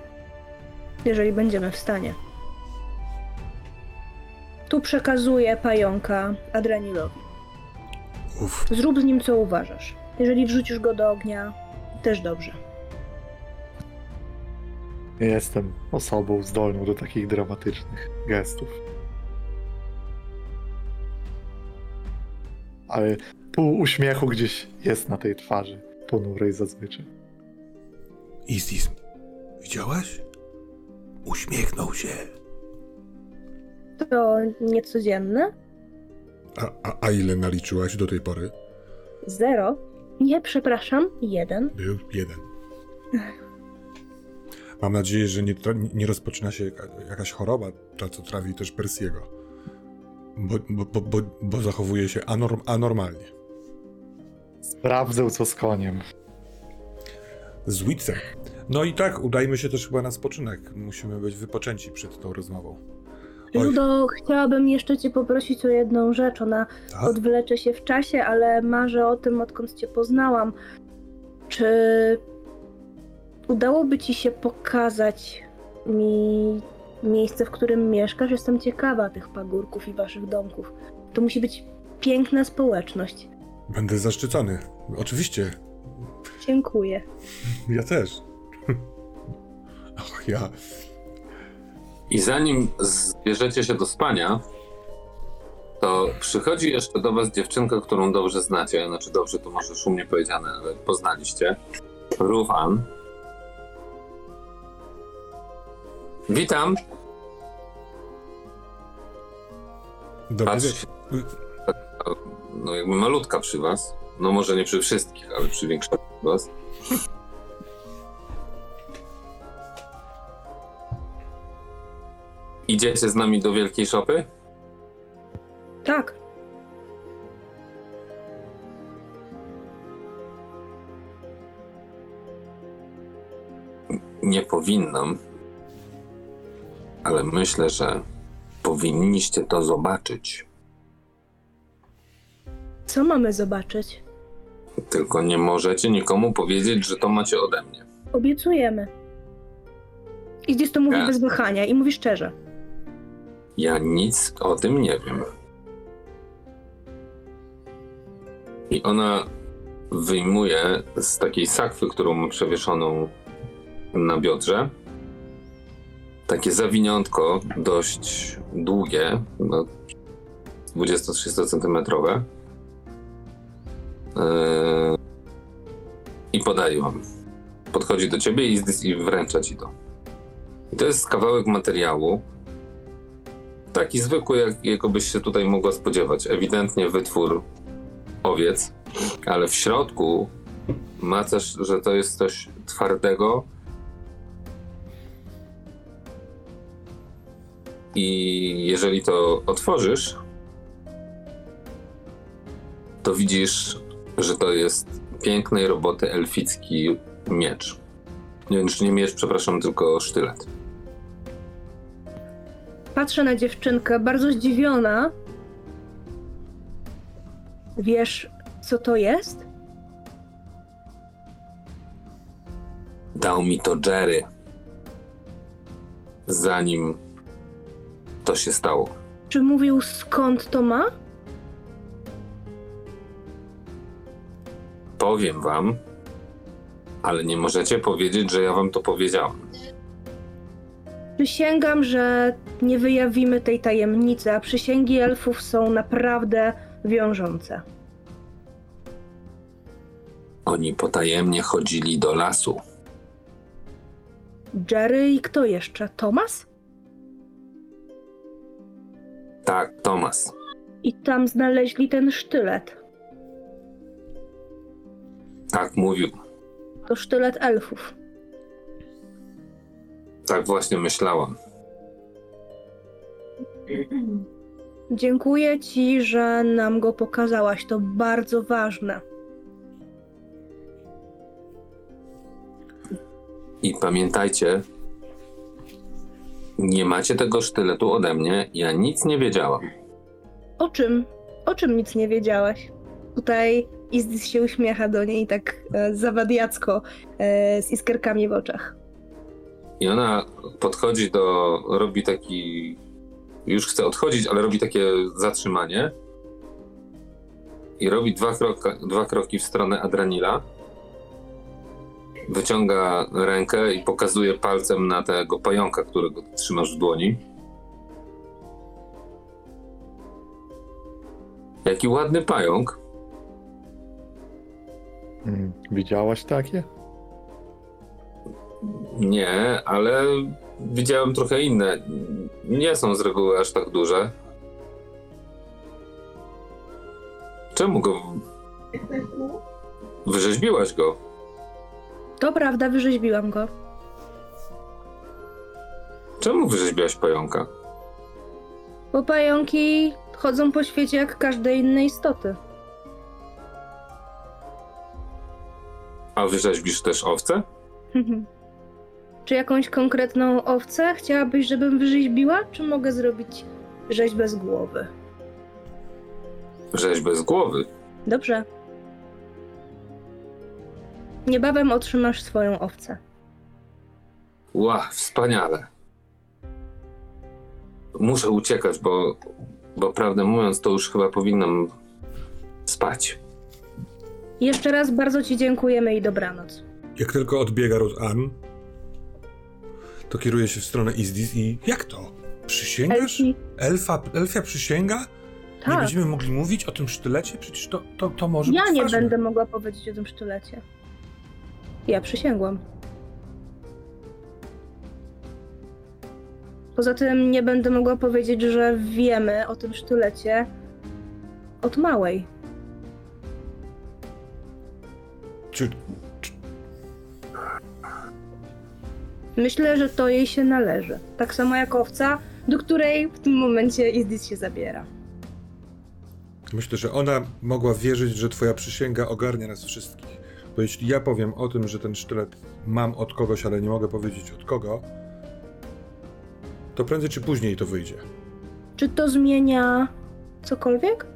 Jeżeli będziemy w stanie. Tu przekazuję pająka Adranilowi. Uff, Zrób z nim co uważasz. Jeżeli wrzucisz go do ognia, też dobrze. Nie jestem osobą zdolną do takich dramatycznych gestów. Ale pół uśmiechu gdzieś jest na tej twarzy, ponurej zazwyczaj. Istis, widziałaś? Uśmiechnął się. To niecodzienne? A, a, a ile naliczyłaś do tej pory? Zero? Nie, przepraszam, jeden. Był jeden. Mam nadzieję, że nie, nie rozpoczyna się jaka, jakaś choroba, ta co trawi też Persiego. Bo, bo, bo, bo, bo zachowuje się anorm, anormalnie. Sprawdzę co z koniem. Z Witsem. No i tak, udajmy się też chyba na spoczynek. Musimy być wypoczęci przed tą rozmową. Ludo, chciałabym jeszcze cię poprosić o jedną rzecz. Ona Tak? odwlecze się w czasie, ale marzę o tym, odkąd cię poznałam. Czy udałoby ci się pokazać mi miejsce, w którym mieszkasz? Jestem ciekawa tych pagórków i waszych domków. To musi być piękna społeczność. Będę zaszczycony. Oczywiście. Dziękuję. Ja też. Och, ja. I zanim zbierzecie się do spania, to przychodzi jeszcze do was dziewczynka, którą dobrze znacie. Znaczy dobrze, to może szumnie powiedziane, ale poznaliście. Rufan. Witam. Dobry Patrz, wieczór. no jakby malutka przy was. No może nie przy wszystkich, ale przy większości z was. Idziecie z nami do wielkiej szopy? Tak. Nie powinnam, ale myślę, że powinniście to zobaczyć. Co mamy zobaczyć? Tylko nie możecie nikomu powiedzieć, że to macie ode mnie. Obiecujemy. I gdzieś to mówi Tak. bez wahania i mówi szczerze. Ja nic o tym nie wiem. I ona wyjmuje z takiej sakwy, którą ma przewieszoną na biodrze, takie zawiniątko dość długie, no 20-30 centymetrowe. Yy, I podaje wam. Podchodzi do ciebie i, i wręcza ci to. I to jest kawałek materiału, Taki zwykły, jak, jakiego byś się tutaj mogła spodziewać. Ewidentnie wytwór owiec, ale w środku ma też, że to jest coś twardego. I jeżeli to otworzysz, to widzisz, że to jest pięknej roboty elficki miecz. Nie, nie miecz, przepraszam, tylko sztylet. Patrzę na dziewczynkę, bardzo zdziwiona. Wiesz, co to jest? Dał mi to Jerry. Zanim to się stało. Czy mówił skąd to ma? Powiem wam, ale nie możecie powiedzieć, że ja wam to powiedziałam. Przysięgam, że nie wyjawimy tej tajemnicy, a przysięgi elfów są naprawdę wiążące. Oni potajemnie chodzili do lasu. Jerry i kto jeszcze? Thomas? Tak, Tomas. I tam znaleźli ten sztylet. Tak mówił. To sztylet elfów. Tak właśnie myślałam. Dziękuję ci, że nam go pokazałaś. To bardzo ważne. I pamiętajcie, nie macie tego sztyletu ode mnie. Ja nic nie wiedziałam. O czym? O czym nic nie wiedziałaś? Tutaj Izdis się uśmiecha do niej tak e, zawadiacko, e, z iskerkami w oczach. I ona podchodzi do. robi taki. Już chce odchodzić, ale robi takie zatrzymanie. I robi dwa, kroka, dwa kroki w stronę Adranila. Wyciąga rękę i pokazuje palcem na tego pająka, którego trzymasz w dłoni. Jaki ładny pająk. Mm, Widziałaś takie? Nie, ale widziałem trochę inne. Nie są z reguły aż tak duże. Czemu go. Wyrzeźbiłaś go? To prawda, wyrzeźbiłam go. Czemu wyrzeźbiłaś pająka? Bo pająki chodzą po świecie jak każde inne istoty. A wyrzeźbisz też owce? Czy jakąś konkretną owcę chciałabyś, żebym wyrzeźbiła, czy mogę zrobić rzeźbę z głowy? Rzeźbę z głowy. Dobrze. Niebawem otrzymasz swoją owcę. Ła, wspaniale. Muszę uciekać, bo, bo prawdę mówiąc, to już chyba powinnam spać. Jeszcze raz bardzo Ci dziękujemy i dobranoc. Jak tylko odbiega Ruth Ann, to kieruje się w stronę Izdis i jak to? Przysięgasz? Elfi, Elfa, elfia przysięga? Nie tak. będziemy mogli mówić o tym sztylecie? Przecież to, to, to może Ja być nie ważne. będę mogła powiedzieć o tym sztylecie. Ja przysięgłam. Poza tym nie będę mogła powiedzieć, że wiemy o tym sztylecie od małej. Czy, Myślę, że to jej się należy. Tak samo jak owca, do której w tym momencie Izdis się zabiera. Myślę, że ona mogła wierzyć, że twoja przysięga ogarnia nas wszystkich. Bo jeśli ja powiem o tym, że ten sztylet mam od kogoś, ale nie mogę powiedzieć od kogo, to prędzej czy później to wyjdzie. Czy to zmienia cokolwiek?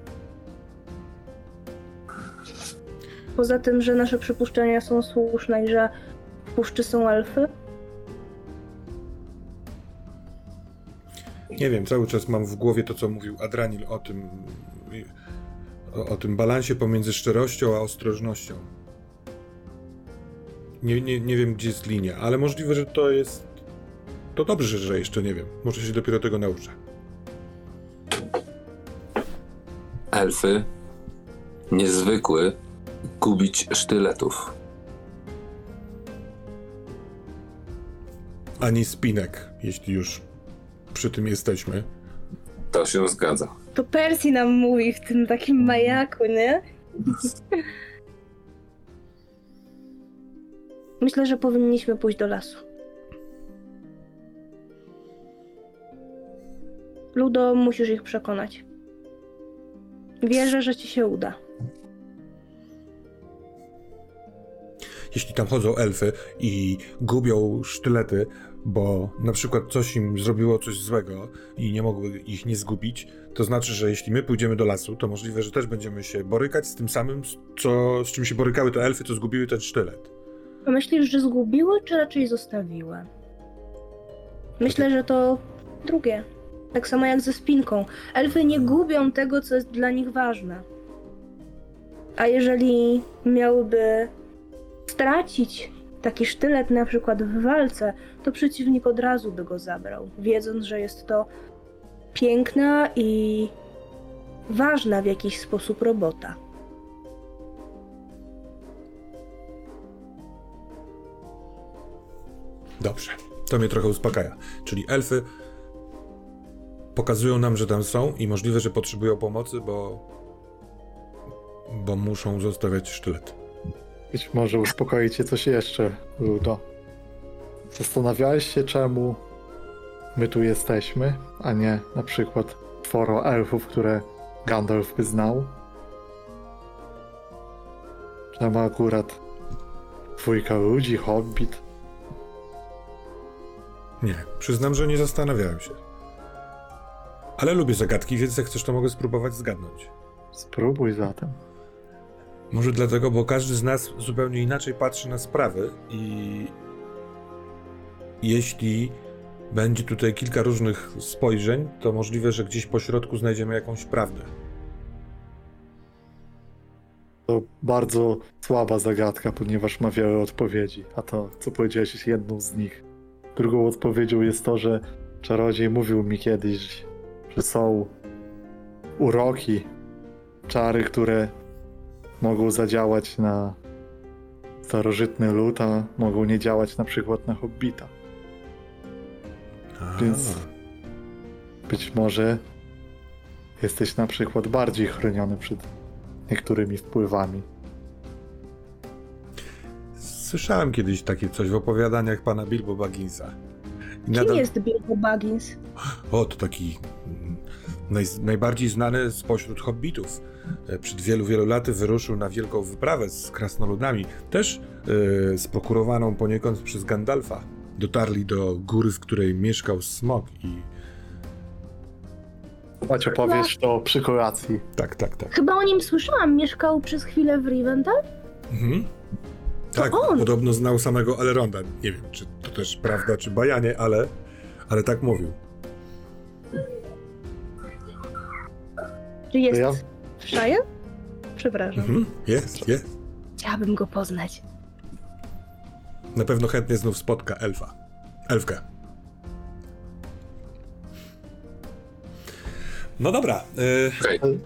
Poza tym, że nasze przypuszczenia są słuszne i że w puszczy są elfy? Nie wiem, cały czas mam w głowie to, co mówił Adranil o tym, o, o tym balansie pomiędzy szczerością a ostrożnością. Nie, nie, nie wiem, gdzie jest linia, ale możliwe, że to jest. To dobrze, że jeszcze nie wiem. Może się dopiero tego nauczę. Elfy niezwykły gubić sztyletów. Ani spinek, jeśli już przy tym jesteśmy. To się zgadza. To Percy nam mówi w tym takim majaku, nie? Myślę, że powinniśmy pójść do lasu. Ludo, musisz ich przekonać. Wierzę, że ci się uda. jeśli tam chodzą elfy i gubią sztylety, bo na przykład coś im zrobiło coś złego i nie mogły ich nie zgubić, to znaczy, że jeśli my pójdziemy do lasu, to możliwe, że też będziemy się borykać z tym samym, co, z czym się borykały te elfy, co zgubiły ten sztylet. A myślisz, że zgubiły, czy raczej zostawiły? Myślę, że to drugie. Tak samo jak ze spinką. Elfy nie gubią tego, co jest dla nich ważne. A jeżeli miałyby stracić taki sztylet na przykład w walce, to przeciwnik od razu by go zabrał, wiedząc, że jest to piękna i ważna w jakiś sposób robota. Dobrze, to mnie trochę uspokaja. Czyli elfy pokazują nam, że tam są i możliwe, że potrzebują pomocy, bo, bo muszą zostawiać sztylet. Być może uspokoi cię coś jeszcze, Ludo. Zastanawiałeś się, czemu my tu jesteśmy, a nie na przykład czworo elfów, które Gandalf by znał? Czemu akurat dwójka ludzi, hobbit? Nie, przyznam, że nie zastanawiałem się. Ale lubię zagadki, więc jak chcesz, to mogę spróbować zgadnąć. Spróbuj zatem. Może dlatego, bo każdy z nas zupełnie inaczej patrzy na sprawy i jeśli będzie tutaj kilka różnych spojrzeń, to możliwe, że gdzieś po środku znajdziemy jakąś prawdę. To bardzo słaba zagadka, ponieważ ma wiele odpowiedzi, a to, co powiedziałeś, jest jedną z nich. Drugą odpowiedzią jest to, że czarodziej mówił mi kiedyś, że są uroki, czary, które mogą zadziałać na starożytny lud, a mogą nie działać na przykład na hobbita. Więc- Być może jesteś na przykład bardziej chroniony przed niektórymi wpływami. Słyszałem kiedyś takie coś w opowiadaniach pana Bilbo Bagginsa. I Kim jest Bilbo Baggins? O, to taki naj, najbardziej znany spośród hobbitów. E, Przed wielu, wielu laty wyruszył na wielką wyprawę z krasnoludami, też e, sprokurowaną poniekąd przez Gandalfa. dotarli do góry, w której mieszkał smog i Chodź opowiesz to przy kolacji. tak, tak, tak. Chyba o nim słyszałam. Mieszkał przez chwilę w Rivendell? Mhm. Tak, on. podobno znał samego Elronda. Nie wiem, czy to też prawda, czy bajanie, ale, ale tak mówił. Czy jest Ja- w Shire? Przepraszam. Mhm. Jest, jest. Chciałabym go poznać. Na pewno chętnie znów spotka elfa. Elfkę. No dobra. y.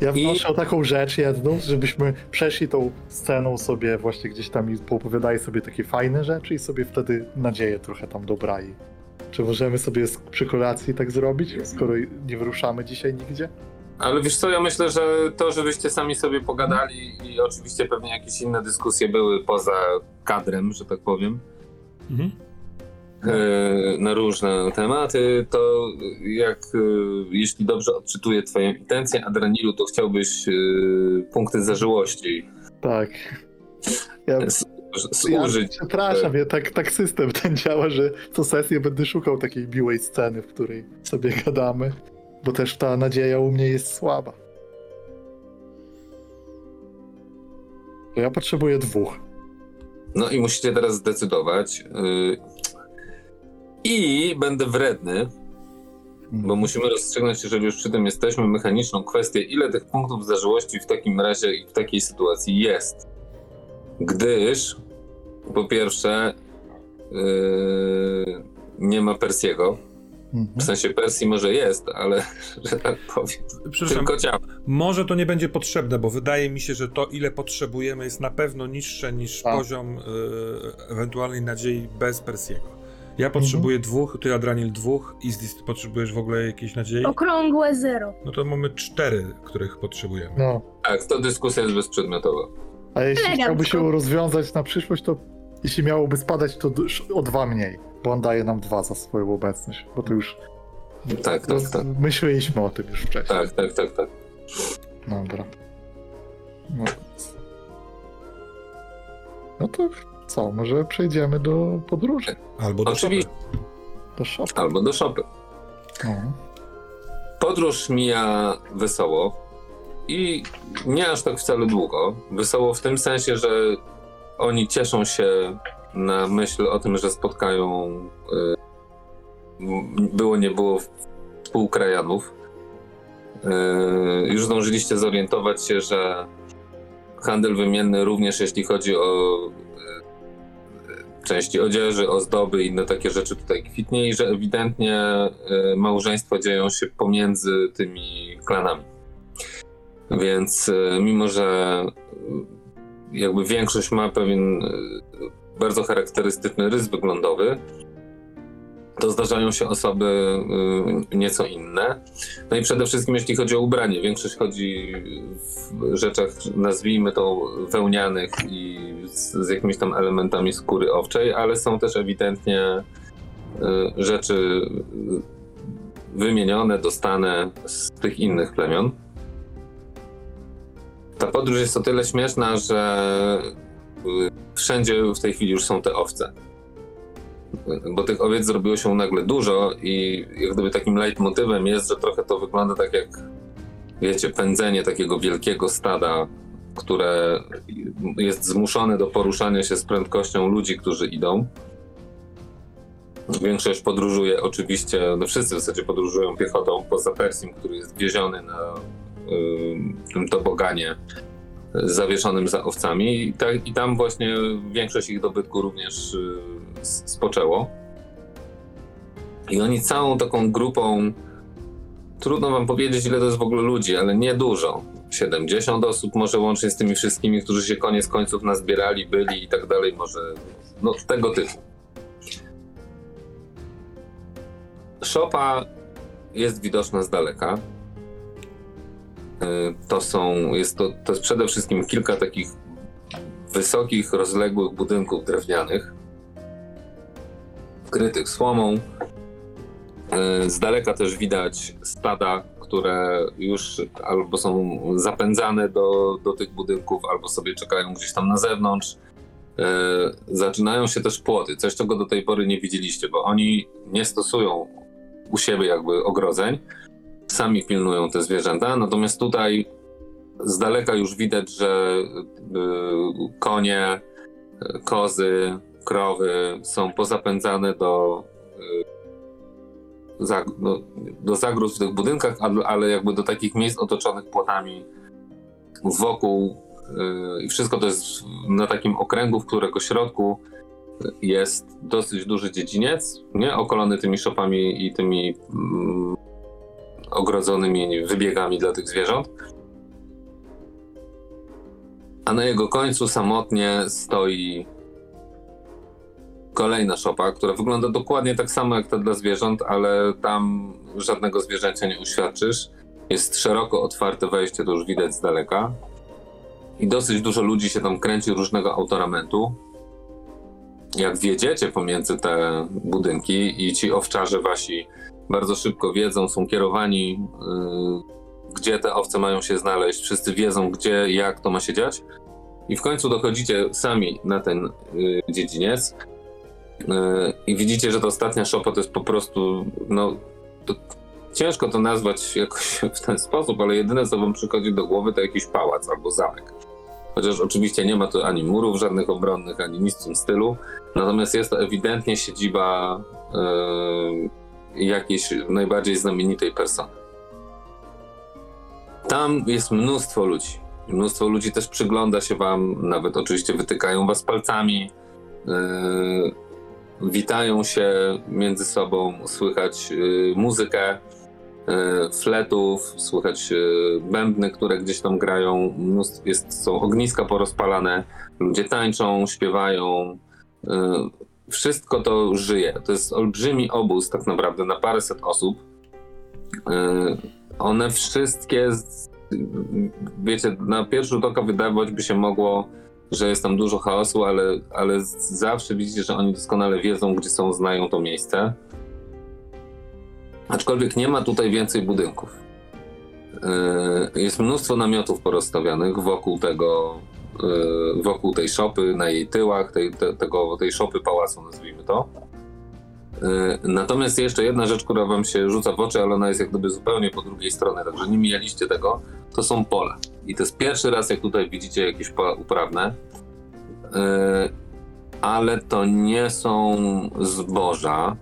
Ja I- wnoszę o taką rzecz jedną, żebyśmy przeszli tą sceną sobie właśnie gdzieś tam i poopowiadali sobie takie fajne rzeczy i sobie wtedy nadzieję trochę tam dobrali. Czy możemy sobie przy kolacji tak zrobić, skoro nie wyruszamy dzisiaj nigdzie? Ale wiesz co, ja myślę, że to, żebyście sami sobie pogadali i oczywiście pewnie jakieś inne dyskusje były poza kadrem, że tak powiem, mhm. e, na różne tematy, to jak, e, jeśli dobrze odczytuję twoją intencję, Adranilu, to chciałbyś e, punkty zażyłości Tak. Ja, s- ja służyć. przepraszam, ja, tak, tak system ten działa, że co sesję będę szukał takiej miłej sceny, w której sobie gadamy, bo też ta nadzieja u mnie jest słaba. To ja potrzebuję dwóch. No i musicie teraz zdecydować. e, I będę wredny, Bo musimy rozstrzygnąć, jeżeli już przy tym jesteśmy, mechaniczną kwestię, ile tych punktów zażyłości w takim razie i w takiej sytuacji jest. Gdyż, po pierwsze, yy, nie ma Persiego. Mhm. W sensie Persji może jest, ale, że tak powiem, Przepraszam, tylko ciało. może to nie będzie potrzebne, bo wydaje mi się, że to, ile potrzebujemy, jest na pewno niższe niż Tak. poziom y, ewentualnej nadziei bez Persiego. Ja potrzebuję dwóch, ty Adranil dwóch, Izdis, ty potrzebujesz w ogóle jakiejś nadziei? Okrągłe zero. No to mamy cztery, których potrzebujemy. No. Tak, to dyskusja jest bezprzedmiotowa. A jeśli Elegancko. chciałby się rozwiązać na przyszłość, to jeśli miałoby spadać, to o dwa mniej, bo on daje nam dwa za swoją obecność, bo to już Tak, tak, tak. myśleliśmy o tym już wcześniej. Tak, tak, tak, tak. Dobra. No, no to co, może przejdziemy do podróży, Albo do Oczywiście. szopy. do shopu. Albo do szopy. No. Podróż mija wesoło i nie aż tak wcale długo. Wesoło w tym sensie, że oni cieszą się na myśl o tym, że spotkają y, było nie było współkrajanów. Y, już zdążyliście zorientować się, że handel wymienny również jeśli chodzi o y, części odzieży, ozdoby i inne takie rzeczy tutaj kwitnie i że ewidentnie małżeństwa dzieją się pomiędzy tymi klanami. Więc mimo, że jakby większość ma pewien bardzo charakterystyczny rys wyglądowy, to zdarzają się osoby y, nieco inne. No i przede wszystkim jeśli chodzi o ubranie, większość chodzi w rzeczach, nazwijmy to wełnianych i z, z jakimiś tam elementami skóry owczej, ale są też ewidentnie y, rzeczy y, wymienione, dostane z tych innych plemion. Ta podróż jest o tyle śmieszna, że wszędzie w tej chwili już są te owce. Bo tych owiec zrobiło się nagle dużo i jak gdyby takim leitmotywem jest, że trochę to wygląda tak jak, wiecie, pędzenie takiego wielkiego stada, które jest zmuszone do poruszania się z prędkością ludzi, którzy idą. Większość podróżuje oczywiście, no wszyscy w zasadzie podróżują piechotą, poza Persim, który jest wieziony na y, tym toboganie zawieszonym za owcami i, ta, i tam właśnie większość ich dobytku również y, spoczęło. I oni całą taką grupą, trudno wam powiedzieć ile to jest w ogóle ludzi, ale nie dużo. 70 osób może łącznie z tymi wszystkimi, którzy się koniec końców nazbierali, byli i tak dalej, może no tego typu. Szopa jest widoczna z daleka. Y, To są, jest to, to jest przede wszystkim kilka takich wysokich, rozległych budynków drewnianych, wkrytych słomą. Y, Z daleka też widać stada, które już albo są zapędzane do, do tych budynków, albo sobie czekają gdzieś tam na zewnątrz. zaczynają się też płoty, coś czego do tej pory nie widzieliście, bo oni nie stosują u siebie jakby ogrodzeń, sami pilnują te zwierzęta, natomiast tutaj z daleka już widać, że y, konie, kozy, krowy są pozapędzane do, y, za, do, zagród w tych budynkach, ale, ale jakby do takich miejsc otoczonych płotami wokół y, i wszystko to jest na takim okręgu, w którego środku jest dosyć duży dziedziniec, nie? Okolony tymi szopami i tymi mm, ogrodzonymi wybiegami dla tych zwierząt. A na jego końcu samotnie stoi kolejna szopa, która wygląda dokładnie tak samo jak ta dla zwierząt, ale tam żadnego zwierzęcia nie uświadczysz. Jest szeroko otwarte wejście, to już widać z daleka. I dosyć dużo ludzi się tam kręci różnego autoramentu. Jak wjedziecie pomiędzy te budynki i ci owczarze wasi bardzo szybko wiedzą, są kierowani, yy, gdzie te owce mają się znaleźć, wszyscy wiedzą, gdzie, jak to ma się dziać. I w końcu dochodzicie sami na ten yy, dziedziniec yy, i widzicie, że ta ostatnia szopa to jest po prostu, no, to ciężko to nazwać jakoś w ten sposób, ale jedyne, co wam przychodzi do głowy, to jakiś pałac albo zamek. Chociaż oczywiście nie ma tu ani murów żadnych obronnych, ani nic w tym stylu. Natomiast jest to ewidentnie siedziba yy, jakiejś najbardziej znamienitej persony. Tam jest mnóstwo ludzi. Mnóstwo ludzi też przygląda się wam, nawet oczywiście wytykają was palcami, yy, witają się między sobą, słychać yy, muzykę yy, fletów, słychać yy, bębny, które gdzieś tam grają, jest, są ogniska porozpalane, ludzie tańczą, śpiewają. Wszystko to żyje. To jest olbrzymi obóz tak naprawdę na paręset osób. Yy, one wszystkie, wiecie, na pierwszy rzut oka wydawać by się mogło, że jest tam dużo chaosu, ale, ale zawsze widzicie, że oni doskonale wiedzą, gdzie są, znają to miejsce. Aczkolwiek nie ma tutaj więcej budynków. Yy, Jest mnóstwo namiotów porozstawianych wokół tego, wokół tej szopy, na jej tyłach, tej, te, tego, tej szopy pałacu, nazwijmy to. Yy, Natomiast jeszcze jedna rzecz, która wam się rzuca w oczy, ale ona jest jak gdyby zupełnie po drugiej stronie, także nie mijaliście tego, to są pola. I to jest pierwszy raz, jak tutaj widzicie jakieś pola uprawne, Yy, ale to nie są zboża,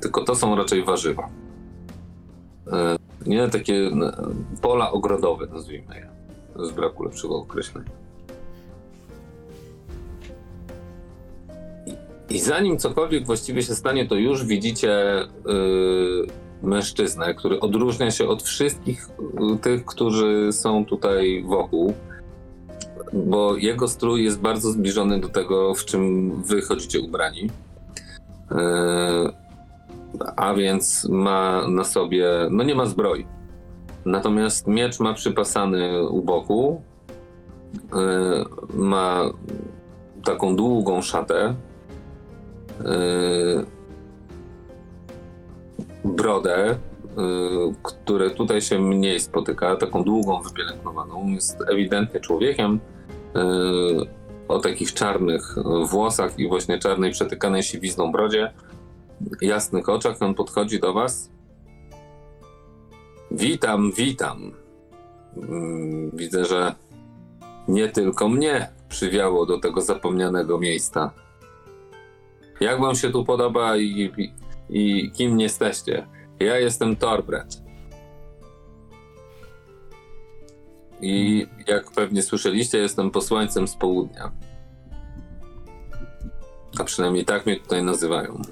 tylko to są raczej warzywa. Nie takie pola ogrodowe, nazwijmy je, z braku lepszego określenia. I zanim cokolwiek właściwie się stanie, to już widzicie yy, mężczyznę, który odróżnia się od wszystkich yy, tych, którzy są tutaj wokół, bo jego strój jest bardzo zbliżony do tego, w czym wy chodzicie ubrani. Yy, a więc ma na sobie, no nie ma zbroi. Natomiast miecz ma przypasany u boku. Yy, ma taką długą szatę. Yy, brodę, yy, które tutaj się mniej spotyka, taką długą, wypielęgnowaną. Jest ewidentnie człowiekiem yy, o takich czarnych włosach i właśnie czarnej przetykanej siwizną brodzie, jasnych oczach. On podchodzi do was. Witam, witam. Mm, Widzę, że nie tylko mnie przywiało do tego zapomnianego miejsca. Jak wam się tu podoba i, i, i kim jesteście? Ja jestem Torbret. I jak pewnie słyszeliście, jestem posłańcem z południa. A przynajmniej tak mnie tutaj nazywają.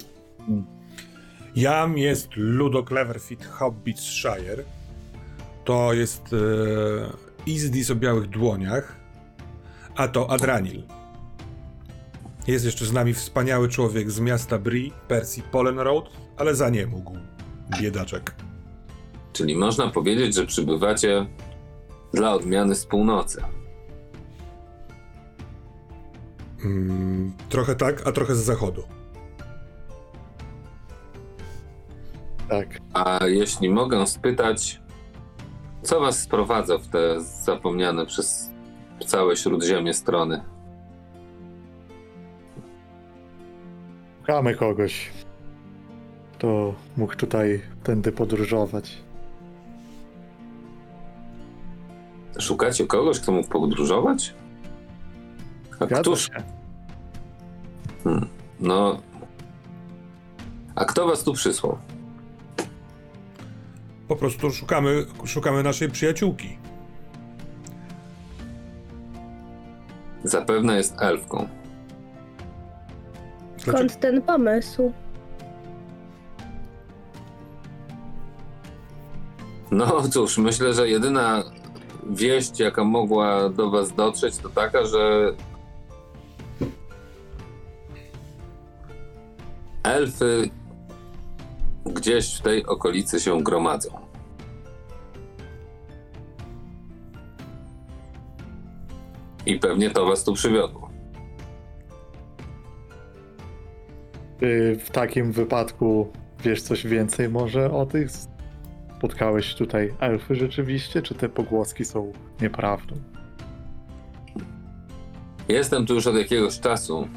Jam jest Ludo Cleverfit Hobbitshire. To jest e, Izdis o białych dłoniach, a to Adranil. Jest jeszcze z nami wspaniały człowiek z miasta Bri, Persji Polen Road, ale za nie mógł. Biedaczek. Czyli można powiedzieć, że przybywacie dla odmiany z północy. Mm, trochę tak, a trochę z zachodu. Tak. A jeśli mogę spytać, co was sprowadza w te zapomniane przez całe śródziemie strony? Szukamy kogoś, kto mógł tutaj tędy podróżować. Szukacie kogoś, kto mógł podróżować? A Zgadza któż? się. No. A kto was tu przysłał? Po prostu szukamy, szukamy naszej przyjaciółki. Zapewne jest elfką. Skąd ten pomysł? No cóż, myślę, że jedyna wieść, jaka mogła do was dotrzeć, to taka, że elfy gdzieś w tej okolicy się gromadzą. I pewnie to was tu przywiodło. Ty w takim wypadku wiesz coś więcej może o tych? Spotkałeś tutaj elfy rzeczywiście, czy te pogłoski są nieprawdą? Jestem tu już od jakiegoś czasu.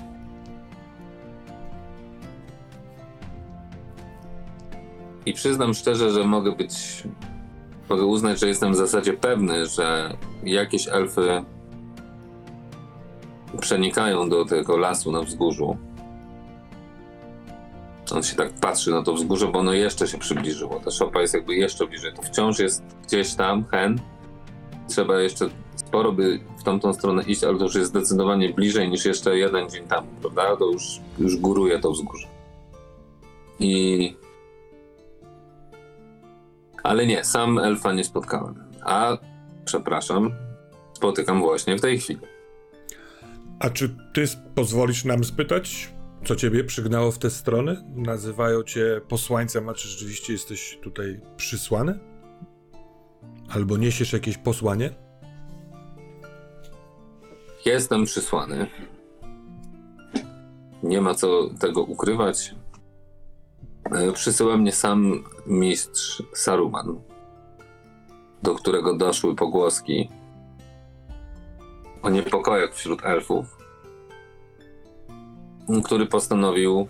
I przyznam szczerze, że mogę być. Mogę uznać, że jestem w zasadzie pewny, że jakieś elfy przenikają do tego lasu na wzgórzu. On się tak patrzy na to wzgórze, bo ono jeszcze się przybliżyło. Ta szopa jest jakby jeszcze bliżej. To wciąż jest gdzieś tam, hen. Trzeba jeszcze sporo by w tamtą stronę iść, ale to już jest zdecydowanie bliżej niż jeszcze jeden dzień temu, prawda? To już, już góruje to wzgórze. I... Ale nie, sam elfa nie spotkałem. A, przepraszam, spotykam właśnie w tej chwili. A czy ty pozwolisz nam spytać, co ciebie przygnało w te strony? Nazywają cię posłańcem, a czy rzeczywiście jesteś tutaj przysłany? Albo niesiesz jakieś posłanie? Jestem przysłany. Nie ma co tego ukrywać. E, Przysyła mnie sam mistrz Saruman, do którego doszły pogłoski o niepokojach wśród elfów, który postanowił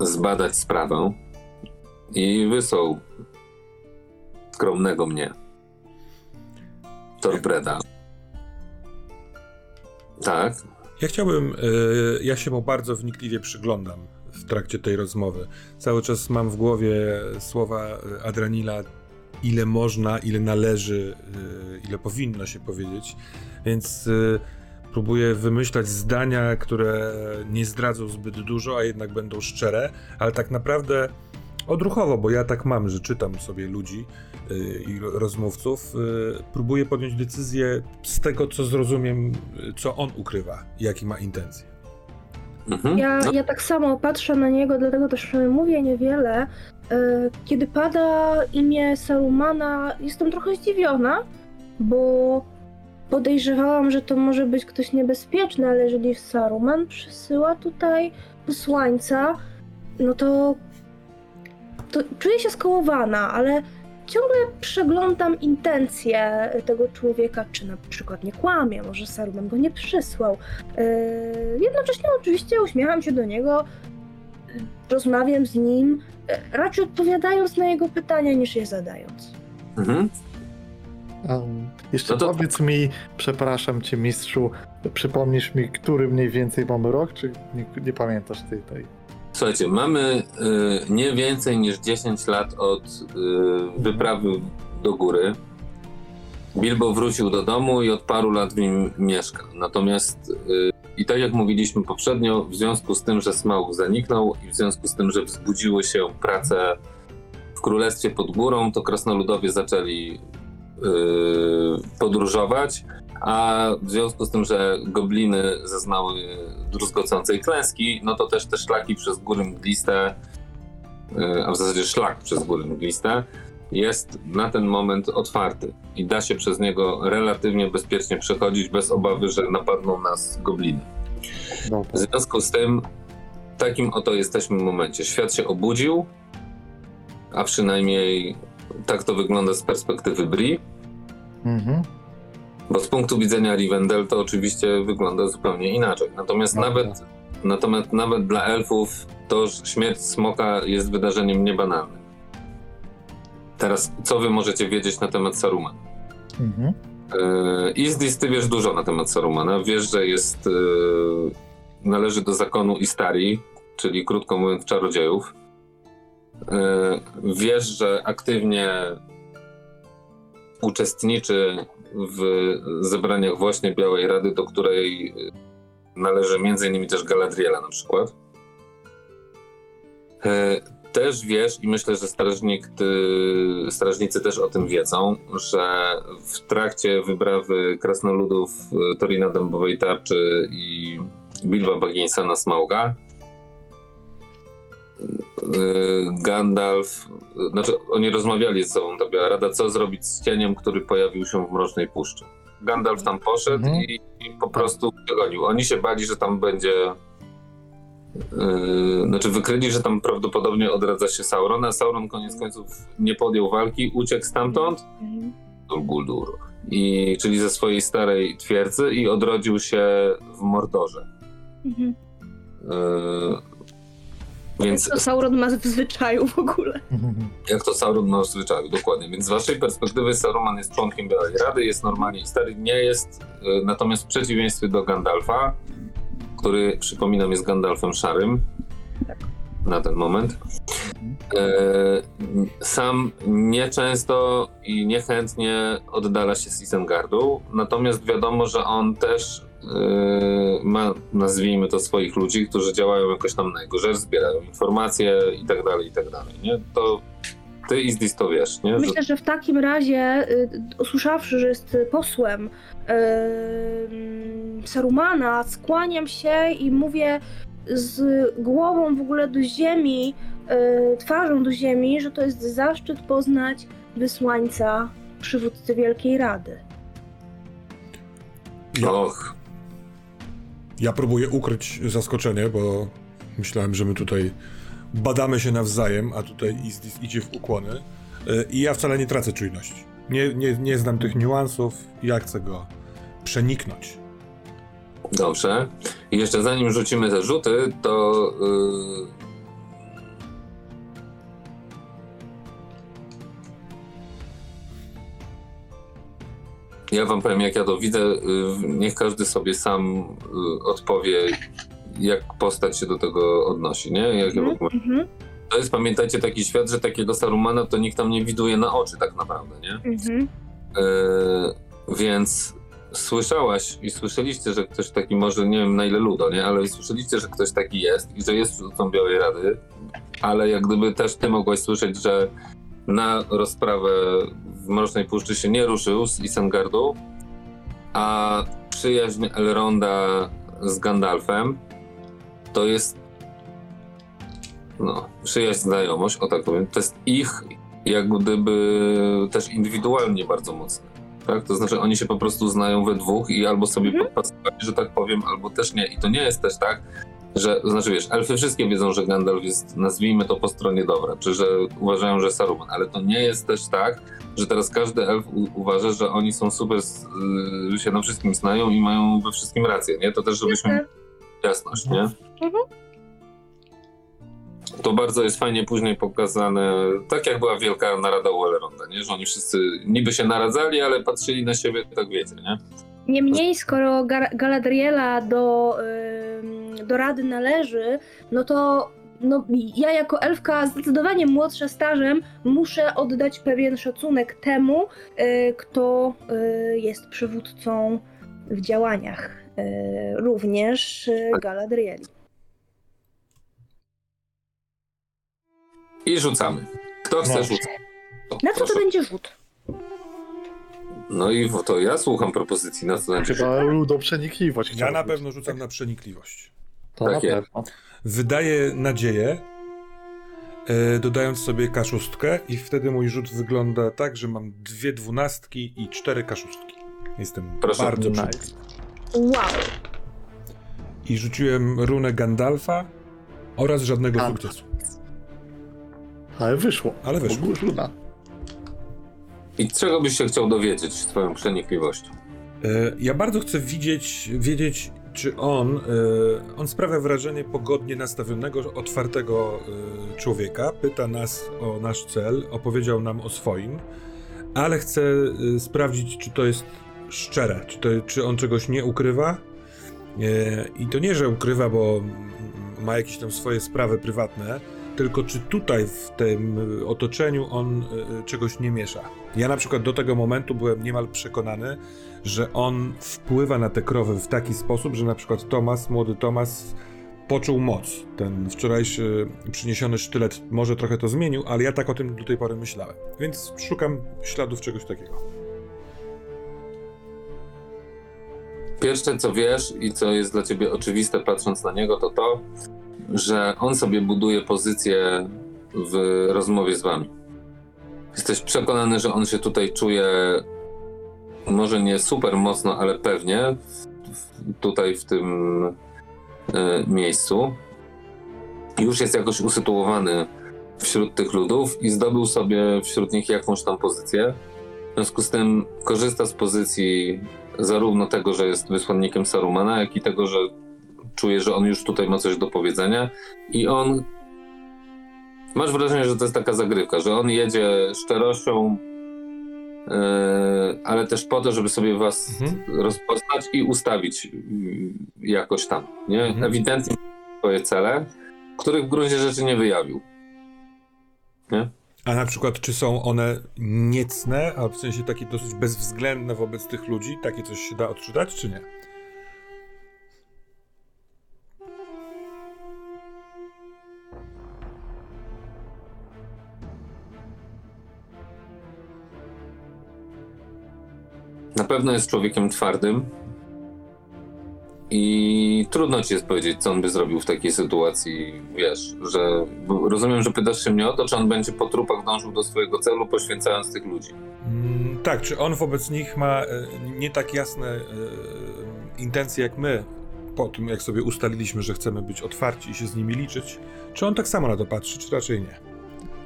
zbadać sprawę i wysłał skromnego mnie, Torbreda. Tak, Ja chciałbym, y, ja się mu bardzo wnikliwie przyglądam w trakcie tej rozmowy. Cały czas mam w głowie słowa y, Adranila, ile można, ile należy, y, ile powinno się powiedzieć, więc próbuję wymyślać zdania, które nie zdradzą zbyt dużo, a jednak będą szczere, ale tak naprawdę odruchowo, bo ja tak mam, że czytam sobie ludzi y, i ro- rozmówców, y, próbuję podjąć decyzję z tego, co zrozumiem, y, co on ukrywa, jaki ma intencje. Mhm. Ja, No, ja tak samo patrzę na niego, dlatego też mówię niewiele. E, Kiedy pada imię Sarumana, jestem trochę zdziwiona, bo podejrzewałam, że to może być ktoś niebezpieczny, ale jeżeli Saruman przysyła tutaj posłańca, no to, to czuję się skołowana, ale ciągle przeglądam intencje tego człowieka, czy na przykład nie kłamie, może Saruman go nie przysłał. Yy, Jednocześnie oczywiście uśmiecham się do niego, yy, rozmawiam z nim, yy, raczej odpowiadając na jego pytania niż je zadając. mhm. Um, jeszcze No to- powiedz mi, przepraszam cię mistrzu, przypomnisz mi, który mniej więcej mamy rok, czy nie, nie pamiętasz ty tej? Słuchajcie, mamy y, nie więcej niż 10 lat od y, wyprawy do góry. Bilbo wrócił do domu i od paru lat w nim mieszka. Natomiast, y, i tak jak mówiliśmy poprzednio, w związku z tym, że Smaug zaniknął i w związku z tym, że wzbudziły się prace w Królestwie pod górą, to krasnoludowie zaczęli podróżować. A w związku z tym, że gobliny zaznały druzgocącej klęski, no to też te szlaki przez góry mgliste, yy, a w zasadzie szlak przez góry mgliste, jest na ten moment otwarty i da się przez niego relatywnie bezpiecznie przechodzić bez obawy, że napadną nas gobliny. W Dobra. związku z tym, w takim oto jesteśmy momencie. Świat się obudził, a przynajmniej tak to wygląda z perspektywy Bri. Mhm. Bo z punktu widzenia Rivendell to oczywiście wygląda zupełnie inaczej. Natomiast Dobra. nawet natomiast nawet dla elfów to śmierć smoka jest wydarzeniem niebanalnym. Teraz, co wy możecie wiedzieć na temat Sarumana? Mhm. Yy, Izdis, ty wiesz dużo na temat Sarumana. Wiesz, że jest. Yy, należy do zakonu Istari, czyli krótko mówiąc, czarodziejów. Yy, wiesz, że aktywnie uczestniczy w zebraniach właśnie Białej Rady, do której należy między innymi też Galadriela na przykład. Yy, też wiesz, i myślę, że strażnik, ty, strażnicy też o tym wiedzą, że w trakcie wyprawy krasnoludów e, Torina Dębowej Tarczy i Bilba Bagginsa na Smauga e, Gandalf, e, znaczy oni rozmawiali ze sobą, ta Biała Rada, co zrobić z cieniem, który pojawił się w Mrocznej Puszczy. Gandalf tam poszedł Mhm. i, i po prostu przegonił. Oni się bali, że tam będzie Yy, znaczy wykryli, że tam prawdopodobnie odradza się Sauron, a Sauron koniec końców nie podjął walki, uciekł stamtąd do Guldur. I, czyli ze swojej starej twierdzy i odrodził się w Mordorze. Mhm. Yy, więc Co Sauron ma w zwyczaju w ogóle. jak to Sauron ma w zwyczaju, dokładnie. Więc z waszej perspektywy Saruman jest członkiem Białej Rady, jest normalnie stary, nie jest, yy, natomiast w przeciwieństwie do Gandalfa, który przypominam jest Gandalfem szarym na ten moment, e, sam nieczęsto i niechętnie oddala się z Isengardu, natomiast wiadomo, że on też e, ma, nazwijmy to, swoich ludzi, którzy działają jakoś tam na jego rzecz, zbierają informacje i tak dalej, i tak dalej, nie? To ty Izdis to wiesz, nie? Że, Myślę, że w takim razie, y, usłyszawszy, że jest posłem y, Sarumana, skłaniam się i mówię z głową w ogóle do ziemi, y, twarzą do ziemi, że to jest zaszczyt poznać wysłańca przywódcy Wielkiej Rady. Och, ja próbuję ukryć zaskoczenie, bo myślałem, że my tutaj badamy się nawzajem, a tutaj Izdis idzie w ukłony. Y, I ja wcale nie tracę czujności. Nie, nie, nie znam tych niuansów, ja chcę go przeniknąć. Dobrze. I jeszcze zanim rzucimy te rzuty, to. Yy... Ja wam powiem, jak ja to widzę. Yy, niech każdy sobie sam yy, odpowie, jak postać się do tego odnosi, nie? Jak ja Mhm, mhm, To jest, pamiętajcie, taki świat, że takiego Sarumana to nikt tam nie widuje na oczy, tak naprawdę, nie? mhm. Yy, więc słyszałaś i słyszeliście, że ktoś taki może, nie wiem na ile ludo, nie? Ale słyszeliście, że ktoś taki jest i że jest przywódcą Białej Rady, ale jak gdyby też ty mogłaś słyszeć, że na rozprawę w Mrocznej Puszczy się nie ruszył z Isengardu, a przyjaźń Elronda z Gandalfem to jest no, przyjaźń, znajomość, o tak powiem, to jest ich jak gdyby też indywidualnie bardzo mocne. Tak? To znaczy oni się po prostu znają we dwóch i albo sobie Mhm. podpasowali, że tak powiem, albo też nie. I to nie jest też tak, że, znaczy wiesz, elfy wszystkie wiedzą, że Gandalf jest, nazwijmy to po stronie dobra, czy że uważają, że Saruman, ale to nie jest też tak, że teraz każdy elf u- uważa, że oni są super, s- y, się na wszystkim znają i mają we wszystkim rację, nie? To też żebyśmy Jasne. jasność, nie? Mhm. To bardzo jest fajnie później pokazane, tak jak była wielka narada u Elronda, nie? Że oni wszyscy niby się naradzali, ale patrzyli na siebie, tak wiecie, nie? Niemniej, skoro Gar- Galadriela do, ym, do Rady należy, no to no, ja jako elfka zdecydowanie młodsza stażem muszę oddać pewien szacunek temu, y, kto y, jest przywódcą w działaniach. y, również y, Galadrieli. I rzucamy. Kto chce No. rzucać? O, Na co to proszę. będzie rzut? No i w- to ja słucham propozycji, na co będzie. Chyba ludo przenikliwość. Ja na pewno rzucam na przenikliwość. To Tak na pewno. Wydaje nadzieję, e, dodając sobie kaszustkę i wtedy mój rzut wygląda tak, że mam dwie dwunastki i cztery kaszustki. Jestem Proszę. bardzo Nice. Wow. I rzuciłem runę Gandalfa oraz żadnego sukcesu. Ale wyszło. Ale wyszło. Ogólna. I czego byś się chciał dowiedzieć swoją przenikliwością? E, Ja bardzo chcę widzieć, wiedzieć, czy on, y, on sprawia wrażenie pogodnie nastawionego, otwartego y, człowieka, pyta nas o nasz cel, opowiedział nam o swoim, ale chce y, sprawdzić, czy to jest szczere, czy, to, czy on czegoś nie ukrywa. I to nie, że ukrywa, bo ma jakieś tam swoje sprawy prywatne, tylko czy tutaj w tym y, otoczeniu on y, czegoś nie miesza. Ja na przykład do tego momentu byłem niemal przekonany, że on wpływa na te krowy w taki sposób, że na przykład Tomas, młody Tomas, poczuł moc. Ten wczorajszy przyniesiony sztylet może trochę to zmienił, ale ja tak o tym do tej pory myślałem. Więc szukam śladów czegoś takiego. Pierwsze co wiesz i co jest dla ciebie oczywiste patrząc na niego, to to, że on sobie buduje pozycję w rozmowie z wami. Jesteś przekonany, że on się tutaj czuje może nie super mocno, ale pewnie tutaj w tym y, miejscu. Już jest jakoś usytuowany wśród tych ludów i zdobył sobie wśród nich jakąś tam pozycję. W związku z tym korzysta z pozycji zarówno tego, że jest wysłannikiem Sarumana, jak i tego, że czuje, że on już tutaj ma coś do powiedzenia i on masz wrażenie, że to jest taka zagrywka, że on jedzie szczerością, yy, ale też po to, żeby sobie was Mhm. rozpoznać i ustawić yy, jakoś tam, nie? Mhm. Ewidentnie swoje cele, których w gruncie rzeczy nie wyjawił. Nie? A na przykład, czy są one niecne, a w sensie takie dosyć bezwzględne wobec tych ludzi? Takie coś się da odczytać, czy nie? Na pewno jest człowiekiem twardym i trudno ci jest powiedzieć, co on by zrobił w takiej sytuacji, wiesz, że rozumiem, że pytasz się mnie o to, czy on będzie po trupach dążył do swojego celu, poświęcając tych ludzi. Mm, tak, czy on wobec nich ma e, nie tak jasne e, intencje jak my, po tym jak sobie ustaliliśmy, że chcemy być otwarci i się z nimi liczyć, czy on tak samo na to patrzy, czy raczej nie?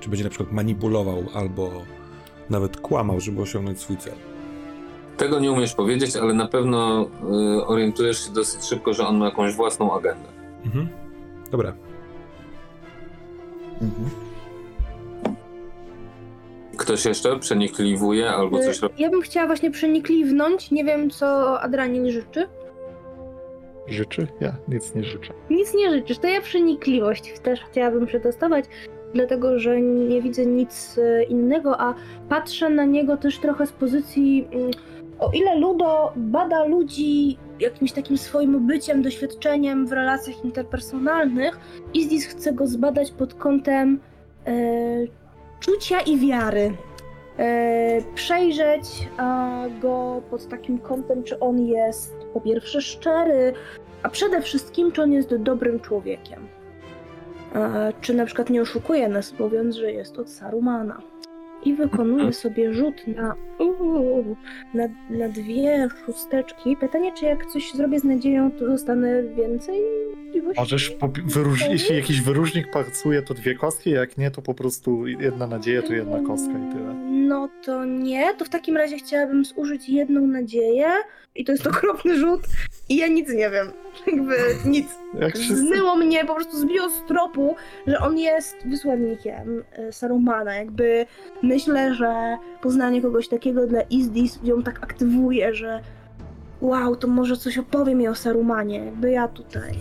Czy będzie na przykład manipulował albo nawet kłamał, żeby osiągnąć swój cel? Tego nie umiesz powiedzieć, ale na pewno y, orientujesz się dosyć szybko, że on ma jakąś własną agendę. Mhm. Dobra. Ktoś jeszcze przenikliwuje albo coś robi? Ja bym chciała właśnie przenikliwnąć. Nie wiem, co Adranil życzy. Życzy? Ja nic nie życzę. Nic nie życzysz, to ja przenikliwość też chciałabym przetestować, dlatego że nie widzę nic e, innego, a patrzę na niego też trochę z pozycji. mm, O ile Ludo bada ludzi jakimś takim swoim byciem, doświadczeniem w relacjach interpersonalnych, Izdis chce go zbadać pod kątem e, czucia i wiary. E, przejrzeć go pod takim kątem, czy on jest po pierwsze szczery, a przede wszystkim, czy on jest dobrym człowiekiem. E, czy na przykład nie oszukuje nas, mówiąc, że jest od Sarumana. I wykonuje sobie rzut na, uuu, na, na dwie szósteczki. Pytanie, czy jak coś zrobię z nadzieją, to dostanę więcej możliwości? Możesz, wyróż, jeśli jakiś wyróżnik pracuje, to dwie kostki, jak nie, to po prostu jedna nadzieja, to jedna kostka i tyle. No to nie, to w takim razie chciałabym zużyć jedną nadzieję i to jest okropny rzut i ja nic nie wiem. Jakby nic. Jak wszyscy... Zmyło mnie, po prostu zbiło z tropu, że on jest wysłannikiem e, Sarumana. Jakby myślę, że poznanie kogoś takiego dla Izdis ją tak aktywuje, że wow, to może coś opowie mi o Sarumanie. Jakby ja tutaj.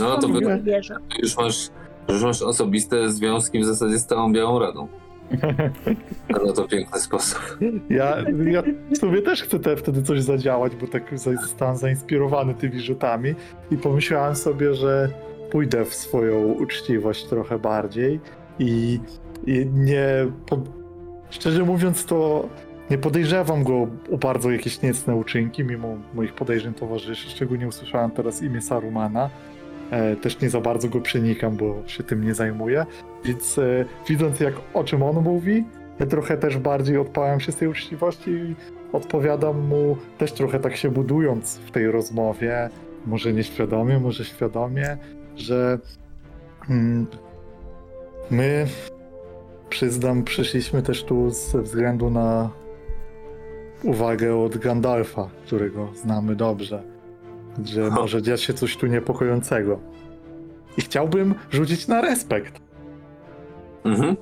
No to wy, wierzę. już, masz, już masz osobiste związki w zasadzie z całą Białą Radą. No to piękny sposób. Ja, ja w sumie też chcę te, wtedy coś zadziałać, bo tak zostałem zainspirowany tymi rzutami i pomyślałem sobie, że pójdę w swoją uczciwość trochę bardziej i, i nie. Po, szczerze mówiąc, to nie podejrzewam go o bardzo jakieś niecne uczynki, mimo moich podejrzeń towarzyszy. Szczególnie usłyszałem teraz imię Sarumana. E, też nie za bardzo go przenikam, bo się tym nie zajmuję. Więc e, widząc, jak o czym on mówi, ja trochę też bardziej odpałem się z tej uczciwości i odpowiadam mu też trochę tak się budując w tej rozmowie, może nieświadomie, może świadomie, że mm, my, przyznam, przyszliśmy też tu ze względu na uwagę od Gandalfa, którego znamy dobrze. Że może dziać się coś tu niepokojącego. I chciałbym rzucić na respekt. Mhm.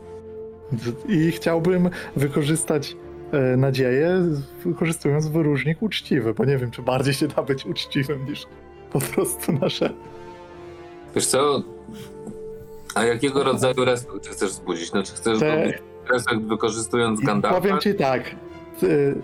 I chciałbym wykorzystać e, nadzieję, wykorzystując wyróżnik uczciwy, bo nie wiem, czy bardziej się da być uczciwym niż po prostu nasze. Wiesz co? A jakiego rodzaju respekt chcesz wzbudzić? Znaczy chcesz Te- respekt wykorzystując Gandalfa? Powiem ci tak. y,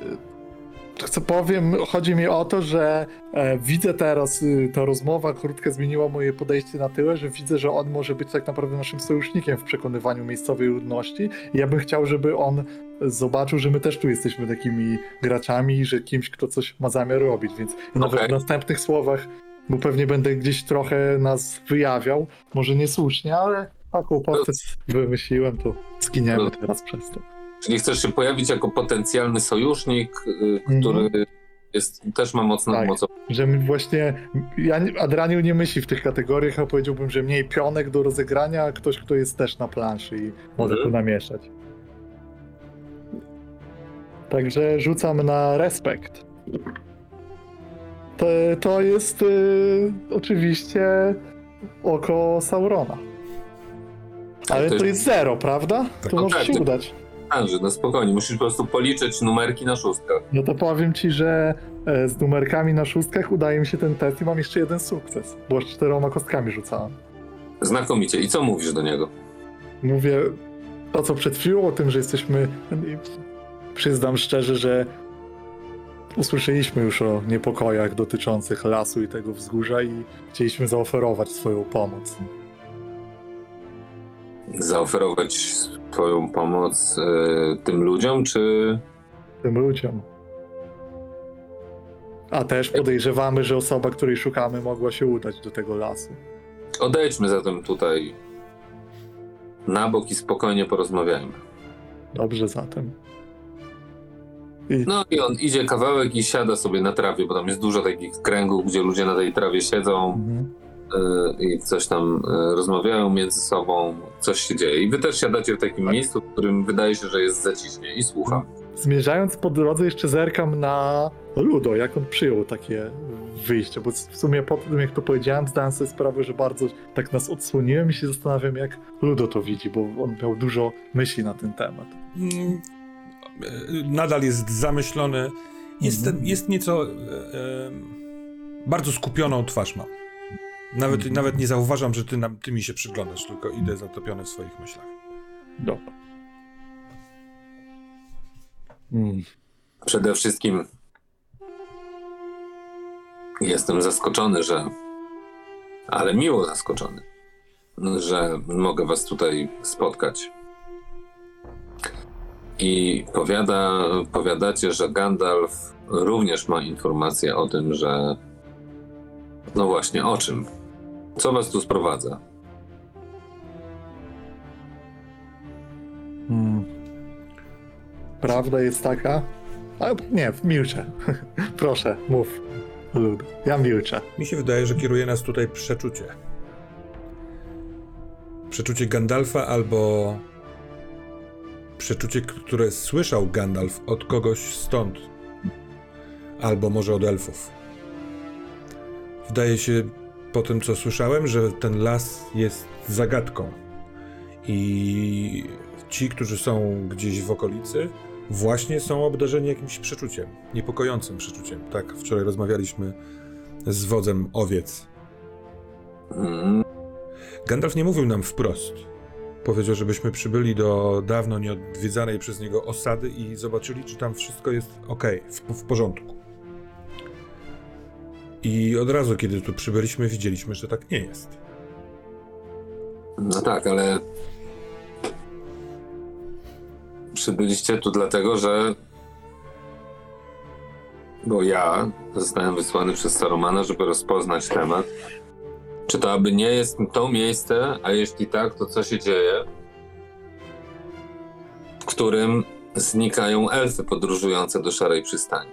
Chcę powiem, chodzi mi o to, że e, widzę teraz, y, ta rozmowa krótka zmieniła moje podejście na tyle, że widzę, że on może być tak naprawdę naszym sojusznikiem w przekonywaniu miejscowej ludności. I ja bym chciał, żeby on zobaczył, że my też tu jesteśmy takimi graczami że kimś, kto coś ma zamiar robić, więc nawet Okej. w następnych słowach, bo pewnie będę gdzieś trochę nas wyjawiał, może niesłusznie, ale taką postać wymyśliłem, to zginiemy No. teraz przez to. Czyli chcesz się pojawić jako potencjalny sojusznik, y, który jest, też ma mocną Tak. mocą. Że właśnie. Ja, nie- Adraniu nie myśli w tych kategoriach, a powiedziałbym, że mniej pionek do rozegrania, a ktoś, kto jest też na planszy i może Mhm. tu namieszać. Także rzucam na respekt. To, to jest y, oczywiście oko Saurona. Ale to to jest- jest zero, prawda? Tak. To może tak, się udać. Andrzej, no spokojnie, musisz po prostu policzyć numerki na szóstkach. No to powiem ci, że e, z numerkami na szóstkach udaje mi się ten test i mam jeszcze jeden sukces, bo z czteroma kostkami rzucałem. Znakomicie. I co mówisz do niego? Mówię to, co przed chwilą, o tym, że jesteśmy. Przyznam szczerze, że usłyszeliśmy już o niepokojach dotyczących lasu i tego wzgórza i chcieliśmy zaoferować swoją pomoc. Zaoferować swoją pomoc y, tym ludziom, czy Tym ludziom. A też podejrzewamy, że osoba, której szukamy, mogła się udać do tego lasu. odejdźmy zatem tutaj na bok i spokojnie porozmawiajmy. Dobrze zatem. I No i on idzie kawałek i siada sobie na trawie, bo tam jest dużo takich kręgów, gdzie ludzie na tej trawie siedzą Mhm. Y, i coś tam y, rozmawiają między sobą, coś się dzieje. I wy też siadacie w takim Tak. miejscu, w którym wydaje się, że jest zaciśnie i słucham. Zmierzając po drodze, jeszcze zerkam na Ludo, jak on przyjął takie wyjście, bo w sumie po tym, jak to powiedziałem, zdałem sobie sprawę, że bardzo tak nas odsłoniłem i się zastanawiam, jak Ludo to widzi, bo on miał dużo myśli na ten temat. Mm, Nadal jest zamyślony. Jest, Mhm. jest nieco. E, e, bardzo skupioną twarz ma. Nawet, Mhm. nawet nie zauważam, że ty, nam, ty mi się przyglądasz, tylko idę zatopiony w swoich myślach. Dobra. Mm. Przede wszystkim jestem zaskoczony, że. Ale miło zaskoczony, że mogę Was tutaj spotkać. I powiada, powiadacie, że Gandalf również ma informację o tym, że. No właśnie, o czym? Co Was tu sprowadza? Mm. Prawda jest taka. A, nie, milczę. Proszę, mów. Ludo. Ja milczę. Mi się wydaje, że kieruje nas tutaj przeczucie. Przeczucie Gandalfa albo przeczucie, które słyszał Gandalf od kogoś stąd. Albo może od elfów. Wydaje się po tym, co słyszałem, że ten las jest zagadką. I ci, którzy są gdzieś w okolicy, właśnie są obdarzeni jakimś przeczuciem, niepokojącym przeczuciem. Tak, wczoraj rozmawialiśmy z wodzem owiec. Gandalf nie mówił nam wprost. Powiedział, żebyśmy przybyli do dawno nieodwiedzanej przez niego osady i zobaczyli, czy tam wszystko jest ok, w, w porządku. I od razu, kiedy tu przybyliśmy, widzieliśmy, że tak nie jest. No tak, ale przybyliście tu dlatego, że bo ja zostałem wysłany przez Sarumana, żeby rozpoznać temat. Czy to aby nie jest to miejsce, a jeśli tak, to co się dzieje, w którym znikają elfy podróżujące do Szarej Przystani?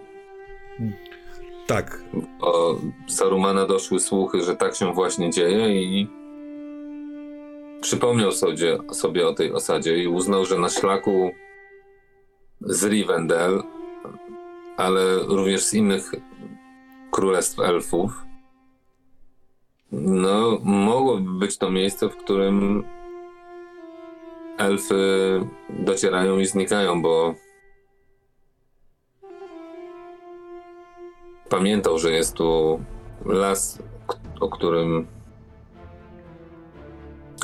Tak, O Sarumana doszły słuchy, że tak się właśnie dzieje i przypomniał sobie, sobie o tej osadzie i uznał, że na szlaku z Rivendell, ale również z innych królestw elfów, No, mogłoby być to miejsce, w którym elfy docierają i znikają, bo pamiętał, że jest tu las, o którym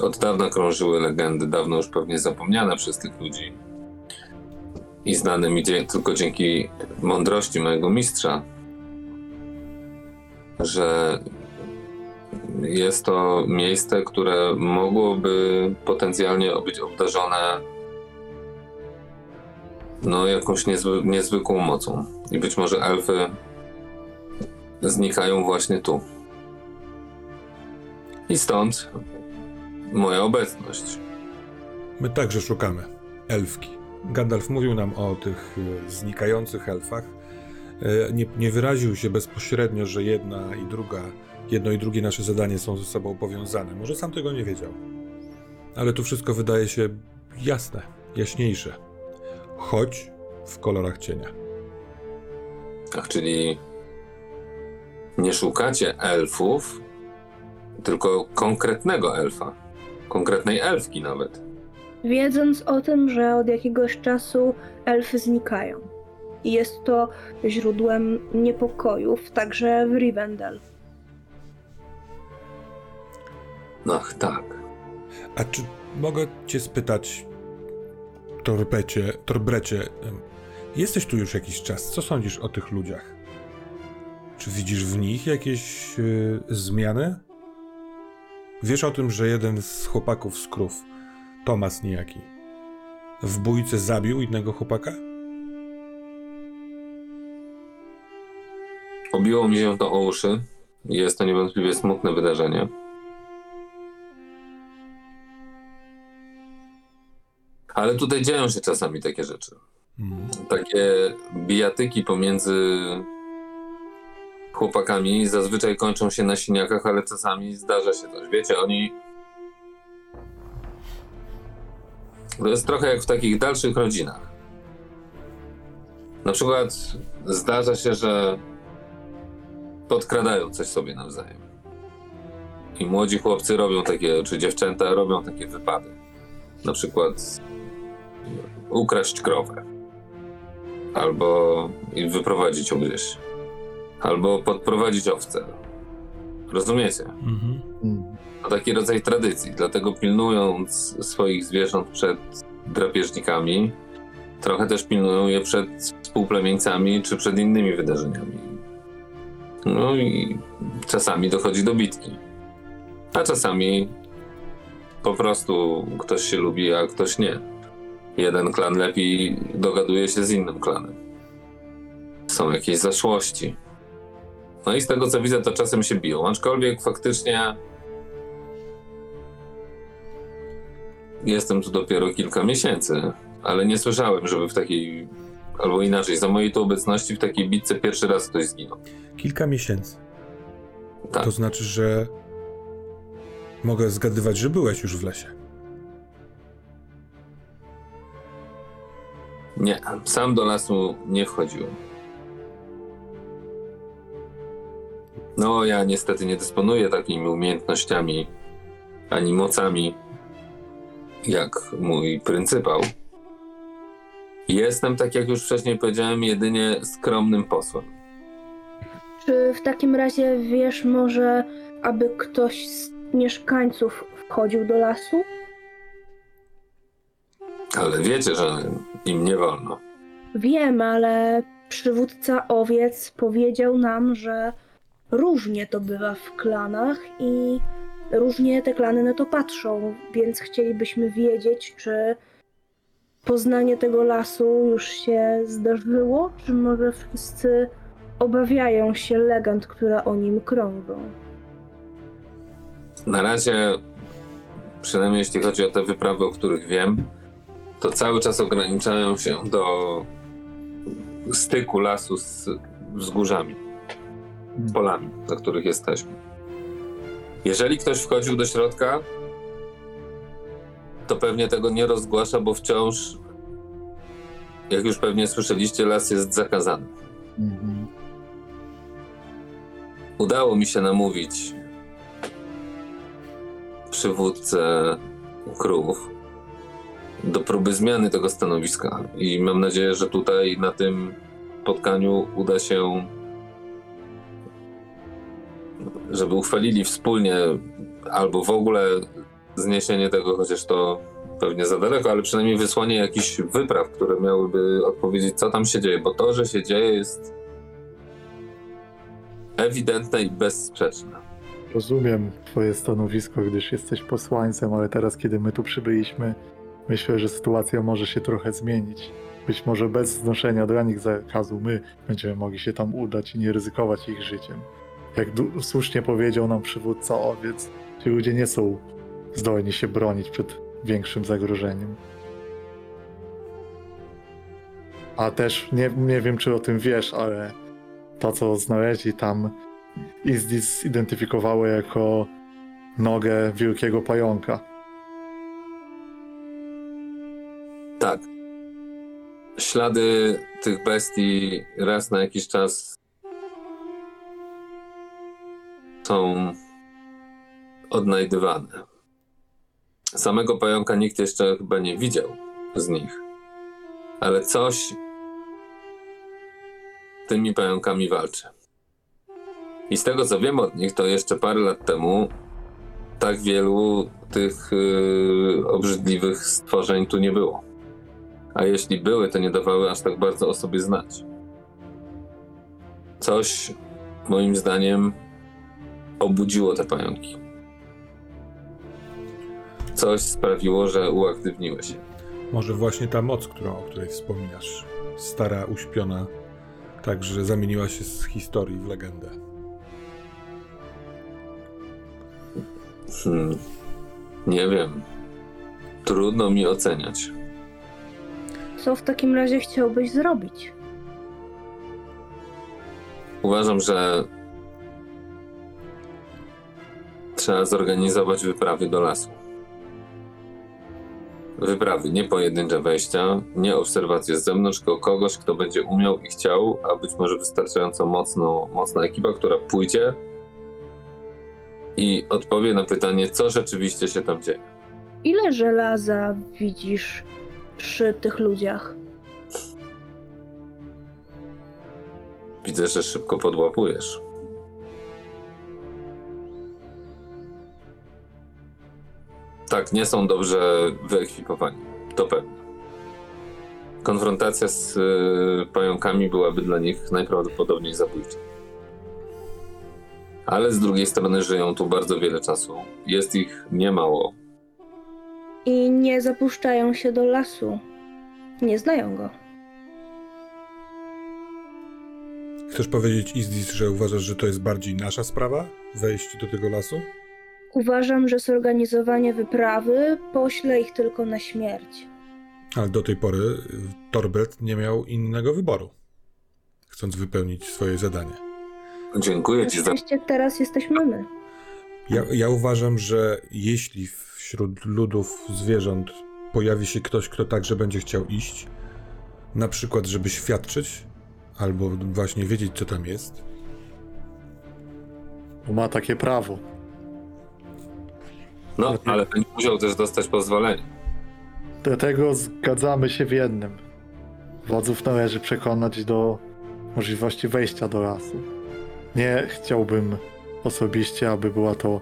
od dawna krążyły legendy, dawno już pewnie zapomniane przez tych ludzi i znane mi tylko dzięki mądrości mojego mistrza, że jest to miejsce, które mogłoby potencjalnie być obdarzone no, jakąś niezwy, niezwykłą mocą. I być może elfy znikają właśnie tu. I stąd moja obecność. My także szukamy elfki. Gandalf mówił nam o tych e, znikających elfach. E, Nie, nie wyraził się bezpośrednio, że jedna i druga, jedno i drugie nasze zadanie są ze sobą powiązane. Może sam tego nie wiedział. Ale tu wszystko wydaje się jasne, jaśniejsze. Choć w kolorach cienia. Ach, czyli nie szukacie elfów, tylko konkretnego elfa. Konkretnej elfki nawet. Wiedząc o tym, że od jakiegoś czasu elfy znikają. I jest to źródłem niepokojów, także w Rivendell. Ach, tak. A czy mogę cię spytać, Torbecie, Torbrecie, jesteś tu już jakiś czas, co sądzisz o tych ludziach? Czy widzisz w nich jakieś e, zmiany? Wiesz o tym, że jeden z chłopaków z krów, Tomas niejaki, w bójce zabił innego chłopaka? Obiło mi się to o uszy. Jest to niewątpliwie smutne wydarzenie. Ale tutaj dzieją się czasami takie rzeczy. Mhm. Takie bijatyki pomiędzy chłopakami zazwyczaj kończą się na siniakach, ale czasami zdarza się coś. Wiecie, oni. To jest trochę jak w takich dalszych rodzinach. Na przykład zdarza się, że podkradają coś sobie nawzajem. I młodzi chłopcy robią takie, czy dziewczęta robią takie wypady. Na przykład ukraść krowę. Albo i wyprowadzić ją gdzieś. Albo podprowadzić owcę. Rozumiecie? Mhm. To taki rodzaj tradycji. Dlatego pilnując swoich zwierząt przed drapieżnikami, trochę też pilnują je przed współplemieńcami czy przed innymi wydarzeniami. No i czasami dochodzi do bitki. A czasami po prostu ktoś się lubi, a ktoś nie. Jeden klan lepiej dogaduje się z innym klanem. Są jakieś zaszłości. No i z tego co widzę, to czasem się biją. Aczkolwiek faktycznie jestem tu dopiero kilka miesięcy, ale nie słyszałem, żeby w takiej, albo inaczej, za mojej tu obecności w takiej bitce pierwszy raz ktoś zginął. Kilka miesięcy. Tak. To znaczy, że mogę zgadywać, że byłeś już w lesie. Nie, sam do lasu nie wchodziłem. No, ja niestety nie dysponuję takimi umiejętnościami ani mocami jak mój pryncypał. Jestem, tak jak już wcześniej powiedziałem, jedynie skromnym posłem. Czy w takim razie wiesz może, aby ktoś z mieszkańców wchodził do lasu? Ale wiecie, że im nie wolno. Wiem, ale przywódca owiec powiedział nam, że różnie to bywa w klanach i różnie te klany na to patrzą, więc chcielibyśmy wiedzieć, czy poznanie tego lasu już się zdarzyło, czy może wszyscy obawiają się legend, które o nim krążą. Na razie, przynajmniej jeśli chodzi o te wyprawy, o których wiem, to cały czas ograniczają się do styku lasu z wzgórzami, polami, na których jesteśmy. Jeżeli ktoś wchodził do środka, to pewnie tego nie rozgłasza, bo wciąż, jak już pewnie słyszeliście, las jest zakazany. Mhm. Udało mi się namówić przywódcę krów do próby zmiany tego stanowiska. I mam nadzieję, że tutaj na tym spotkaniu uda się, żeby uchwalili wspólnie albo w ogóle zniesienie tego, chociaż to pewnie za daleko, ale przynajmniej wysłanie jakichś wypraw, które miałyby odpowiedzieć, co tam się dzieje, bo to, że się dzieje, jest ewidentne i bezsprzeczne. Rozumiem twoje stanowisko, gdyż jesteś posłańcem, ale teraz, kiedy my tu przybyliśmy, myślę, że sytuacja może się trochę zmienić. Być może bez znoszenia dla nich zakazu my będziemy mogli się tam udać i nie ryzykować ich życiem. Jak słusznie powiedział nam przywódca owiec, ci ludzie nie są zdolni się bronić przed większym zagrożeniem. A też nie, nie wiem, czy o tym wiesz, ale to, co znaleźli tam, Izdis zidentyfikowało jako nogę wielkiego pająka. Tak. Ślady tych bestii raz na jakiś czas są odnajdywane. Samego pająka nikt jeszcze chyba nie widział z nich, ale coś tymi pająkami walczy. I z tego co wiem od nich, to jeszcze parę lat temu tak wielu tych yy, obrzydliwych stworzeń tu nie było. A jeśli były, to nie dawały aż tak bardzo o sobie znać. Coś, moim zdaniem, obudziło te pająki. Coś sprawiło, że uaktywniły się. Może właśnie ta moc, którą, o której wspominasz, stara, uśpiona, także zamieniła się z historii w legendę. Hmm. Nie wiem. Trudno mi oceniać. Co w takim razie chciałbyś zrobić? Uważam, że trzeba zorganizować wyprawy do lasu. Wyprawy, nie pojedyncze wejścia, nie obserwacje z zewnątrz, tylko kogoś, kto będzie umiał i chciał, a być może wystarczająco mocno, mocna ekipa, która pójdzie i odpowie na pytanie, co rzeczywiście się tam dzieje. Ile żelaza widzisz przy tych ludziach? Widzę, że szybko podłapujesz. Tak, nie są dobrze wyekwipowani. To pewne. Konfrontacja z y, pająkami byłaby dla nich najprawdopodobniej zabójcza. Ale z drugiej strony żyją tu bardzo wiele czasu. Jest ich niemało. I nie zapuszczają się do lasu. Nie znają go. Chcesz powiedzieć, Izdis, że uważasz, że to jest bardziej nasza sprawa? Wejść do tego lasu? Uważam, że zorganizowanie wyprawy pośle ich tylko na śmierć. Ale do tej pory y, Torbert nie miał innego wyboru, chcąc wypełnić swoje zadanie. Dziękuję ci za. szczęście teraz jesteśmy my. Ja, ja uważam, że jeśli wśród ludów zwierząt pojawi się ktoś, kto także będzie chciał iść, na przykład, żeby świadczyć, albo właśnie wiedzieć, co tam jest, Bo ma takie prawo. No, ale będzie musiał też dostać pozwolenie. Dlatego zgadzamy się w jednym. Wodzów należy przekonać do możliwości wejścia do lasu. Nie chciałbym osobiście, aby była to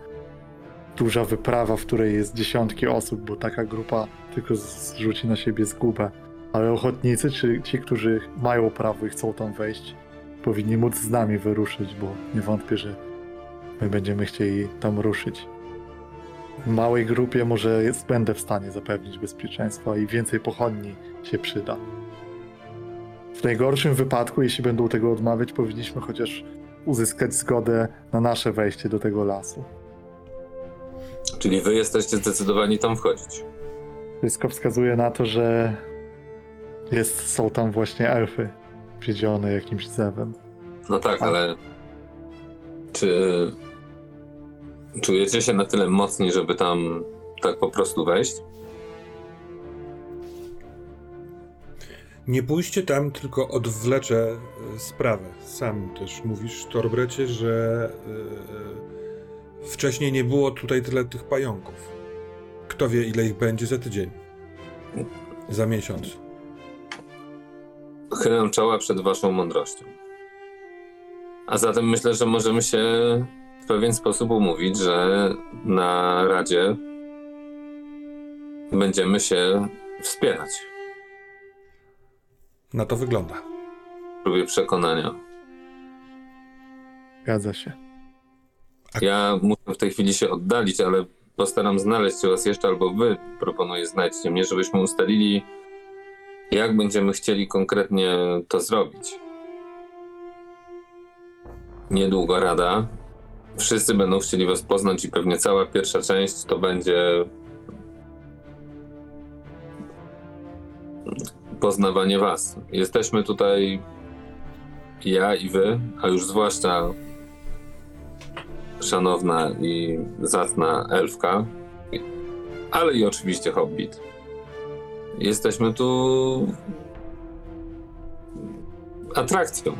duża wyprawa, w której jest dziesiątki osób, bo taka grupa tylko zrzuci na siebie zgubę. Ale ochotnicy, czy ci, którzy mają prawo i chcą tam wejść, powinni móc z nami wyruszyć, bo nie wątpię, że my będziemy chcieli tam ruszyć. Małej grupie może jest, będę w stanie zapewnić bezpieczeństwo i więcej pochodni się przyda. W najgorszym wypadku, jeśli będą tego odmawiać, powinniśmy chociaż uzyskać zgodę na nasze wejście do tego lasu. Czyli wy jesteście zdecydowani tam wchodzić. Wszystko wskazuje na to, że jest, są tam właśnie elfy wiedzione jakimś zewem. No tak, ale czy czujecie się na tyle mocni, żeby tam tak po prostu wejść? Nie pójście tam, tylko odwlecze e, sprawę. Sam też mówisz, Torbrecie, że Wcześniej nie było tutaj tyle tych pająków. Kto wie, ile ich będzie za tydzień? Za miesiąc. Chylę czoła przed waszą mądrością. A zatem myślę, że możemy się w pewien sposób umówić, że na Radzie będziemy się wspierać Na to wygląda. w próbie przekonania. Zgadza się. Ja muszę w tej chwili się oddalić, ale postaram znaleźć was jeszcze, albo wy proponuję znajdźcie mnie, żebyśmy ustalili, jak będziemy chcieli konkretnie to zrobić. Niedługo rada. Wszyscy będą chcieli was poznać i pewnie cała pierwsza część to będzie poznawanie was. Jesteśmy tutaj ja i wy, a już zwłaszcza szanowna i zacna elfka, ale i oczywiście hobbit. Jesteśmy tu atrakcją.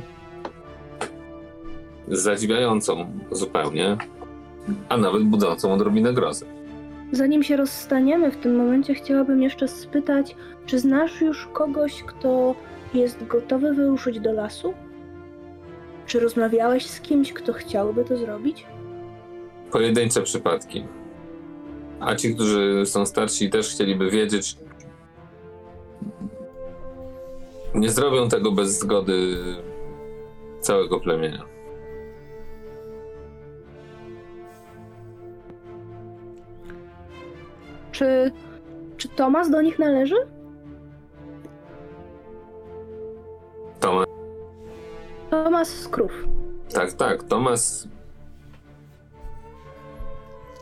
Zadziwiającą zupełnie, a nawet budzącą odrobinę grozy. Zanim się rozstaniemy w tym momencie, chciałabym jeszcze spytać, czy znasz już kogoś, kto jest gotowy wyruszyć do lasu? Czy rozmawiałeś z kimś, kto chciałby to zrobić? Pojedyncze przypadki. A ci, którzy są starsi, też chcieliby wiedzieć, nie zrobią tego bez zgody całego plemienia. Czy, czy Tomas do nich należy? Tomas, Tomas z Krów. tak, tak, Tomas.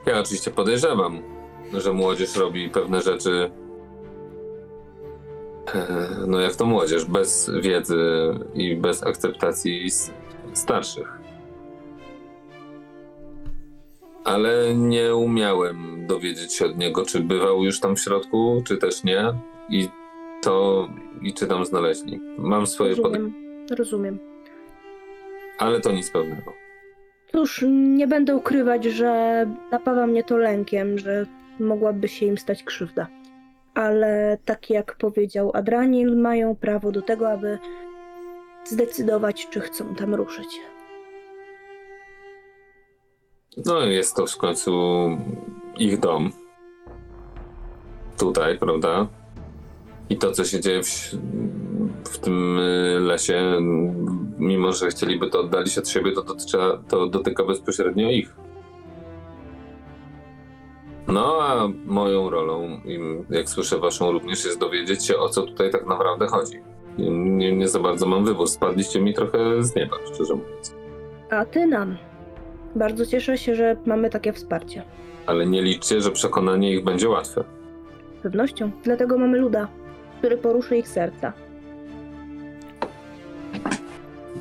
Ja oczywiście podejrzewam, że młodzież robi pewne rzeczy. e, No jak to młodzież, bez wiedzy i bez akceptacji starszych. Ale nie umiałem dowiedzieć się od niego, czy bywał już tam w środku, czy też nie. I to, i czy tam znaleźli. Mam swoje Rozumiem. Rozumiem. ale to nic pewnego. Cóż, nie będę ukrywać, że napawa mnie to lękiem, że mogłaby się im stać krzywda. Ale tak jak powiedział Adranil, mają prawo do tego, aby zdecydować, czy chcą tam ruszyć. No jest to w końcu ich dom. Tutaj, prawda? I to, co się dzieje w, w tym y, lesie, mimo że chcieliby to oddalić od siebie, to, dotyka, to dotyka bezpośrednio ich. No, a moją rolą, jak słyszę waszą również, jest dowiedzieć się, o co tutaj tak naprawdę chodzi. Nie, nie za bardzo mam wybór. Spadliście mi trochę z nieba, szczerze mówiąc. A ty nam. Bardzo cieszę się, że mamy takie wsparcie. Ale nie liczcie, że przekonanie ich będzie łatwe. Z pewnością. Dlatego mamy Luda, który poruszy ich serca.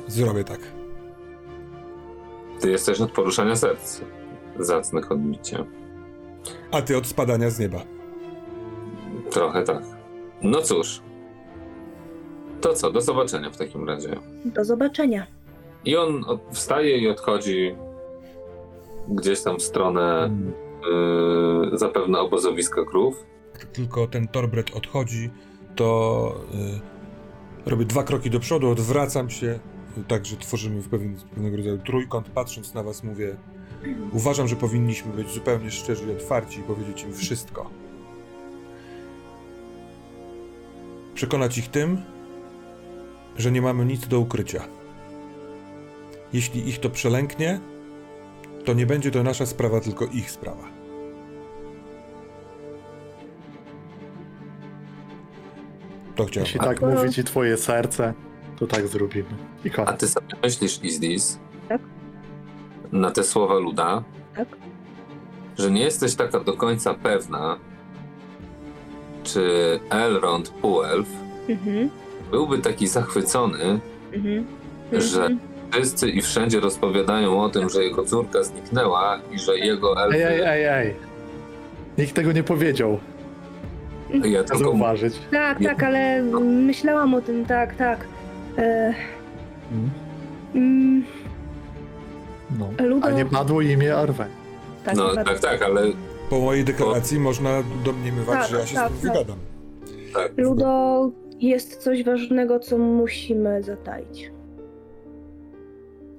Zrobię tak. Ty jesteś od poruszania serc. Zacnych odbicie. A ty od spadania z nieba. Trochę tak. No cóż. To co, do zobaczenia w takim razie. Do zobaczenia. I on wstaje i odchodzi gdzieś tam w stronę yy, zapewne obozowiska krów. Tylko ten Torbret odchodzi, to y, robię dwa kroki do przodu, odwracam się, y, tak że tworzymy w pewien, pewnego rodzaju trójkąt. Patrząc na was mówię, uważam, że powinniśmy być zupełnie szczerzy i otwarci i powiedzieć im wszystko. Przekonać ich tym, że nie mamy nic do ukrycia. Jeśli ich to przelęknie, to nie będzie to nasza sprawa, tylko ich sprawa. To chciałem. Jeśli tak A- mówi ci twoje serce, to tak zrobimy. I A ty sobie myślisz, Izdis, Tak. na te słowa Luda, Tak? że nie jesteś taka do końca pewna, czy Elrond Półelf Mhm. byłby taki zachwycony, Mhm. że Mhm. Wszyscy i wszędzie rozpowiadają o tym, że jego córka zniknęła i że jego elfy... Ej, ej, ej, ej. Nikt tego nie powiedział. Ja tylko zauważyć. Tak, Nie- tak, ale myślałam o tym, tak, tak. E, Mm, mm, No. Ludo, A nie padło imię Arwen. tak. No tak. tak, tak, ale Po mojej deklaracji można domniemywać, Tak, że ja się tak, z nim tak. wygadam. tak. Ludo, jest coś ważnego, co musimy zataić.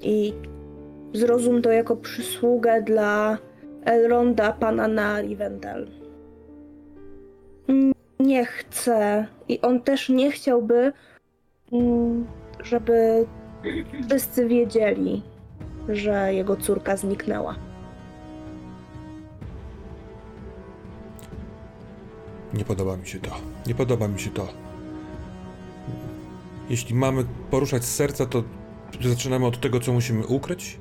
I zrozum to jako przysługę dla Elronda, pana na Rivendell. Mm, Nie chcę i on też nie chciałby, mm, żeby wszyscy wiedzieli, że jego córka zniknęła. Nie podoba mi się to. Nie podoba mi się to. Jeśli mamy poruszać serca, to zaczynamy od tego, co musimy ukryć?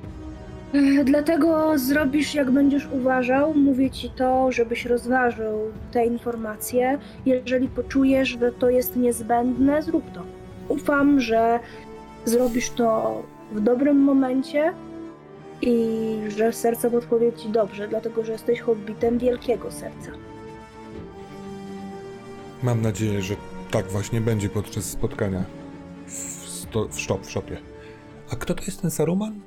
Ech, Dlatego zrobisz jak będziesz uważał. Mówię ci to, żebyś rozważył te informacje. Jeżeli poczujesz, że to jest niezbędne, zrób to. Ufam, że zrobisz to w dobrym momencie i że serce podpowie ci dobrze, dlatego że jesteś hobbitem wielkiego serca. Mam nadzieję, że tak właśnie będzie podczas spotkania w, sto, w, sztop, w szopie. A kto to jest ten Saruman?